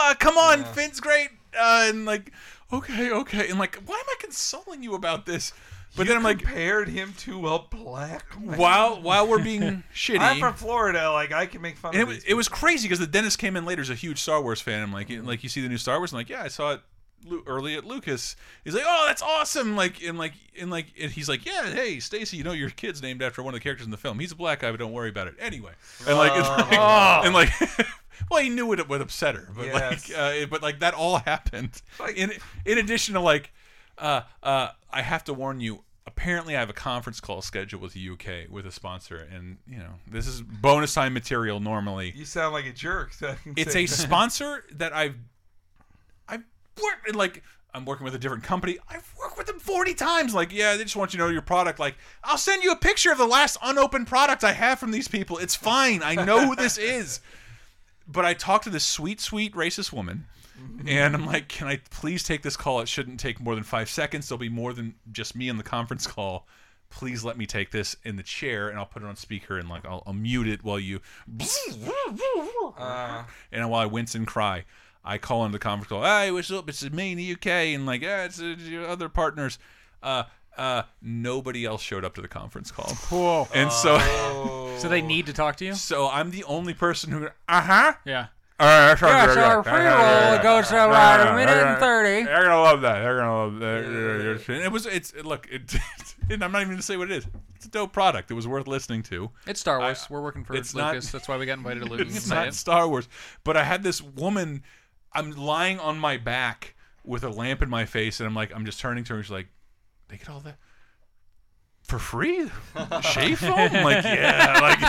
Uh, come on, Finn's great. Uh, and like, okay, okay. And like, why am I consoling you about this? But then I'm like, compared him to a black man. while while we're being shitty, I'm from Florida. Like I can make fun and it of was, these it was crazy because the dentist came in later. He's a huge Star Wars fan. I'm like, like you see the new Star Wars? I'm like, yeah, I saw it Lu- early at Lucas. He's like, oh, that's awesome. Like, and like, and like, and he's like, yeah, hey, Stacy, you know your kid's named after one of the characters in the film. He's a black guy, but don't worry about it. Anyway, and like, it's like and like. Well, he knew it would upset her, but Yes. like, uh, but like that all happened. Like- in in addition to like, uh, uh, I have to warn you. Apparently, I have a conference call scheduled with the UK with a sponsor, and you know this is bonus time material normally. You sound like a jerk. so It's a sponsor that I've I've worked like I'm working with a different company. I've worked with them 40 times. Like, yeah, they just want you to know your product. Like, I'll send you a picture of the last unopened product I have from these people. It's fine. I know who this is. But I talked to this sweet, sweet racist woman, and I'm like, can I please take this call? It shouldn't take more than five seconds. There'll be more than just me in the conference call. Please let me take this in the chair, and I'll put it on speaker, and like I'll, I'll mute it while you. Uh, and while I wince and cry, I call into the conference call. Hey, what's up? It's me in the UK, and like, yeah, it's uh, your other partners. Uh, uh, nobody else showed up to the conference call. Whoa. And so, So they need to talk to you? so I'm the only person who. Uh huh. Yeah. Uh, Yeah, so our pre-roll goes to about a minute and 30. They're gonna love that. They're gonna love that. And It was. It's. Look. It, and I'm not even gonna say what it is. It's a dope product. It was worth listening to. It's Star Wars. We're working for it's not- Lucas. That's why we got invited to Lucas. It's not it. Star Wars. But I had this woman. I'm lying on my back with a lamp in my face, and I'm like, I'm just turning to her. And She's like, "They get all that for free? Shave foam? I'm like, yeah, like, like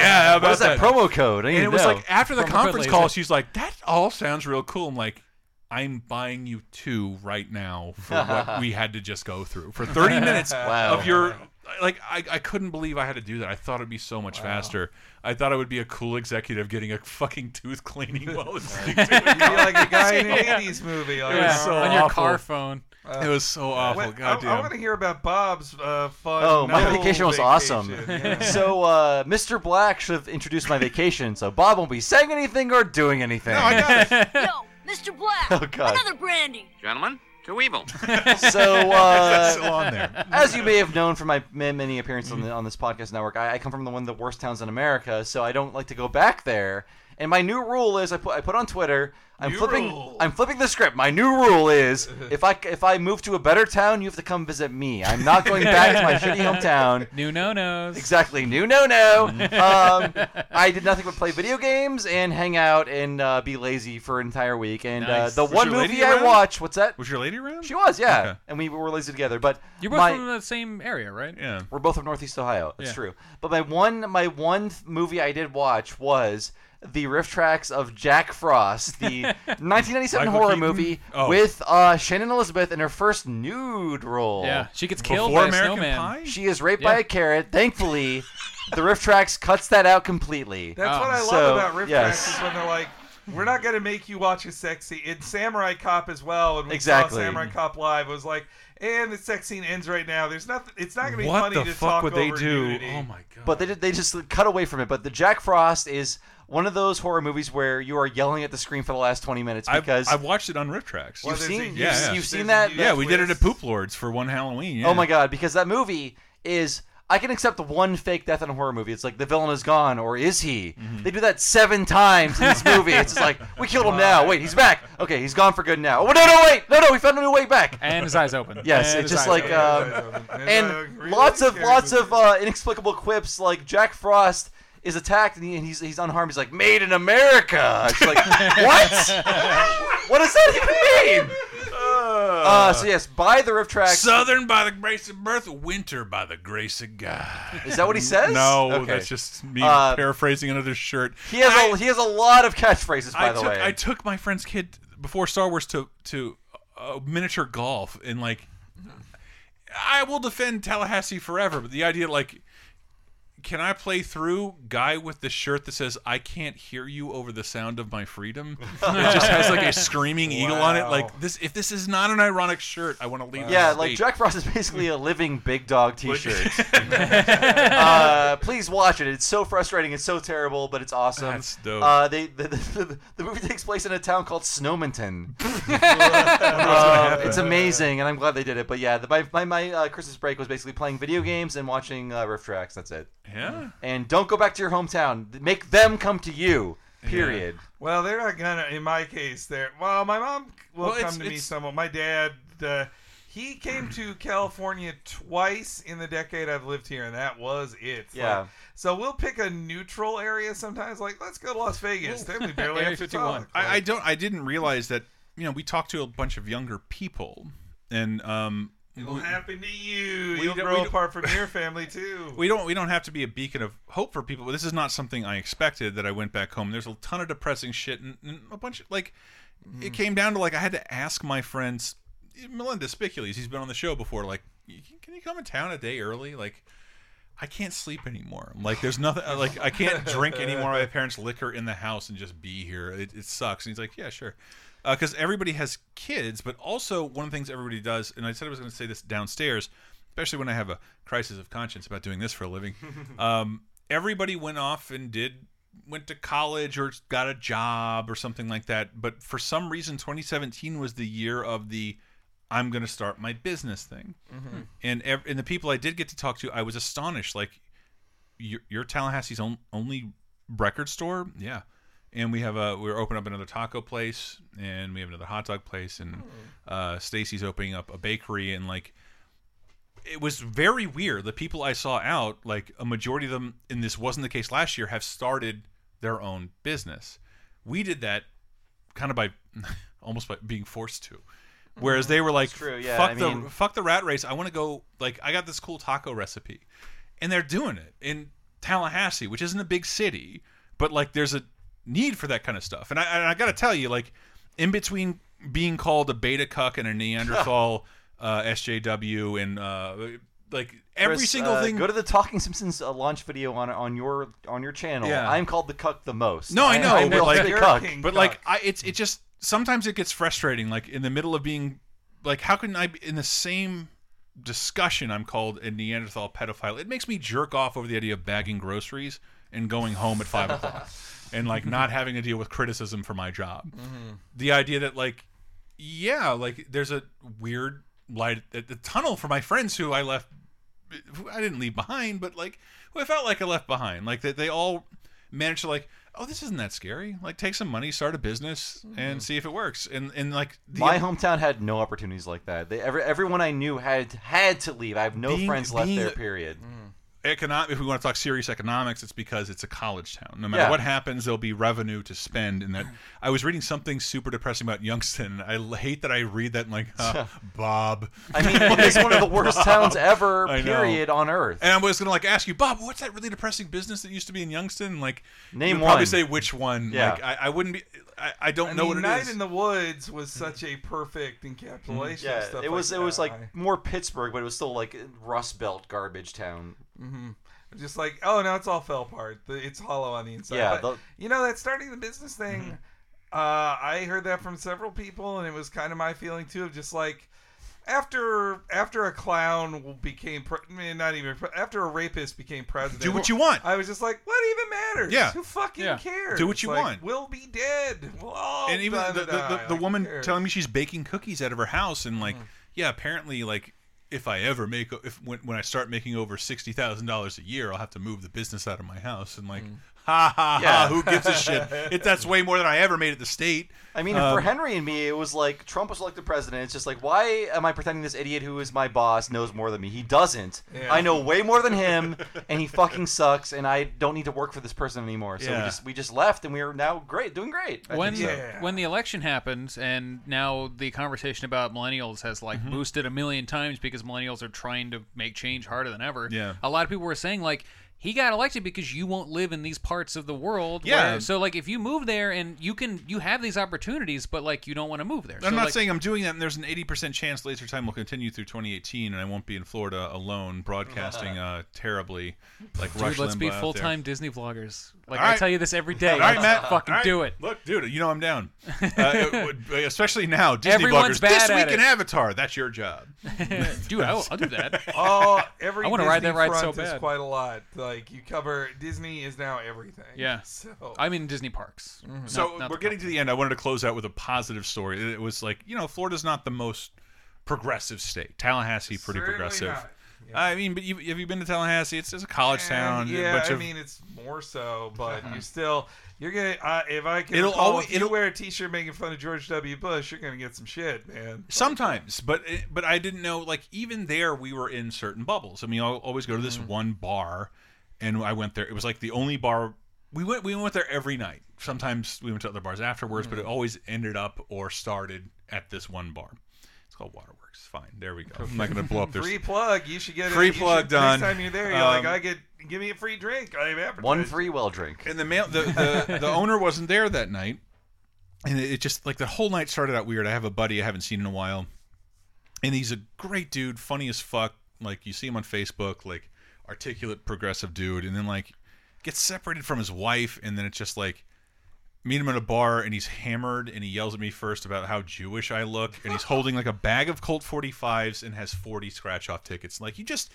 yeah. How about What's that, promo code? I And it to was know. like after the Promo conference laser. call, she's like, "That all sounds real cool." I'm like, "I'm buying you two right now for what we had to just go through for 30 minutes Wow. of your." Like I, I couldn't believe I had to do that. I thought it'd be so much faster. I thought I would be a cool executive getting a fucking tooth cleaning while listening to you'd it. like a guy in an '80s movie. Like, It was so on your awful. car phone. It was so awful. Wait, I, Goddamn. I want to hear about Bob's uh, fun. Oh, my no vacation was awesome. Yeah. So, uh, Mr. Black should have introduced my vacation, so Bob won't be saying anything or doing anything. no, I got it. Yo, Mr. Black, Oh, God. another brandy. Gentlemen, to evil. So, uh, That's still on there. as you may have known from my ma- many appearances on, the, on this podcast network, I, I come from the, one of the worst towns in America, so I don't like to go back there. And my new rule is I put I put on Twitter. I'm New flipping. rule. I'm flipping the script. My new rule is if I if I move to a better town, you have to come visit me. I'm not going back to my shitty hometown. New no nos. Exactly. New no no. Um, I did nothing but play video games and hang out and uh, be lazy for an entire week. And Nice. uh, the Was one your lady movie I around? watched. What's that? Was your lady around? She was, yeah. Okay. And we were lazy together. But You're both my, from the same area, right? Yeah. we're both from Northeast Ohio. That's Yeah. true. But my one my one th- movie I did watch was the RiffTrax of Jack Frost, the 1997 Michael horror Keaton? movie Oh. with uh, Shannon Elizabeth in her first nude role. Yeah, she gets killed Before by a American snowman. Pie? She is raped by Yeah. a carrot. Thankfully, the RiffTrax cuts that out completely. That's Oh. what I love So, about Riff yes. Tracks is when they're like, we're not gonna make you watch a sexy. In Samurai Cop as well, when we Exactly. saw Samurai Cop live, it was like, and the sex scene ends right now. There's nothing. It's not gonna be What funny the to fuck talk would they over do? nudity. Oh my god. But they did, they just cut away from it. But the Jack Frost is one of those horror movies where you are yelling at the screen for the last 20 minutes I've, because I've watched it on RiffTrax. You've there's a seen huge- Yeah, yeah. you've seen there's a that. yeah, we did it at. Poop Lords for one Halloween. Yeah. Oh my god, because that movie is I can accept one fake death in a horror movie. It's like the villain is gone, or is he? Mm-hmm. They do that seven times in this movie. It's just like we killed him now. Wait, he's back. Okay, he's gone for good now. Oh no, no, wait, no, no, we found a new way back. And his eyes open. Yes, And it's his just eyes like open. um, And, and really lots of lots of uh, inexplicable quips. Like Jack Frost is attacked and, he, and he's he's unharmed. He's like made in America. It's like what? what does that even mean? Uh, so yes, by the RiffTrax. Southern by the grace of birth, winter by the grace of God. Is that what he says? No, Okay. that's just me Uh, paraphrasing another shirt. He has I- a he has a lot of catchphrases, by I the took, way. I took my friend's kid before Star Wars to to uh, miniature golf and like I will defend Tallahassee forever, but the idea like can I play through guy with the shirt that says I can't hear you over the sound of my freedom? it just has like a screaming eagle on it. Like this if this is not an ironic shirt, I want to leave. yeah, like state. Jack Frost is basically a living big dog T-shirt. uh, please watch it. It's so frustrating. It's so terrible, but it's awesome. That's dope. Uh, they the, the, the movie takes place in a town called Snowmonton. Uh, it's amazing, and I'm glad they did it. But yeah, the, my my, my uh, Christmas break was basically playing video games and watching uh, RiffTrax. That's it. Yeah. And don't go back to your hometown. Make them come to you. Period. Well, they're not gonna. In my case, they're. Well, my mom will Well, come it's- to me it's- somewhat. My dad, uh, he came to California twice in the decade I've lived here, and that was it. Yeah. Like, so we'll pick a neutral area sometimes. Like, let's go to Las Vegas. Then we barely have to 51. talk. I, I don't. I didn't realize that. You know, we talked to a bunch of younger people, and um, It'll we, happen to you. we You'll grow we apart from your family too. we don't. We don't have to be a beacon of hope for people. But this is not something I expected. That I went back home. There's a ton of depressing shit, and, and a bunch of like. Mm-hmm. It came down to like I had to ask my friends, Melinda Spicules. He's been on the show before. Like, can you come in town a day early? Like. I can't sleep anymore. Like, there's nothing. Like, I can't drink anymore. My parents' liquor in the house and just be here. It, it sucks. And he's like, yeah, sure. Because everybody has kids, but also one of the things everybody does, and I said I was going to say this downstairs, especially when I have a crisis of conscience about doing this for a living. um, everybody went off and did went to college or got a job or something like that. But for some reason, 2017 was the year of the I'm going to start my business thing. And ev- and the people I did get to talk to, I was astonished. Like, you're, you're Tallahassee's on, only record store, yeah. And we have a we're opening up another taco place, and we have another hot dog place, and uh, Stacy's opening up a bakery, and like it was very weird. The people I saw out, like a majority of them, and this wasn't the case last year, have started their own business. We did that kind of by almost by being forced to. Whereas they were like, true, yeah, "Fuck I the mean- fuck the rat race. I want to go. Like, I got this cool taco recipe, and they're doing it in Tallahassee, which isn't a big city, but like, there's a need for that kind of stuff. And I, and I got to tell you, like, in between being called a beta cuck and a Neanderthal uh, SJW and uh, like every Chris, single uh, thing. Go to the Talking Simpsons uh, launch video on on your on your channel. Yeah. I'm called the cuck the most. No, I know, I, but will like, say cuck. but like, I it's it just sometimes it gets frustrating. Like in the middle of being, like, how can I be in the same discussion? I'm called a Neanderthal pedophile. It makes me jerk off over the idea of bagging groceries and going home at five o'clock. and like not having to deal with criticism for my job. Mm-hmm. The idea that like yeah, like there's a weird light at the tunnel for my friends who I left who I didn't leave behind, but like who I felt like I left behind. Like that they all managed to like, oh, this isn't that scary. Like take some money, start a business, and see if it works. And and like the, My hometown had no opportunities like that. They, every, everyone I knew had had to leave. I have no Being- friends left being there. Period. Economic if we want to talk serious economics it's because it's a college town no matter Yeah. what happens there'll be revenue to spend and that i was reading something super depressing about youngstown i hate that i read that and like huh, bob I mean, it's one of the worst towns ever. Period on earth. and i was gonna like ask you bob what's that really depressing business that used to be in youngstown like Name you'd probably say which one Yeah. like i, I wouldn't be i, I don't I know mean, what it Night is in the Woods was such a perfect encapsulation. Yeah, of stuff it was like it was like more Pittsburgh, but it was still like Rust Belt garbage town. Mhm. Just like, oh no, it's all fell apart. The- It's hollow on the inside. Yeah, But, the- you know that starting the business thing. Mm-hmm. Uh, I heard that from several people, and it was kind of my feeling too. Of just like after after a clown became pre- I mean, not even pre- after a rapist became president. Do what you want. I was just like, what even matters? Yeah. who fucking Yeah. cares? Do what you Like, want. We'll be dead. We'll and even the, the, the, the Like, who woman telling me she's baking cookies out of her house and Mm. like yeah apparently like if i ever make if when, when i start making over $60000 a year i'll have to move the business out of my house and like mm. Ha ha. Yeah. ha who gives a shit it, that's way more than i ever made at the state I mean, Um, for Henry and me, it was like Trump was elected president. It's just like, why am I pretending this idiot who is my boss knows more than me? He doesn't. Yeah. I know way more than him, and he fucking sucks. And I don't need to work for this person anymore. So Yeah. we just we just left, and we are now great, doing great. I when think so. Yeah. when the election happened and now the conversation about millennials has like Mm-hmm. boosted a million times because millennials are trying to make change harder than ever Yeah. a lot of people were saying like he got elected because you won't live in these parts of the world Yeah. where- so like if you move there and you can you have these opportunities but like you don't want to move there I'm So, not like, saying I'm doing that, and there's an 80% chance Laser Time will continue through 2018, and I won't be in Florida alone broadcasting uh, terribly, like Dude, Rush let's be Limbaugh out full time Disney vloggers. Like All I tell you this every day. All right, Let's Matt. fucking All right. do it. Look, dude, you know I'm down. Uh, it especially now, Disney Everyone's bloggers. bad This week in. Avatar. That's your job. Dude, I'll, I'll do that. Oh, every I wanna ride that ride so front bad. quite a lot. Like you cover Disney is now everything. Yeah. So I'm in Disney parks. Mm-hmm. Not- So not we're the getting to the end. I wanted to close out with a positive story. It was like you know, Florida's not the most progressive state. Tallahassee, pretty Certainly progressive. not. I mean, but you, have you been to Tallahassee? It's, it's a college eh, town. And, a yeah, bunch I of- mean it's more so, but you still you're gonna. Uh, if I can, It'll recall, always- if you it'll- wear a T-shirt making fun of George W. Bush, you're gonna get some shit, man. Sometimes, but eh, but I didn't know. Like even there, we were in certain bubbles. I mean, I'll always go to this mm. one bar, and I went there. It was like the only bar we went. We went there every night. Sometimes we went to other bars afterwards, but it always ended up or started at this one bar. It's called Waterworks. Fine, there we go. I'm not going to blow up their Free plug. You should get Free it. you plug should- done. Next time you're there, you're Um, like, I get give me a free drink. I have. One free well drink. And the mail, the, the the owner wasn't there that night, and it just like the whole night started out weird. I have a buddy I haven't seen in a while, and he's a great dude, funny as fuck. Like you see him on Facebook, like articulate, progressive dude, and then like gets separated from his wife, and then it's just like meet him at a bar, and he's hammered, and he yells at me first about how Jewish I look, and he's holding like a bag of Colt 45s and has 40 scratch off tickets. Like you just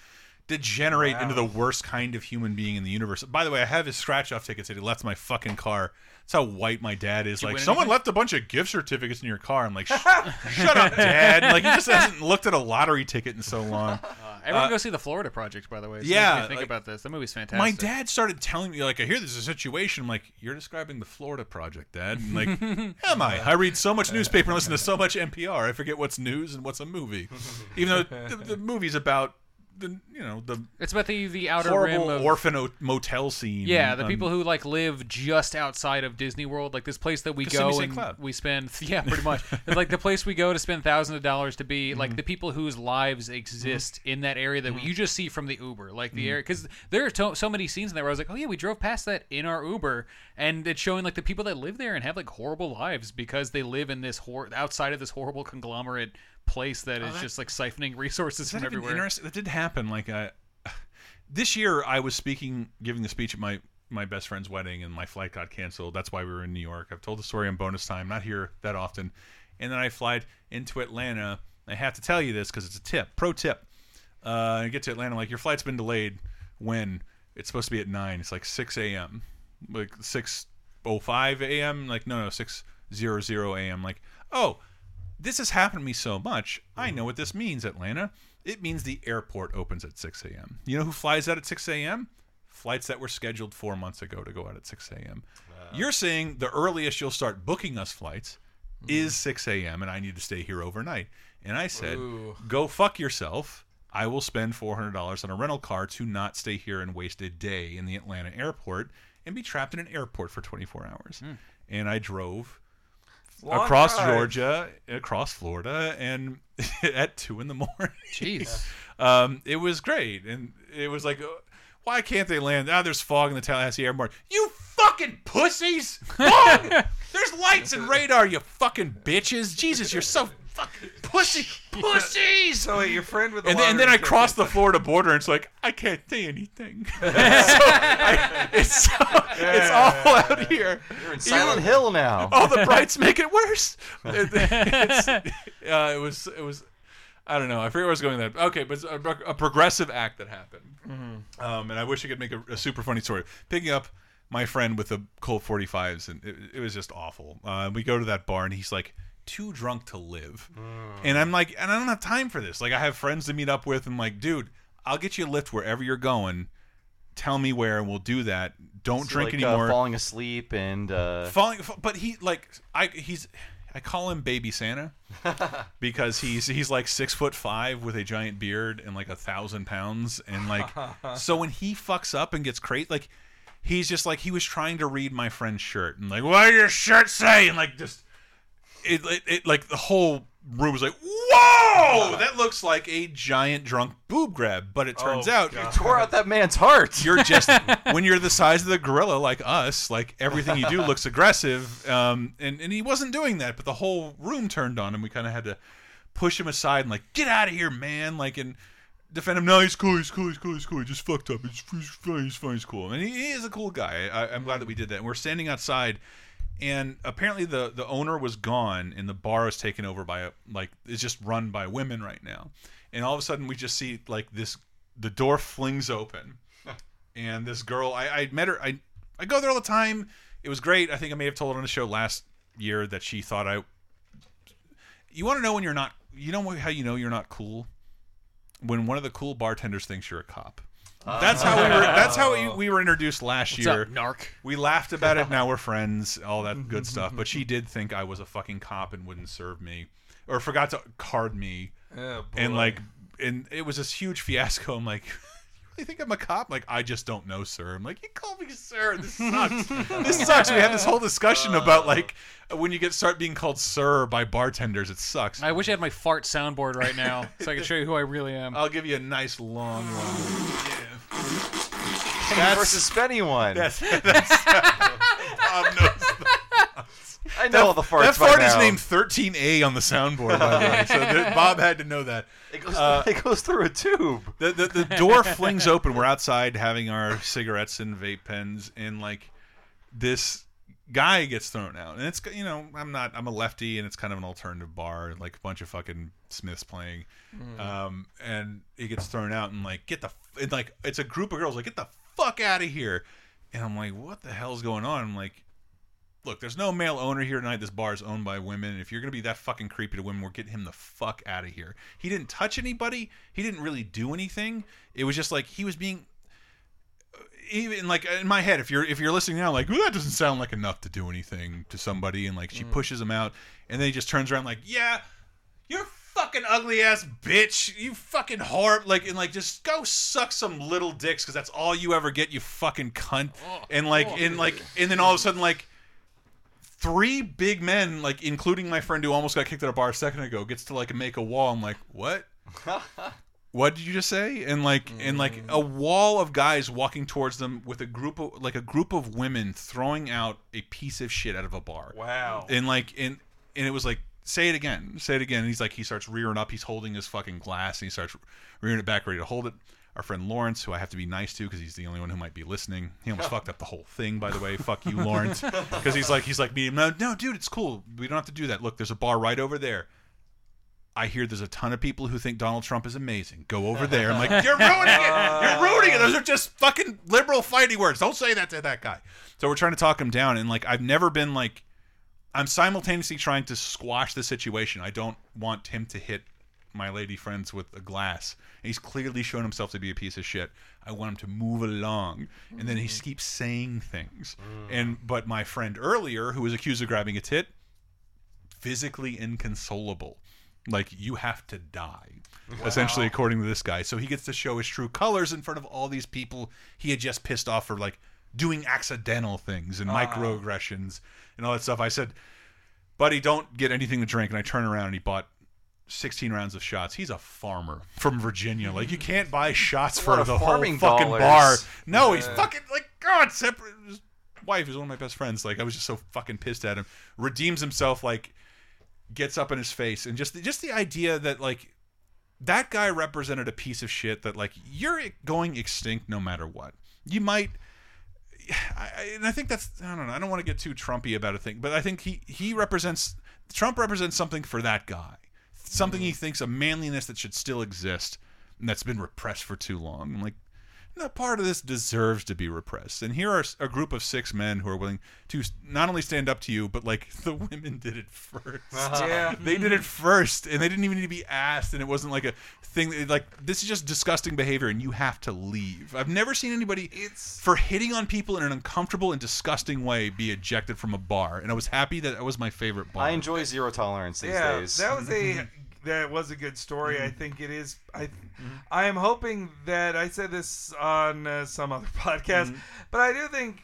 degenerate into the worst kind of human being in the universe. By the way, I have his scratch off tickets that he left my fucking car. That's how white my dad is. Like someone anything? left a bunch of gift certificates in your car. I'm like, "Sh- shut up, dad. Like he just hasn't looked at a lottery ticket in so long. Everyone Uh, go see the Florida Project, by the way. It yeah, think like- about this. That movie's fantastic. My dad started telling me like, I hear there's a situation. I'm like, you're describing the Florida Project, Dad. And like, am I? I read so much newspaper and listen to so much NPR. I forget what's news and what's a movie. Even though the, the movie's about the you know the It's about the the outer horrible rim of orphan o- motel scene. Yeah, the um, people who like live just outside of Disney World, like this place that we go and Cloud. we spend. Yeah, pretty much. it's like the place we go to spend thousands of dollars to be Mm-hmm. like the people whose lives exist in that area that you just see from the Uber, like the Mm-hmm. area. Because there are to- so many scenes in there where I was like, oh yeah, we drove past that in our Uber, and it's showing like the people that live there and have like horrible lives because they live in this hor- outside of this horrible conglomerate place that is Oh, that- just like siphoning resources from everywhere. interesting? That did happen. Like I, this year, I was speaking, giving the speech at my my best friend's wedding, and my flight got canceled. That's why we were in New York. I've told the story on bonus time. Not here that often. And then I flied into Atlanta. I have to tell you this because it's a tip, pro tip. Uh, I get to Atlanta, like your flight's been delayed when it's supposed to be at nine. It's like six a.m. Like six 6:05 a.m. Like no, no, 6:00 a.m. Like oh, this has happened to me so much. I mm-hmm. know what this means, Atlanta. It means the airport opens at 6 a.m. You know who flies out at 6 a.m. Flights that were scheduled four months ago to go out at 6 a.m. Uh. You're saying the earliest you'll start booking us flights mm-hmm. is 6 a.m. and I need to stay here overnight. And I said, Ooh. go fuck yourself. I will spend $400 on a rental car to not stay here and waste a day in the Atlanta airport and be trapped in an airport for 24 hours. Hmm. And I drove Long across drive. Georgia, across Florida, and at two in the morning. Jeez. um, it was great, and it was like, uh, why can't they land? Ah, there's fog in the Tallahassee airport. You fucking pussies! Fog! there's lights and radar. You fucking bitches! Jesus, you're so fucking pussy pussies! So wait, your friend with the and then, and then I lottery crossed the Florida border, and it's like I can't say anything. so I, it's so, it's awful out here. You're in Silent Hill now. All the brights make it worse. It, it's- uh, it was it was I don't know. I forget where I was going with that. Okay, but it's a, a progressive act that happened. Um, and I wish I could make a, a super funny story. Picking up my friend with the Colt 45s, and it, it was just awful. Uh, we go to that bar, and he's like, too drunk to live. And I'm like, and I don't have time for this. Like, I have friends to meet up with, and like, dude, I'll get you a lift wherever you're going. Tell me where, and we'll do that. Don't So, drink like, uh, anymore. falling asleep and uh, Falling, but he like I he's I call him Baby Santa because he's he's like six foot five with a giant beard and like a thousand pounds and like so when he fucks up and gets crate like he's just like he was trying to read my friend's shirt and like what does your shirt say and like just it, it, it like the whole room was like whoa! That looks like a giant drunk boob grab but it turns Oh, out God. tore out that man's heart. you're just when you're the size of the gorilla like us like everything you do looks aggressive um and, and he wasn't doing that but the whole room turned on him. We kind of had to push him aside and like get out of here man like and defend him. No he's cool he's cool he's cool he's cool. He just fucked up. He's, he's fine he's fine he's cool. And he, he is a cool guy. I, i'm glad that we did that. And we're standing outside and apparently the the owner was gone and the bar was taken over by a like it's just run by women right now. And all of a sudden we just see like this the door flings open. And this girl I, I met her I I go there all the time. It was great. I think I may have told her on the show last year that she thought I you want to know when you're not you know how you know you're not cool? When one of the cool bartenders thinks you're a cop that's how we were. That's how we, we were introduced last What's year. up, narc? We laughed about it. Now we're friends. All that good stuff. But she did think I was a fucking cop and wouldn't serve me, or forgot to card me. Oh, and like, and it was this huge fiasco. I'm like, you really think I'm a cop? Like, I just don't know, sir. I'm like, you call me sir. This sucks. this sucks. We had this whole discussion uh. about like when you get start being called sir by bartenders. It sucks. I wish I had my fart soundboard right now so I could show you who I really am. I'll give you a nice long one. Kenny versus Spenny one. That's, that's Bob knows. I know all the farts That fart is named 13A on the soundboard, by the way. So th- Bob had to know that. It goes, Uh, it goes through a tube. The, the, the door flings open. We're outside having our cigarettes and vape pens, and like this guy gets thrown out. And it's you know I'm not I'm a lefty, and it's kind of an alternative bar, like a bunch of fucking Smiths playing. Mm. Um, and he gets thrown out, and like get the f- and like it's a group of girls like get the fuck out of here. And I'm like, what the hell's going on? I'm like, look, there's no male owner here tonight. This bar is owned by women. If you're gonna be that fucking creepy to women, we're getting him the fuck out of here. He didn't touch anybody. He didn't really do anything. It was just like he was being even like in my head if you're if you're listening now like that doesn't sound like enough to do anything to somebody and like she pushes him out and then he just turns around like yeah you're fucking ugly ass bitch. You fucking whore like and like just go suck some little dicks because that's all you ever get you fucking cunt. Oh, and like oh. and like and then all of a sudden like three big men like including my friend who almost got kicked out of bar a second ago gets to like make a wall. I'm like what? What did you just say? And like and like a mm. wall of guys walking towards them with a group of like a group of women throwing out a piece of shit out of a bar. Wow. and like and and it was like say it again say it again and he's like he starts rearing up he's holding his fucking glass and he starts rearing it back ready to hold it our friend Lawrence, who I have to be nice to because he's the only one who might be listening. He almost fucked up the whole thing, by the way. Fuck you, Lawrence, because he's like he's like me. No, no, dude, it's cool. We don't have to do that. Look, there's a bar right over there. I hear there's a ton of people who think Donald Trump is amazing. Go over there. I'm like, you're ruining it. You're ruining it. Those are just fucking liberal fighting words. Don't say that to that guy. So we're trying to talk him down, and like I've never been like, I'm simultaneously trying to squash the situation. I don't want him to hit my lady friends with a glass. And he's clearly shown himself to be a piece of shit. I want him to move along, and then he Mm. keeps saying things. And but my friend earlier, who was accused of grabbing a tit, physically inconsolable. Like you have to die, essentially, according to this guy. So he gets to show his true colors in front of all these people he had just pissed off for like doing accidental things and microaggressions and all that stuff. I said, "Buddy, don't get anything to drink." And I turn around and he bought 16 rounds of shots. He's a farmer from Virginia. Like you can't buy shots for the whole fucking dollars. bar. No, he's fucking like God. Separate. His wife is one of my best friends. Like I was just so fucking pissed at him. Redeems himself. Like gets up in his face and just just the idea that like that guy represented a piece of shit that like you're going extinct no matter what. You might I, I- and I think that's I don't know. I don't want to get too Trumpy about a thing, but I think he he represents Trump represents something for that guy, something he mm-hmm. thinks a manliness that should still exist and that's been repressed for too long. I'm like, no part of this deserves to be repressed. And here are a group of six men who are willing to not only stand up to you, but like the women did it 1st uh-huh. Yeah. they did it first, and they didn't even need to be asked, and it wasn't like a thing. Like this is just disgusting behavior, and you have to leave. I've never seen anybody It's- for hitting on people in an uncomfortable and disgusting way be ejected from a bar, and I was happy that that was my favorite bar. I enjoy zero tolerance these yeah, days. that was a that was a good story. Mm-hmm. I think it is. I I am hoping that I said this on uh, some other podcast, Mm-hmm. but I do think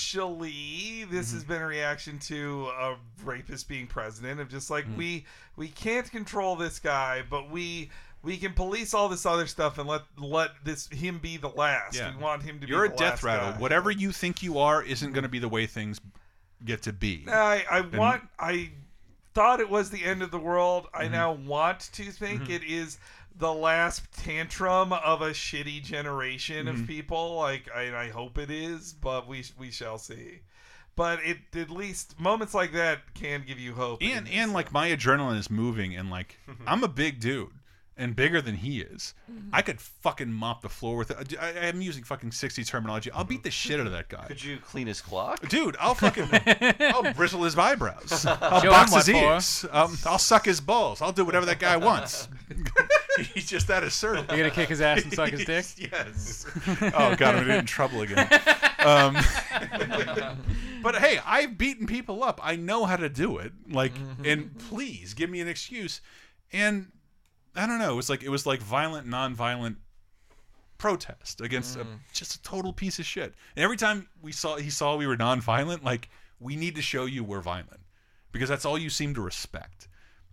partially this has been a reaction to a rapist being president of just like Mm-hmm. we we can't control this guy, but we. We can police all this other stuff and let let this him be the last. Yeah. We want him to You're be a death rattle. guy. Whatever you think you are isn't going to be the way things get to be. I, I want. I thought it was the end of the world. I Mm-hmm. now want to think it is the last tantrum of a shitty generation Mm-hmm. of people. Like I, I hope it is, but we we shall see. But it at least moments like that can give you hope. and and like my adrenaline is moving and like I'm a big dude and bigger than he is. I could fucking mop the floor with it. I, I'm using fucking 60 terminology. I'll beat the shit out of that guy. Could you clean his clock? Dude, I'll fucking I'll bristle his eyebrows. I'll Show box his ears. Um, I'll suck his balls. I'll do whatever that guy wants. He's just that assertive. You're gonna kick his ass and suck his dick. Yes. Oh god, I'm gonna get in trouble again. Um, but hey, I've beaten people up. I know how to do it. Like, and please give me an excuse. And I don't know. It was like it was like violent, non-violent protest against a, mm. just a total piece of shit. And every time we saw he saw we were non-violent, like we need to show you we're violent because that's all you seem to respect.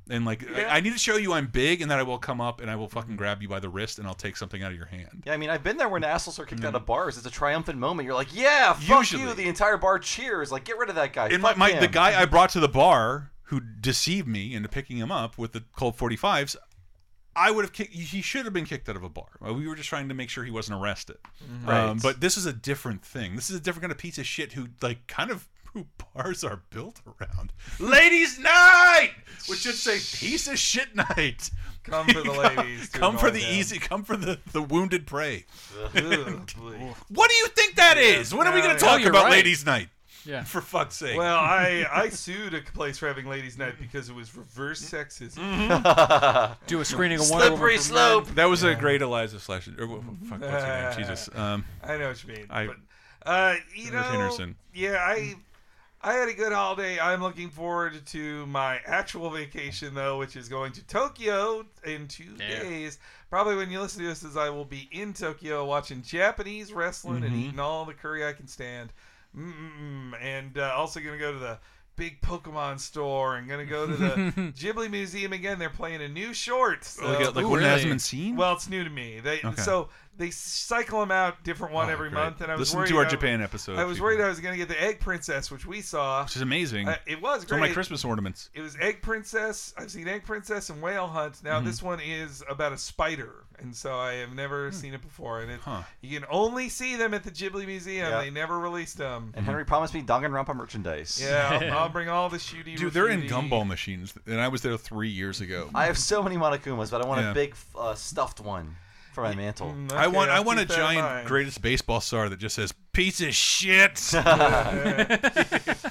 And like I, I need to show you I'm big, and that I will come up and I will fucking grab you by the wrist and I'll take something out of your hand. Yeah, I mean, I've been there when assholes are kicked out of mm. bars. It's a triumphant moment. You're like, yeah, fuck Usually. you. The entire bar cheers. Like, get rid of that guy. And my, my the guy I brought to the bar who deceived me into picking him up with the Colt 45s, I would have kicked. He should have been kicked out of a bar. Uh, We were just trying to make sure he wasn't arrested. Mm-hmm. Right. Um, but this is a different thing. This is a different kind of piece of shit who like kind of who bars are built around. Ladies' night, which should say piece of shit night. Come for the ladies. Come for the easy. Come for the the wounded prey. Ugh. What do you think that is? When are we going to talk Oh, about right. ladies' night? Yeah. For fuck's sake. Well, I I sued a place for having ladies' night because it was reverse sexism. Do a screening of Wonder Woman. Slippery slope. That was a great Eliza slash. Or, what- fuck, what's her name? Jesus. Um, I know what you mean. I- but, uh, you know, Anderson Henderson. yeah, I I had a good holiday. I'm looking forward to my actual vacation though, which is going to Tokyo in two Yeah. days. Probably when you listen to this, is I will be in Tokyo watching Japanese wrestling and Mm-hmm. eating all the curry I can stand. Mm-mm-mm. And uh, also gonna go to the big Pokemon store and gonna go to the Ghibli Museum again. They're playing a new short. So, like, like Ooh, one that hasn't really? been seen. well, it's new to me. They Okay. so they cycle them out different one Oh, every great. month, and I was Listen worried to our I- Japan episode. I was you worried I was going to get the Egg Princess, which we saw. which is amazing. Uh, it was it's one of my. Christmas ornaments. It was Egg Princess. I've seen Egg Princess and Whale Hunt. Mm-hmm. Now this one is about a spider, and so I have never seen it before. And it, Huh. you can only see them at the Ghibli Museum. Yeah. They never released them. And Henry promised me Danganronpa merchandise. Yeah, I'll, I'll bring all the shooty. Dude, they're in gumball machines, and I was there three years ago. I have so many Monokumas, but I want Yeah. a big uh, stuffed one for my mantle. Mm, I want okay, I I'll want a keep that in giant greatest baseball star that just says piece of shit.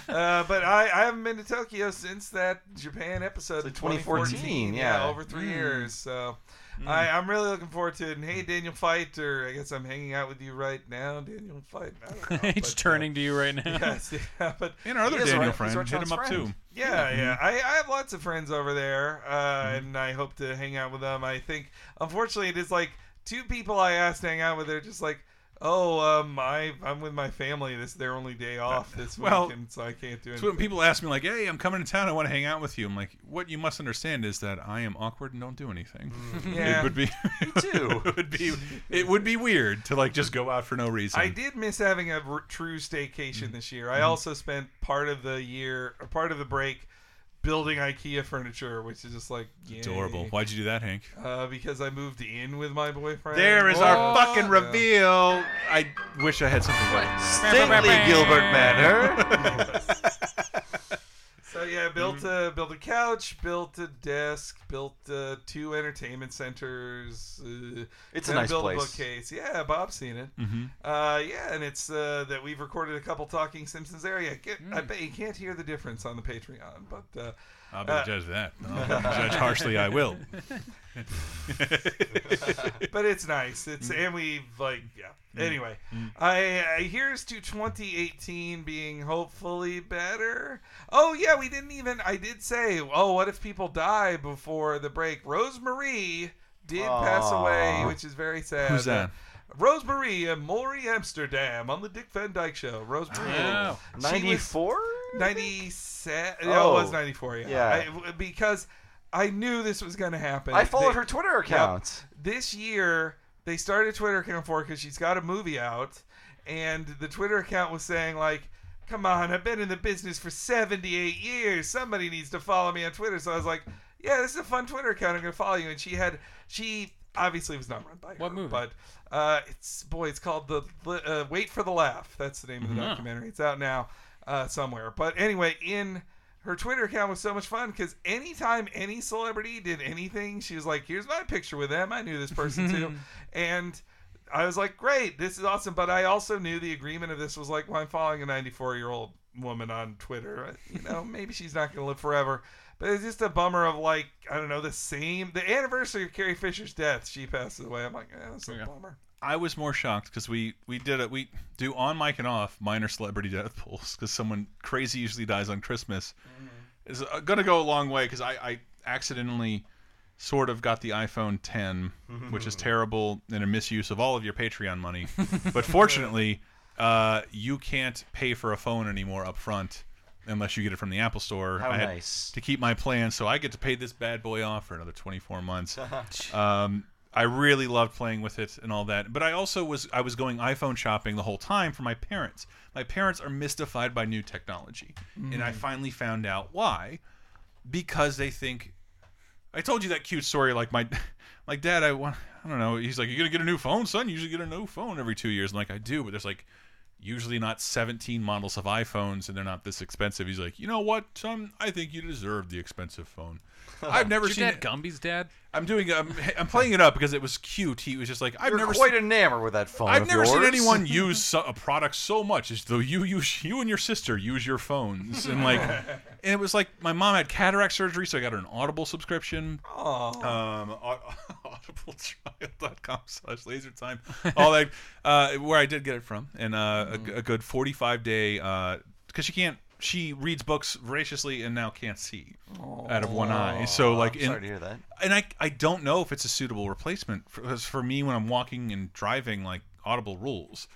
Uh, but I, I haven't been to Tokyo since that Japan episode in 2014, yeah. over three Mm. years. So I, I'm really looking forward to it. And hey, Daniel Fight, or I guess I'm hanging out with you right now, Daniel Fight. I He's but, uh, turning to you right now. Yes, yeah, but and our other Daniel right- friend, hit Archon's him up friend. too. Yeah, Mhm. yeah. I, I have lots of friends over there, uh, and I hope to hang out with them. I think, unfortunately, it is like two people I asked to hang out with. They're just like, oh, um, I I'm with my family. This is their only day uh, off this well, week, and so I can't do So when people ask me like, "Hey, I'm coming to town. I want to hang out with you," I'm like, "What you must understand is that I am awkward and don't do anything. Mm. Yeah. It would be too. it would be it would be weird to like just go out for no reason. I did miss having a r- true staycation mm. this year. I mm-hmm. also spent part of the year, or part of the break, building IKEA furniture, which is just like yay. Adorable. Why'd you do that, Hank? Uh, because I moved in with my boyfriend. There is our Oh, fucking yeah. reveal. I wish I had something better. Stately Gilbert Manor. So yeah, built Mm-hmm. a built a couch, built a desk, built uh, two entertainment centers. Uh, It's a nice build place. A bookcase. Yeah, Bob's seen it. Mhm. Uh, yeah, and it's uh, that we've recorded a couple Talking Simpsons area. Get, I Mm. bet you can't hear the difference on the Patreon, but uh, I'll be the judge of that. judge harshly, I will. but it's nice. It's and we like yeah. Mm. Anyway, mm. I, I here's to 2018 being hopefully better. Oh yeah, we didn't even. I did say, oh, what if people die before the break? Rose Marie did pass away, which is very sad. Who's that? Rose Marie and Maury Amsterdam on the Dick Van Dyke Show. Rose Marie. 94? 96. 96. Yeah, it was 94. Yeah. yeah. I, because I knew this was going to happen. I followed they, her Twitter account. Yeah, this year, they started a Twitter account for because she's got a movie out. And the Twitter account was saying, like, come on, I've been in the business for 78 years. Somebody needs to follow me on Twitter. So I was like, yeah, this is a fun Twitter account. I'm going to follow you. And she had, she obviously was not run by her. What movie? But uh, it's boy, it's called the uh, Wait for the Laugh. That's the name of the mm-hmm. documentary. It's out now uh, somewhere. But anyway, in her Twitter account was so much fun because anytime any celebrity did anything, she was like, "Here's my picture with them. I knew this person too," and I was like, "Great, this is awesome." But I also knew the agreement of this was like, "Well, I'm following a 94 year old woman on Twitter. You know, maybe she's not going to live forever." But it's just a bummer of like I don't know the same the anniversary of Carrie Fisher's death. She passes away. I'm like, eh, that's a bummer. I was more shocked because we we did it. We do on mic and off minor celebrity death pools because someone crazy usually dies on Christmas. Is uh, gonna go a long way because I, I accidentally sort of got the iPhone 10, which is terrible and a misuse of all of your Patreon money. but fortunately, uh, you can't pay for a phone anymore up front unless you get it from the Apple Store. How I nice. To keep my plan, so I get to pay this bad boy off for another 24 months. um, I really loved playing with it and all that, but I also was I was going iPhone shopping the whole time for my parents. My parents are mystified by new technology, and I Mm. finally found out why. Because they think I told you that cute story. Like my, like dad, I want, I don't know. He's like, you gonna get a new phone, son? You usually get a new phone every two years. I'm like, I do, but there's like usually not 17 models of iPhones, and they're not this expensive. He's like, you know what, son? I think you deserve the expensive phone. I've never Is your seen dad Gumby's dad. I'm doing. I'm, I'm playing it up because it was cute. He was just like, I've You're never quite seen, enamored with that phone. I've of never seen anyone use so, a product so much as though you use you and your sister use your phones and like, and it was like my mom had cataract surgery, so I got her an Audible subscription. Oh. Um, audibletrial.com slash laser time. All that, uh, where I did get it from, and uh, a, a good 45 day, because she can't. She reads books voraciously and now can't see out of one eye. So like, in- sorry to hear that. and I I don't know if it's a suitable replacement for, 'cause for me when I'm walking and driving like Audible rules.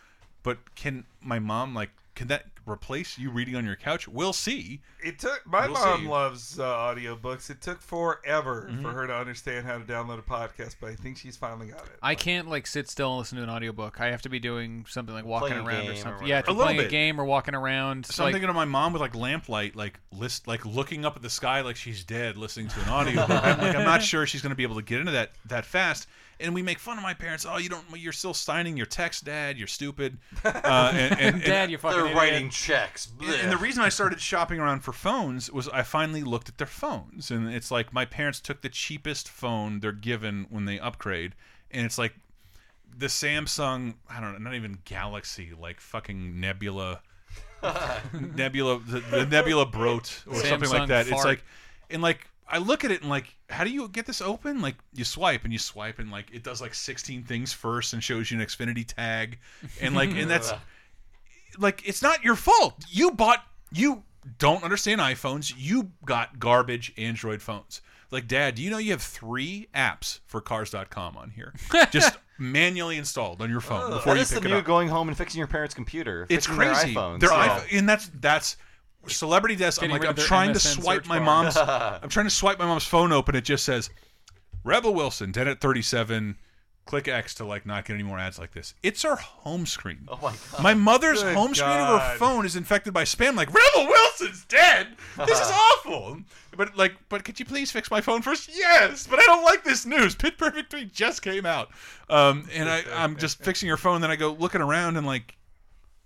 But can my mom like can that replace you reading on your couch. We'll see. It took my We'll mom see. loves uh, audiobooks. It took forever Mhm. for her to understand how to download a podcast, but I think she's finally got it. I can't like sit still and listen to an audiobook. I have to be doing something like walking Playing around or game or something. yeah, if A you're little playing a game or walking around. So I'm like, thinking of my mom with like lamplight, like list, like looking up at the sky like she's dead, listening to an audiobook. I'm like, I'm not sure she's going to be able to get into that that fast. And we make fun of my parents. Oh, you don't. You're still signing your text, Dad. You're stupid. Uh, and, and, and- Dad, you fucking They're idiot. writing checks. And, and the reason I started shopping around for phones was I finally looked at their phones, and it's like my parents took the cheapest phone they're given when they upgrade, and it's like the Samsung. I don't know, not even Galaxy, like fucking Nebula. Nebula, the, the Nebula Brote or something like that. It's like, and like I look at it and like, how do you get this open? Like you swipe and you swipe and like it does like 16 things first and shows you an Xfinity tag, and like and that's like it's not your fault. You bought you don't understand iPhones. You got garbage Android phones. Like, Dad, do you know you have three apps for Cars.com on here, just manually installed on your phone before that you is pick the it new up? going home and fixing your parents' computer. It's fixing their crazy. iPhones. Their yeah. iPhone, and that's that's celebrity desk. I'm like, I'm trying to swipe my bar. mom's. I'm trying to swipe my mom's phone open. It just says, Rebel Wilson, dead at 37. Click X to like not get any more ads like this. It's her home screen. Oh my god. My mother's Good home screen of her phone is infected by spam. Like Rebel Wilson's dead. This is awful. But like, but could you please fix my phone first? Yes, but I don't like this news. Pitch Perfect Three just came out, um, and I, I'm just fixing her phone. Then I go looking around and like,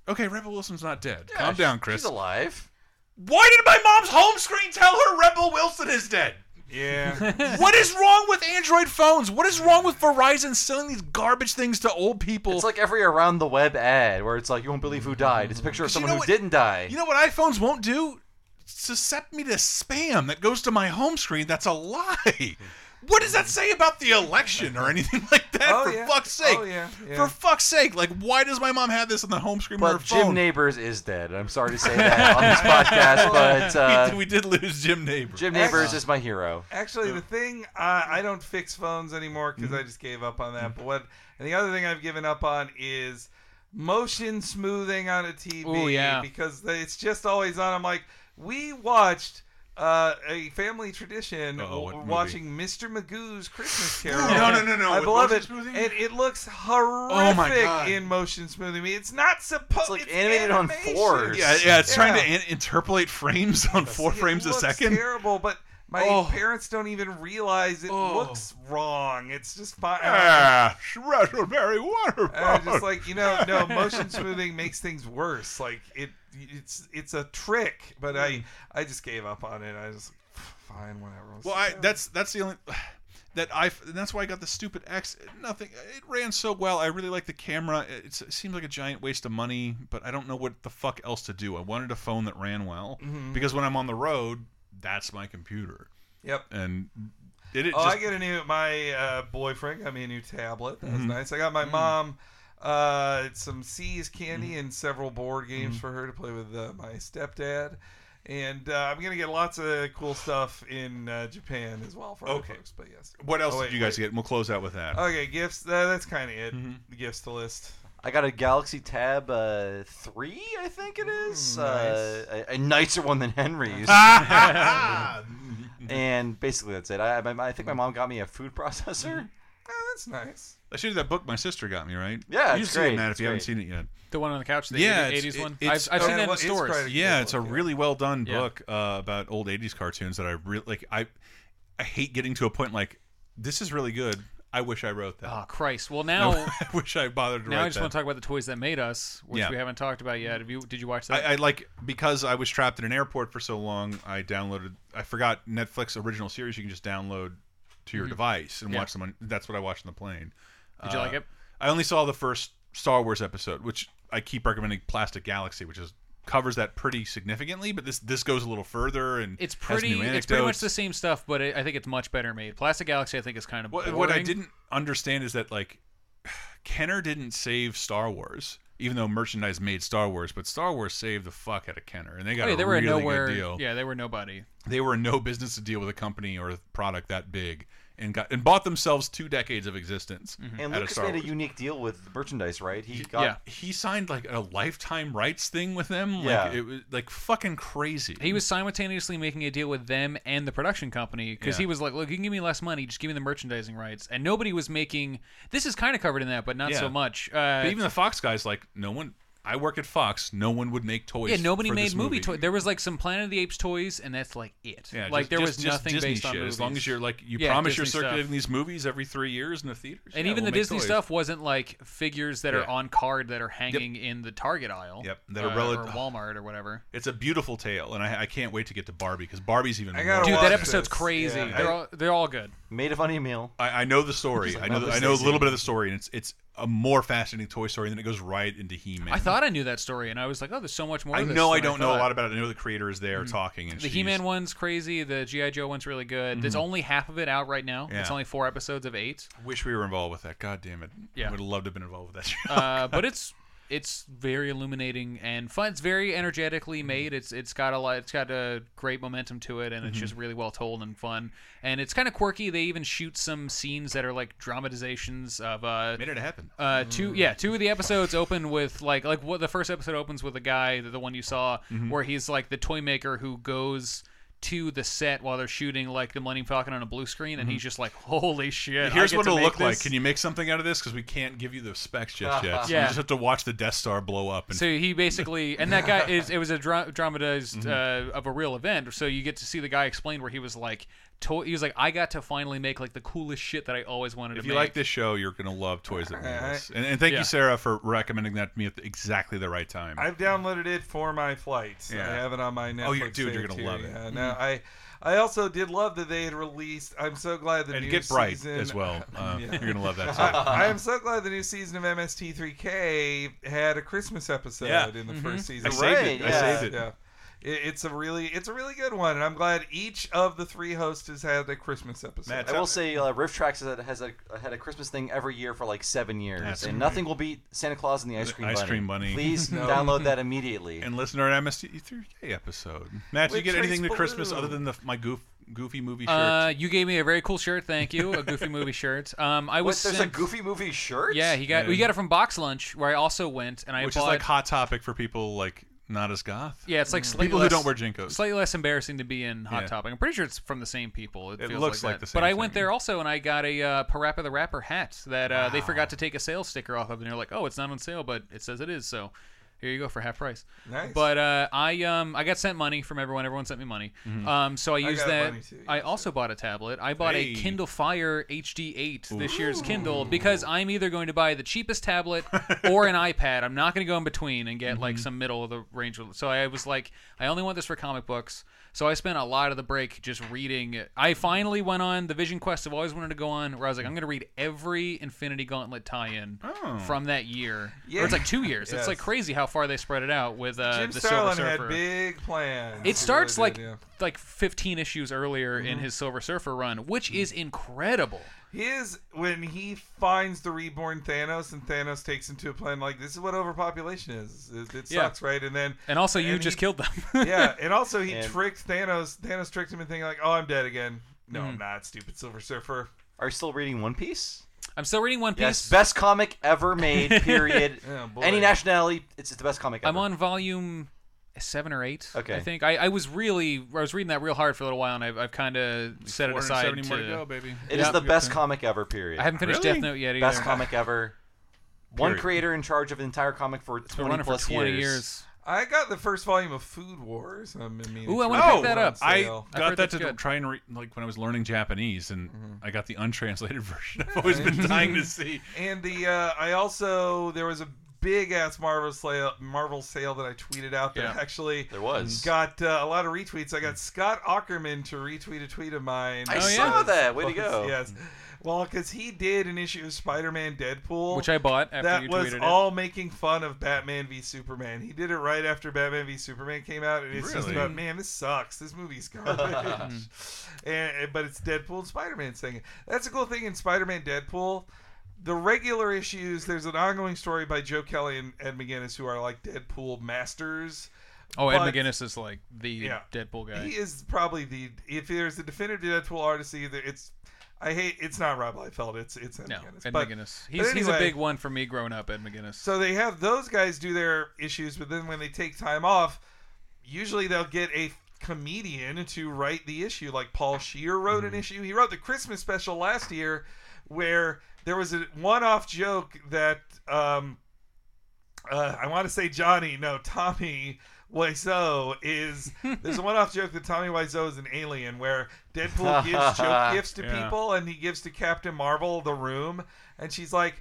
okay, Rebel Wilson's not dead. Yeah, Calm down, Chris. She's alive. Why did my mom's home screen tell her Rebel Wilson is dead? Yeah. what is wrong with Android phones? What is wrong with Verizon selling these garbage things to old people? It's like every around the web ad where it's like you won't believe who died. It's a picture of Mm-hmm. You someone know who what- didn't die. You know what iPhones won't do? Suscept me to spam that goes to my home screen. That's a lie. What does that say about the election or anything like that? Oh, for yeah. fuck's sake. Oh, yeah, yeah. For fuck's sake. Like, why does my mom have this on the home screen of her but Jim phone? Nabors is dead. I'm sorry to say that on this podcast, but uh, we, we did lose Jim Nabors. Jim Nabors is my hero. Actually, the thing uh, I don't fix phones anymore because Mm-hmm. I just gave up on that. But what and the other thing I've given up on is motion smoothing on a TV. Ooh, yeah. Because it's just always on. I'm like, we watched. Uh, a family tradition Uh-oh, what w- movie? watching Mr. Magoo's Christmas Carol. No, no, no, no, I with love motion it. smoothing? And it looks Oh horrific God. in motion smoothing. It's not supposed. It's like animated on fours. Yeah, yeah, it's trying to Yeah. an- interpolate frames on four It frames a looks second. Terrible, but my Oh. parents don't even realize it Oh. looks wrong. It's just fine. Ah, raspberry water. And I'm just like you know, no motion smoothing makes things worse. Like it, it's it's a trick, but I I just gave up on it. I was fine, whatever. Well, I that's that's the only that I that's why I got the stupid X. Nothing. It ran so well. I really like the camera. It's, it seems like a giant waste of money, but I don't know what the fuck else to do. I wanted a phone that ran well Mhm. because when I'm on the road, that's my computer. Yep. And did it oh, just I get a new my uh, boyfriend got me a new tablet. That was Mhm. nice. I got my mom uh, some See's candy and several board games Mhm. for her to play with uh, my stepdad. And uh, I'm gonna get lots of cool stuff in uh, Japan as well for Okay. folks. But yes. What else Oh, did you guys wait. get? And we'll close out with that. Okay, gifts. Uh, that's kind of it. Mm-hmm. The gifts to list. I got a Galaxy Tab uh, 3, I think it is. Mm, Uh, a, a nicer one than Henry's. and basically, that's it. I, I, I think my mom got me a food processor. Oh, that's nice. I showed you that book my sister got me, right? Yeah, you it's should see it, Matt, if it's you haven't seen it yet. The one on the couch, the yeah, 80s, it's- 80s one. it- it's- I've, I've seen Oh, that in stores. quite a- Yeah, it's a book, yeah. really well done Yeah. book uh, about old '80s cartoons that I really like. I I hate getting to a point like this is really good. I wish I wrote that. Oh Christ! Well, now I wish I bothered to write. now write I just that. want to talk about the toys that made us, which Yeah. we haven't talked about yet. Have you? Did you watch that? I, I like because I was trapped in an airport for so long. I downloaded. I forgot Netflix original series. You can just download to your Mhm. device and Yeah. watch them. On, that's what I watched on the plane. Did you like it? I only saw the first Star Wars episode, which I keep recommending. Plastic Galaxy, which is covers that pretty significantly, but this this goes a little further and it's has pretty. It's pretty much the same stuff, but it, I think it's much better made. Plastic Galaxy, I think, is kind of What, what I didn't understand is that like Kenner didn't save Star Wars, even though merchandise made Star Wars, but Star Wars saved the fuck out of Kenner, and they got Oh, yeah, a they were a really nowhere. good deal. Yeah, they were nobody. They were in no business to deal with a company or a product that big, and got and bought themselves two decades of existence. And out of Lucas made a unique deal with merchandise, right? He got yeah. He signed like a lifetime rights thing with them. Like, Yeah. it was like fucking crazy. He was simultaneously making a deal with them and the production company because Yeah. he was like, "Look, you can give me less money, just give me the merchandising rights." And nobody was making. This is kind of covered in that, but not Yeah. so much. Uh, But even the Fox guys, like, no one. I work at Fox. No one would make toys. yeah, nobody for made this movie movie. toys. There was like some Planet of the Apes toys, and that's like it. Yeah, like just- there was just nothing Disney based on shit. movies. As long as you're like, you Yeah, promise you're Disney stuff. circulating these movies every three years in the theaters. And Yeah, even we'll the Disney toys. stuff wasn't like figures that are on card that are hanging in the Target aisle. Yep, that are uh, rel- or Walmart or whatever. It's a beautiful tale, and I, I can't wait to get to Barbie because Barbie's even. I more gotta Dude, that episode's this. crazy. Yeah, they're I- all they're all good. Made a funny meal. I, I know the story. I know. Another I know a little bit of the story, and it's it's a more fascinating Toy Story, and then it goes right into He-Man. I thought I knew that story, and I was like, oh, there's so much more. I to this know I don't know a lot about it. I know the creator is there talking, and The He-Man one's crazy. The GI Joe one's really good. There's only half of it out right now. It's only four episodes of eight. Wish we were involved with that. God damn it! Yeah. would have loved to have been involved with that show. uh, but it's it's very illuminating and fun. It's very energetically Mm-hmm. made. It's it's got a lot. It's got a great momentum to it, and Mm-hmm. it's just really well told and fun. And it's kind of quirky. They even shoot some scenes that are like dramatizations of uh, Made it happen. uh, two yeah, two of the episodes open with like like what the first episode opens with a guy, the, the one you saw, Mm-hmm. where he's like the toy maker who goes to the set while they're shooting like the Millennium Falcon on a blue screen, and he's just like, "Holy shit!" Mm-hmm. Here's what it'll look like. Can you make something out of this? Because we can't give you the specs just yet. So Yeah. You just have to watch the Death Star blow up. And So he basically, and that guy is it was a dra- dramatized Mm-hmm. uh, of a real event. So you get to see the guy explain where he was like, to- he was like, I got to finally make like the coolest shit that I always wanted if to make. If you like this show, you're gonna love Toys That Made Us. And, and thank Yeah. you, Sarah, for recommending that to me at the, exactly the right time. I've downloaded it for my flights. Yeah. I have it on my Netflix. Oh, you- dude, you're save gonna too. love it. Yeah, no, I, I also did love that they had released. I'm so glad the and new Get Bright season, as well. Uh, Yeah. You're gonna love that. Too. I, I am so glad the new season of MST3K had a Christmas episode Yeah. in the Mm-hmm. first season. I saved Right, it. I yeah. saved it. Yeah. It- It's a really, it's a really good one, and I'm glad each of the three hosts has had a Christmas episode. Matt, I will say, uh, RiffTrax has, has a, had a Christmas thing every year for like seven years, That's and great. nothing will beat Santa Claus and the Ice The Cream Ice Bunny. Cream Bunny. Please No. download that immediately. And listen to our MST3K episode. Matt, did you With get anything to Christmas other than the my goof, goofy movie shirt? uh, you gave me a very cool shirt, thank you, a Goofy movie shirt. Um, I What, was there's a Goofy movie shirt? Yeah, he got Yeah. we got it from BoxLunch, where I also went, and I Which bought. is like hot topic for people like not as goth. yeah, it's like slightly people less, who don't wear JNCOs. Slightly less embarrassing to be in Hot Yeah. Topic. I'm pretty sure it's from the same people. It, It feels looks like, like that. the same But I went thing. there also, and I got a uh, Parappa the Rapper hat that uh, they forgot to take a sales sticker off of, and they're like, "Oh, it's not on sale, but it says it is." So here you go for half price. Nice. But uh, I um I got sent money from everyone. Everyone sent me money. Um, so I used got that. money too, I also bought a tablet. I bought Hey. a Kindle Fire HD8 this year's Kindle because I'm either going to buy the cheapest tablet or an iPad. I'm not going to go in between and get Mm-hmm. like some middle of the range. So I was like, I only want this for comic books. So I spent a lot of the break just reading. I finally went on the Vision Quest I've always wanted to go on, where I was like, I'm going to read every Infinity Gauntlet tie-in Oh. from that year. Yeah. Or it's like two years. It's like crazy how far they spread it out with uh, Jim the Silver Starlin Surfer. had big plans. It starts really like did, yeah. like 15 issues earlier Mm-hmm. in his Silver Surfer run, which is incredible. His when he finds the reborn Thanos and Thanos takes him to a planet like this is what overpopulation is. It, it Yeah. sucks, right? And then And also, you And just he- killed them. yeah, and also he And- tricked Thanos. Thanos tricked him and thinking like, "Oh, I'm dead again." No, Mm-hmm. I'm not. Stupid Silver Surfer. Are you still reading One Piece? I'm still reading One Piece. Yes, best comic ever made. Period. Oh. Any nationality, it's the best comic ever. I'm on volume seven or eight. Okay. I think I, I was really I was reading that real hard for a little while, and I've, I've kind of set it aside. 470 more to- to go, baby. It is Yeah. the best comic ever. Period. I haven't finished Really? Death Note yet either. best comic ever. One creator in charge of an entire comic for It's been 20 running for plus 20 years. years. I got the first volume of Food Wars. I'm meaning Ooh, I wanna pick it that up. I got that to good. try and re- like when I was learning Japanese, and Mm-hmm. I got the untranslated version. I've always been dying to see. And the uh, I also there was a big ass Marvel sale Marvel sale that I tweeted out that Yeah. actually There was. got uh, a lot of retweets. I got Scott Aukerman to retweet a tweet of mine. I Oh, saw yeah. that. Way to go. Yes. Well, because he did an issue of Spider-Man Deadpool, Which I bought after that you was tweeted it. all making fun of Batman v Superman. He did it right after Batman v Superman came out, and it's just about man, this sucks. This movie's garbage. and, but it's Deadpool and Spider-Man saying it. That's a cool thing in Spider-Man Deadpool. The regular issues, there's an ongoing story by Joe Kelly and Ed McGuinness, who are like Deadpool masters. Oh, Ed but- McGuinness is like the Yeah. Deadpool guy. He is probably the if there's a definitive Deadpool artist, either it's I hate. It's not Rob Liefeld. It's it's Ed No, McGuinness. Ed But- McGuinness. He's, he's a big one for me growing up, Ed McGuinness. So they have those guys do their issues, but then when they take time off, usually they'll get a comedian to write the issue. Like Paul Scheer wrote Mm-hmm. an issue. He wrote the Christmas special last year, where there was a one-off joke that um, uh, I want to say Johnny, no Tommy. Wiseau is there's a one-off joke that Tommy Wiseau is an alien where Deadpool gives joke gifts to Yeah. people and he gives to Captain Marvel the room and she's like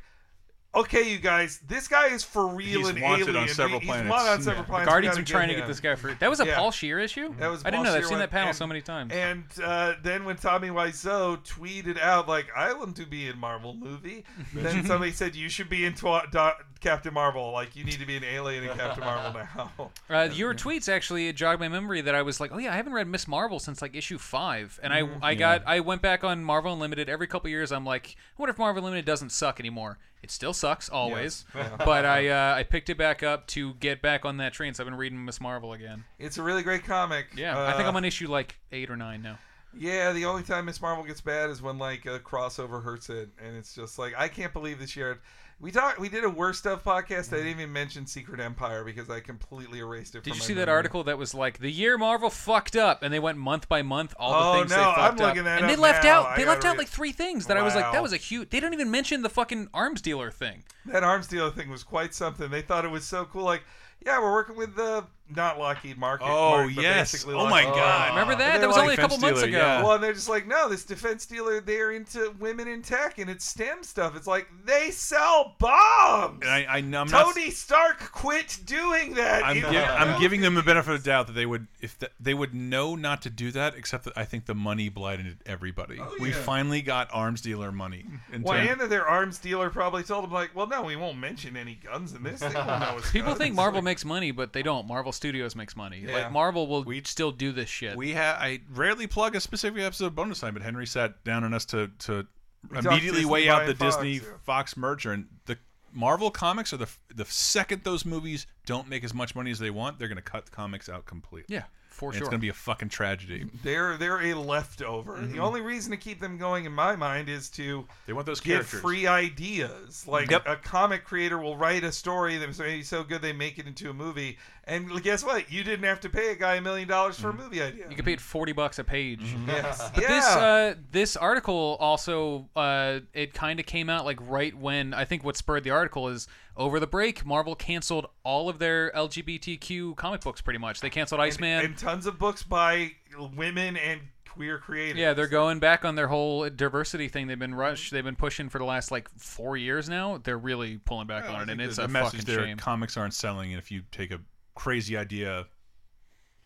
okay you guys this guy is for real He's an wanted on alien several he's planets. wanted on Yeah. several The planets We Guardians gotta are trying to get him. this guy for. That was a Yeah. Paul Scheer issue. That was I didn't Paul know that. I've Scheer seen one. that panel And- so many times. And uh, then when Tommy Wiseau tweeted out like, "I want to be in Marvel movie," then somebody said, "You should be in twa- Do- Captain Marvel. Like, you need to be an alien in Captain Marvel now." Uh, your tweets actually jogged my memory that I was like, oh yeah, I haven't read Miss Marvel since like issue five, and I I got I went back on Marvel Unlimited every couple years. I'm like, what if Marvel Unlimited doesn't suck anymore? It still sucks always, Yes. but I uh, I picked it back up to get back on that train. So I've been reading Miss Marvel again. It's a really great comic. Yeah, I think Uh, I'm on issue like eight or nine now. Yeah, the only time Miss Marvel gets bad is when like a crossover hurts it, and it's just like I can't believe this year. We talked. We did a worst stuff podcast. I mm. didn't even mention Secret Empire because I completely erased it. Did you see that article that was like the year Marvel fucked up, and they went month by month all the Oh, things no, they I'm fucked up, looking that and they up left now. out they left out like three things that I was like, that was a huge. They don't even mention the fucking arms dealer thing. That arms dealer thing was quite something. They thought it was so cool. Like, yeah, we're working with the not Lockheed Martin. Oh, Mark, but yes. basically Oh, my Lockheed God. Market. Remember that? And That was like, only a couple defense months dealer, ago. yeah. Well, and they're just like, no, this defense dealer, they're into women in tech and it's STEM stuff. It's like they sell bombs. And I, I, I'm not. Tony Stark quit doing that. I'm, in gi- I'm giving them a movie. benefit of the doubt that they would if th they would know not to do that. Except that I think the money blinded everybody. Oh, we yeah. finally got arms dealer money. in Well, term- and that their arms dealer probably told them like, well, no, we won't mention any guns in this. They won't know People guns. think Marvel makes money, but they don't. Marvel Studios makes money. Yeah. Like Marvel will we, still do this shit. we have. I rarely plug a specific episode of bonus time, but Henry sat down on us to to talked immediately Disney weigh out the Fox, Disney yeah. Fox merger and the. Marvel comics are the the second those movies don't make as much money as they want, they're going to cut the comics out completely. yeah, for And sure. It's going to be a fucking tragedy. They're they're a leftover. Mm-hmm. The only reason to keep them going, in my mind, is to They want those get characters. free ideas. Like Yep. a comic creator will write a story that's maybe so good they make it into a movie. And guess what? You didn't have to pay a guy a million dollars for a movie idea. you could pay it forty bucks a page. Yes. But yeah. this uh, this article also uh, it kind of came out like right when I think what spurred the article is over the break Marvel canceled all of their LGBTQ comic books pretty much. They canceled Iceman. and tons of books by women and queer creators. yeah, they're going back on their whole diversity thing. They've been rush. They've been pushing for the last like four years now. They're really pulling back Well, I on it, and it's the, a message fucking there: shame. comics aren't selling, and if you take a crazy idea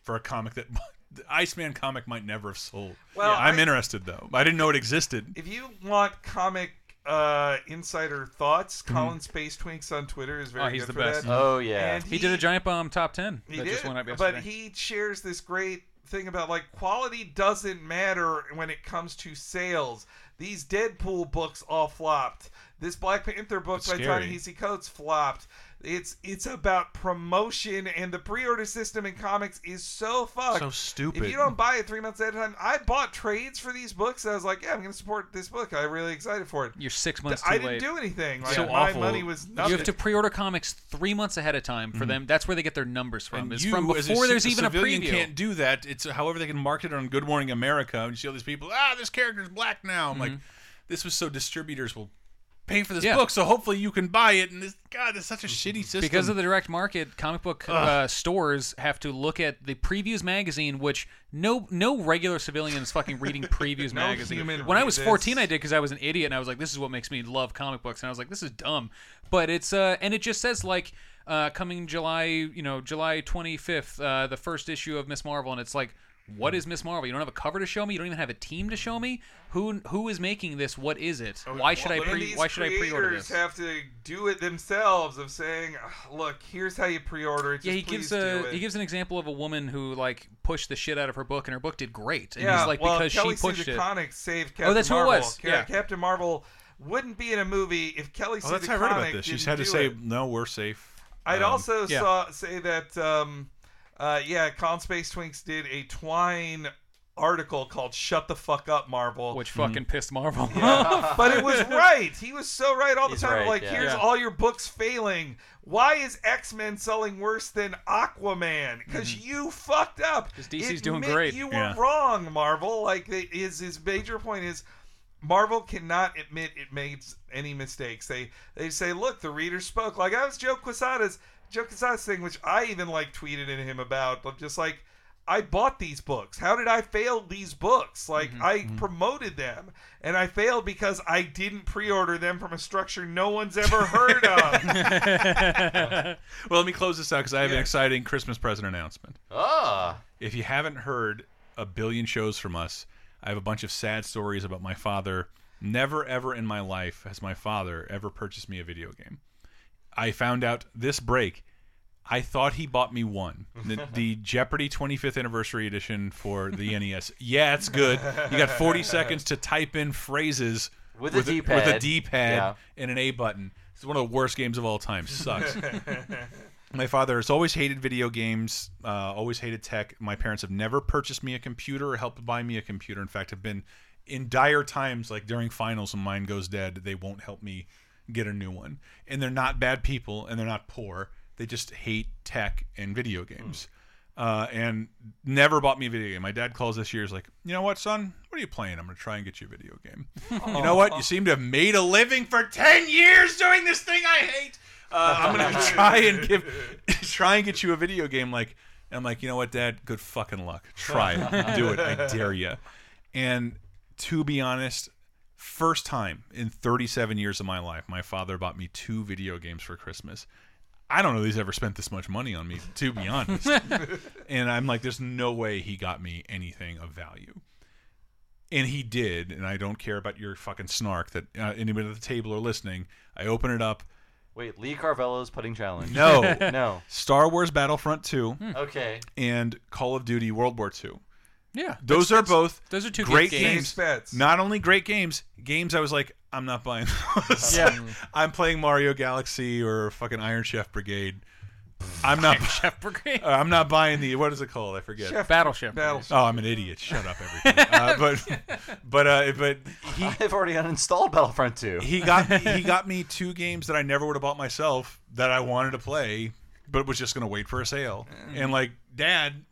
for a comic that the Iceman comic might never have sold. Well, I'm I- interested though. I didn't know it existed. If you want comic uh, insider thoughts, Mm-hmm. Colin Space Twinks on Twitter is very Oh, he's good the for best. that. Oh yeah. And he, did a giant bomb top ten. He that did, just went up but he shares this great thing about like quality doesn't matter when it comes to sales. These Deadpool books all flopped. This Black Panther book That's by scary. Ta-Nehisi Coates flopped. It's it's about promotion and the pre-order system in comics is so fucked. So stupid. If you don't buy it three months at a time, I bought trades for these books. I was like, yeah, I'm going to support this book. I'm really excited for it. You're six months too I didn't late. do anything. Like, So my awful. money was You nothing. You have to pre-order comics three months ahead of time for them. That's where they get their numbers from. Mm-hmm. And Is you, from as a before ci- there's even a civilian preview. can't do that. It's however they can market it on Good Morning America, and you see all these people. Ah, this character's black now. I'm like, this was so distributors will pay for this Yeah. book, so hopefully you can buy it. And this, God, it's such a shitty system. Because of the direct market, comic book uh, stores have to look at the previews magazine, which no no regular civilian is fucking reading previews No magazine. When I was this. 14, I did because I was an idiot, and I was like, "This is what makes me love comic books," and I was like, "This is dumb," but it's uh, and it just says like. Uh, coming July, you know, July 25th, uh, the first issue of Miss Marvel, and it's like, what is Miss Marvel? You don't have a cover to show me. You don't even have a team to show me. Who who is making this? What is it? Why should I pre? Why should I pre-order creators this? have to do it themselves of saying, "Look, here's how you pre-order it." Yeah, he gives a he gives an example of a woman who like pushed the shit out of her book, and her book did great. And yeah, he's like, well, because Kelly she pushed Sue it. Saved Captain Oh, that's who it Marvel. was, Ca- yeah. Captain Marvel wouldn't be in a movie if Kelly oh, Sue that's how I read DeConnick about this. She's didn't had to say, it. no, we're safe. I'd Um, also yeah. saw say that um, uh, yeah, Colin Space Twinks did a Twine article called "Shut the Fuck Up, Marvel," Which fucking pissed Marvel. but it was right. He was so right all the He's time. right, like, yeah. here's Yeah. all your books failing. Why is X Men selling worse than Aquaman? Because you fucked up. 'Cause DC's Admit doing great. You were Yeah. wrong, Marvel. Like, they, his his major point is. Marvel cannot admit it made any mistakes. They they say, look, the reader spoke. Like I was Joe Quesada's Joe Quesada's thing, which I even like tweeted at him about. But just like I bought these books. How did I fail these books? Like I promoted them, and I failed because I didn't pre-order them from a structure no one's ever heard of. Well, let me close this out because I have an exciting Christmas present announcement. Ah. If you haven't heard a billion shows from us, I have a bunch of sad stories about my father. Never, ever in my life has my father ever purchased me a video game. I found out this break. I thought he bought me one, the, the Jeopardy 25th anniversary edition for the NES. Yeah, it's good. You got 40 seconds to type in phrases With with D-pad. a D-pad Yeah. and an A button. It's one of the worst games of all time. Sucks. My father has always hated video games, uh, always hated tech. My parents have never purchased me a computer or helped buy me a computer. In fact, have been in dire times, like during finals when mine goes dead, they won't help me get a new one. And they're not bad people, and they're not poor. They just hate tech and video games. Uh, and never bought me a video game. My dad calls this year. Is like, you know what, son? What are you playing? I'm gonna try and get you a video game. you know what? You seem to have made a living for ten years doing this thing I hate. Uh, I'm gonna try and give, try and get you a video game. Like, I'm like, you know what, Dad? Good fucking luck. Try it. Do it. I dare you. And to be honest, first time in 37 years of my life, my father bought me two video games for Christmas. I don't know if he's ever spent this much money on me, to be honest. and I'm like, there's no way he got me anything of value. And he did, and I don't care about your fucking snark that uh, anybody at the table or listening. I open it up. Wait, Lee Carvallo's putting challenge. No, no. Star Wars Battlefront 2 Okay. and Call of Duty World War 2. Yeah, Those are both those are two good great games. games. Bets. Not only great games, games I was like, I'm not buying those. Yeah. I'm playing Mario Galaxy or fucking Iron Chef Brigade. I'm not. Chef Brigade. uh, I'm not buying the what is it called? I forget. Chef Battleship. Battleship. Oh, I'm an idiot. Shut up, everything. uh, but but uh, but he I've already uninstalled Battlefront 2. he got me, he got me two games that I never would have bought myself that I wanted to play, but was just gonna wait for a sale. And like, Dad,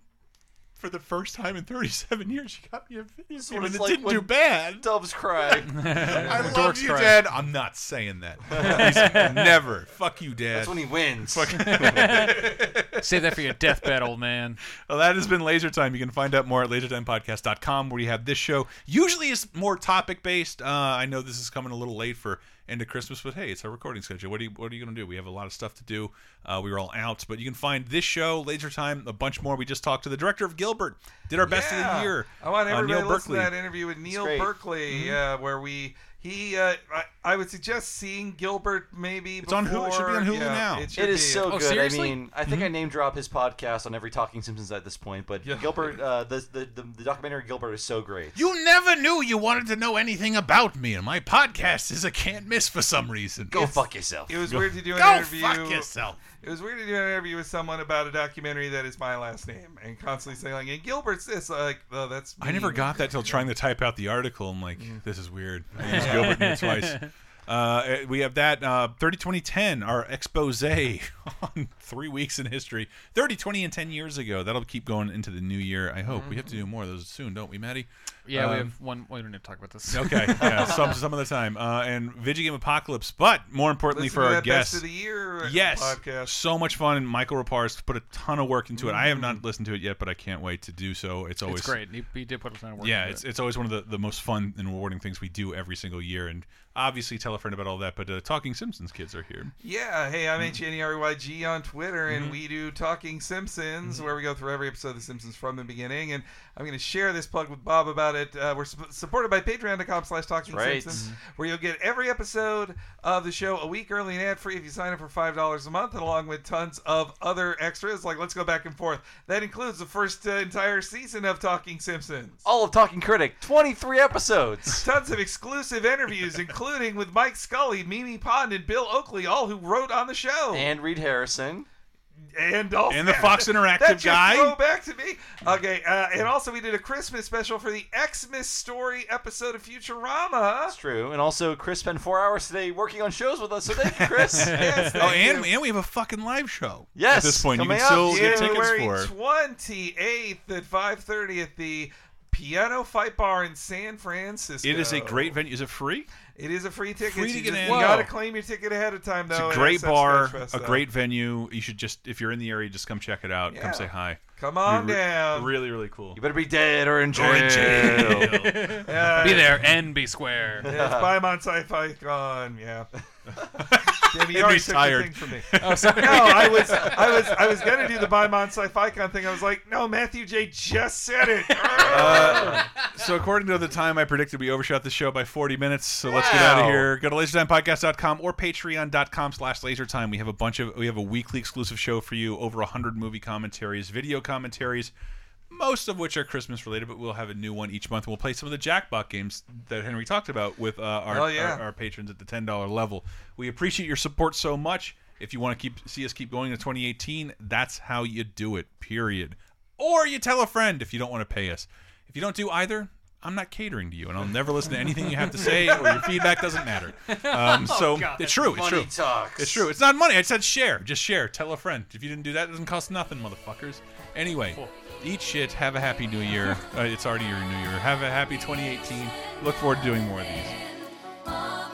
for the first time in 37 years, you got me a video what game, and it's it like didn't when- do bad. Doves cry. I love dorks you, cry. Dad. I'm not saying that. He's- never. Fuck you, Dad. That's when he wins. Save that for your deathbed, old man. Well, that has been Laser Time. You can find out more at lasertimepodcast.com where you have this show. Usually it's more topic based. Uh, I know this is coming a little late for end of Christmas, but hey, it's our recording schedule. What are you What are you going to do? We have a lot of stuff to do. Uh, we were all out, but you can find this show, Laser Time, a bunch more. We just talked to the director of Gilbert. Did our best of the year. I want uh, everybody Neil to listen to that interview with Neil great. Berkeley, uh, where we he uh, I, I would suggest seeing Gilbert maybe. It's on Hulu- it should be on before- Hulu yeah, now. It, It is be. so Oh, good. seriously? I mean, I think I name drop his podcast on every Talking Simpsons at this point, but Yeah. Gilbert, uh, the, the, the the documentary Gilbert is so great. You never knew you wanted to know anything about me, and my podcast is a can't miss for some reason. Go fuck yourself. It was weird to do an Go interview. fuck yourself. It was weird to do an interview with someone about a documentary that is my last name and constantly saying like, "And Gilbert's this." Like, oh, that's. I never got that till trying to type out the article. I'm like, this is weird. Gilbert twice. Uh, we have that uh, 30 2010, our expose on three weeks in history. 30, 20, and 10 years ago. That'll keep going into the new year. I hope. We have to do more of those soon, don't we, Maddie? Yeah, we Um, have one. We don't need to talk about this. Okay, yeah, some some of the time, uh, and Video Game Apocalypse. But more importantly Listen for to our that guests, Best of the year yes, podcast. so much fun. And Michael Rapar's put a ton of work into it. I have not listened to it yet, but I can't wait to do so. It's always it's great. He, he did put a ton of work. yeah, into it's it. it's always one of the, the most fun and rewarding things we do every single year. And obviously, tell a friend about all that. But uh, Talking Simpsons kids are here. Yeah, hey, I'm HNERYG on Twitter, Mm-hmm. and we do Talking Simpsons, where we go through every episode of The Simpsons from the beginning. And I'm going to share this plug with Bob about it. Uh, we're sup- supported by patreon.com slash Talking right. Simpsons, where you'll get every episode of the show a week early and ad-free if you sign up for $5 a month, and along with tons of other extras, like Let's Go Back and Forth. That includes the first uh, entire season of Talking Simpsons. All of Talking Critic, 23 episodes. Tons of exclusive interviews, including with Mike Scully, Mimi Pond, and Bill Oakley, all who wrote on the show. and Reid Harrison. and Dolphin. And the Fox Interactive That's your guy. Throwback to me. Okay, uh, and also we did a Christmas special for the Xmas story episode of Futurama. That's true. And also, Chris spent four hours today working on shows with us. So thank you, Chris. Yes, Oh, and, you. and we have a fucking live show. Yes, At this point, you coming can up still get tickets January for. twenty eighth at five thirty at the Piano Fight Bar in San Francisco. It is a great venue. Is it free? It is a free ticket. Free to you get just- in. You gotta Whoa. claim your ticket ahead of time, though. It's a at great SF bar, Sketchfest, a though. great venue. You should just, if you're in the area, just come check it out. Yeah. Come say hi. Come on Be re- down. Really, really cool. You better be dead or in jail. Or in jail. Yeah, Be there and be square. Yeah, it's by on Sci-Fi Con. Yeah. Damn, you And already took tired. the thing from me. Oh, sorry. No, I was, I was, I was gonna do the Bymon Sci-Fi Con thing. I was like, no, Matthew J just said it. Uh, so according to the time I predicted, we overshot the show by 40 minutes. So let's get out of here. Go to lasertimepodcast.com or patreon.com slash lasertime. We have a bunch of, we have a weekly exclusive show for you, over 100 movie commentaries, video commentaries, most of which are Christmas related, but we'll have a new one each month. We'll play some of the Jackpot games that Henry talked about with uh, our, Oh, yeah. our, our patrons at the $10 level. We appreciate your support so much. If you want to keep see us keep going to 2018, that's how you do it, period. Or you tell a friend if you don't want to pay us. If you don't do either, I'm not catering to you, and I'll never listen to anything you have to say, or your feedback doesn't matter. Um, so it's true. It's true. talks. It's true. It's not money. I said share. Just share. Tell a friend. If you didn't do that, it doesn't cost nothing, motherfuckers. Anyway, eat shit. Have a happy new year. Uh, it's already your new year. Have a happy 2018. Look forward to doing more of these.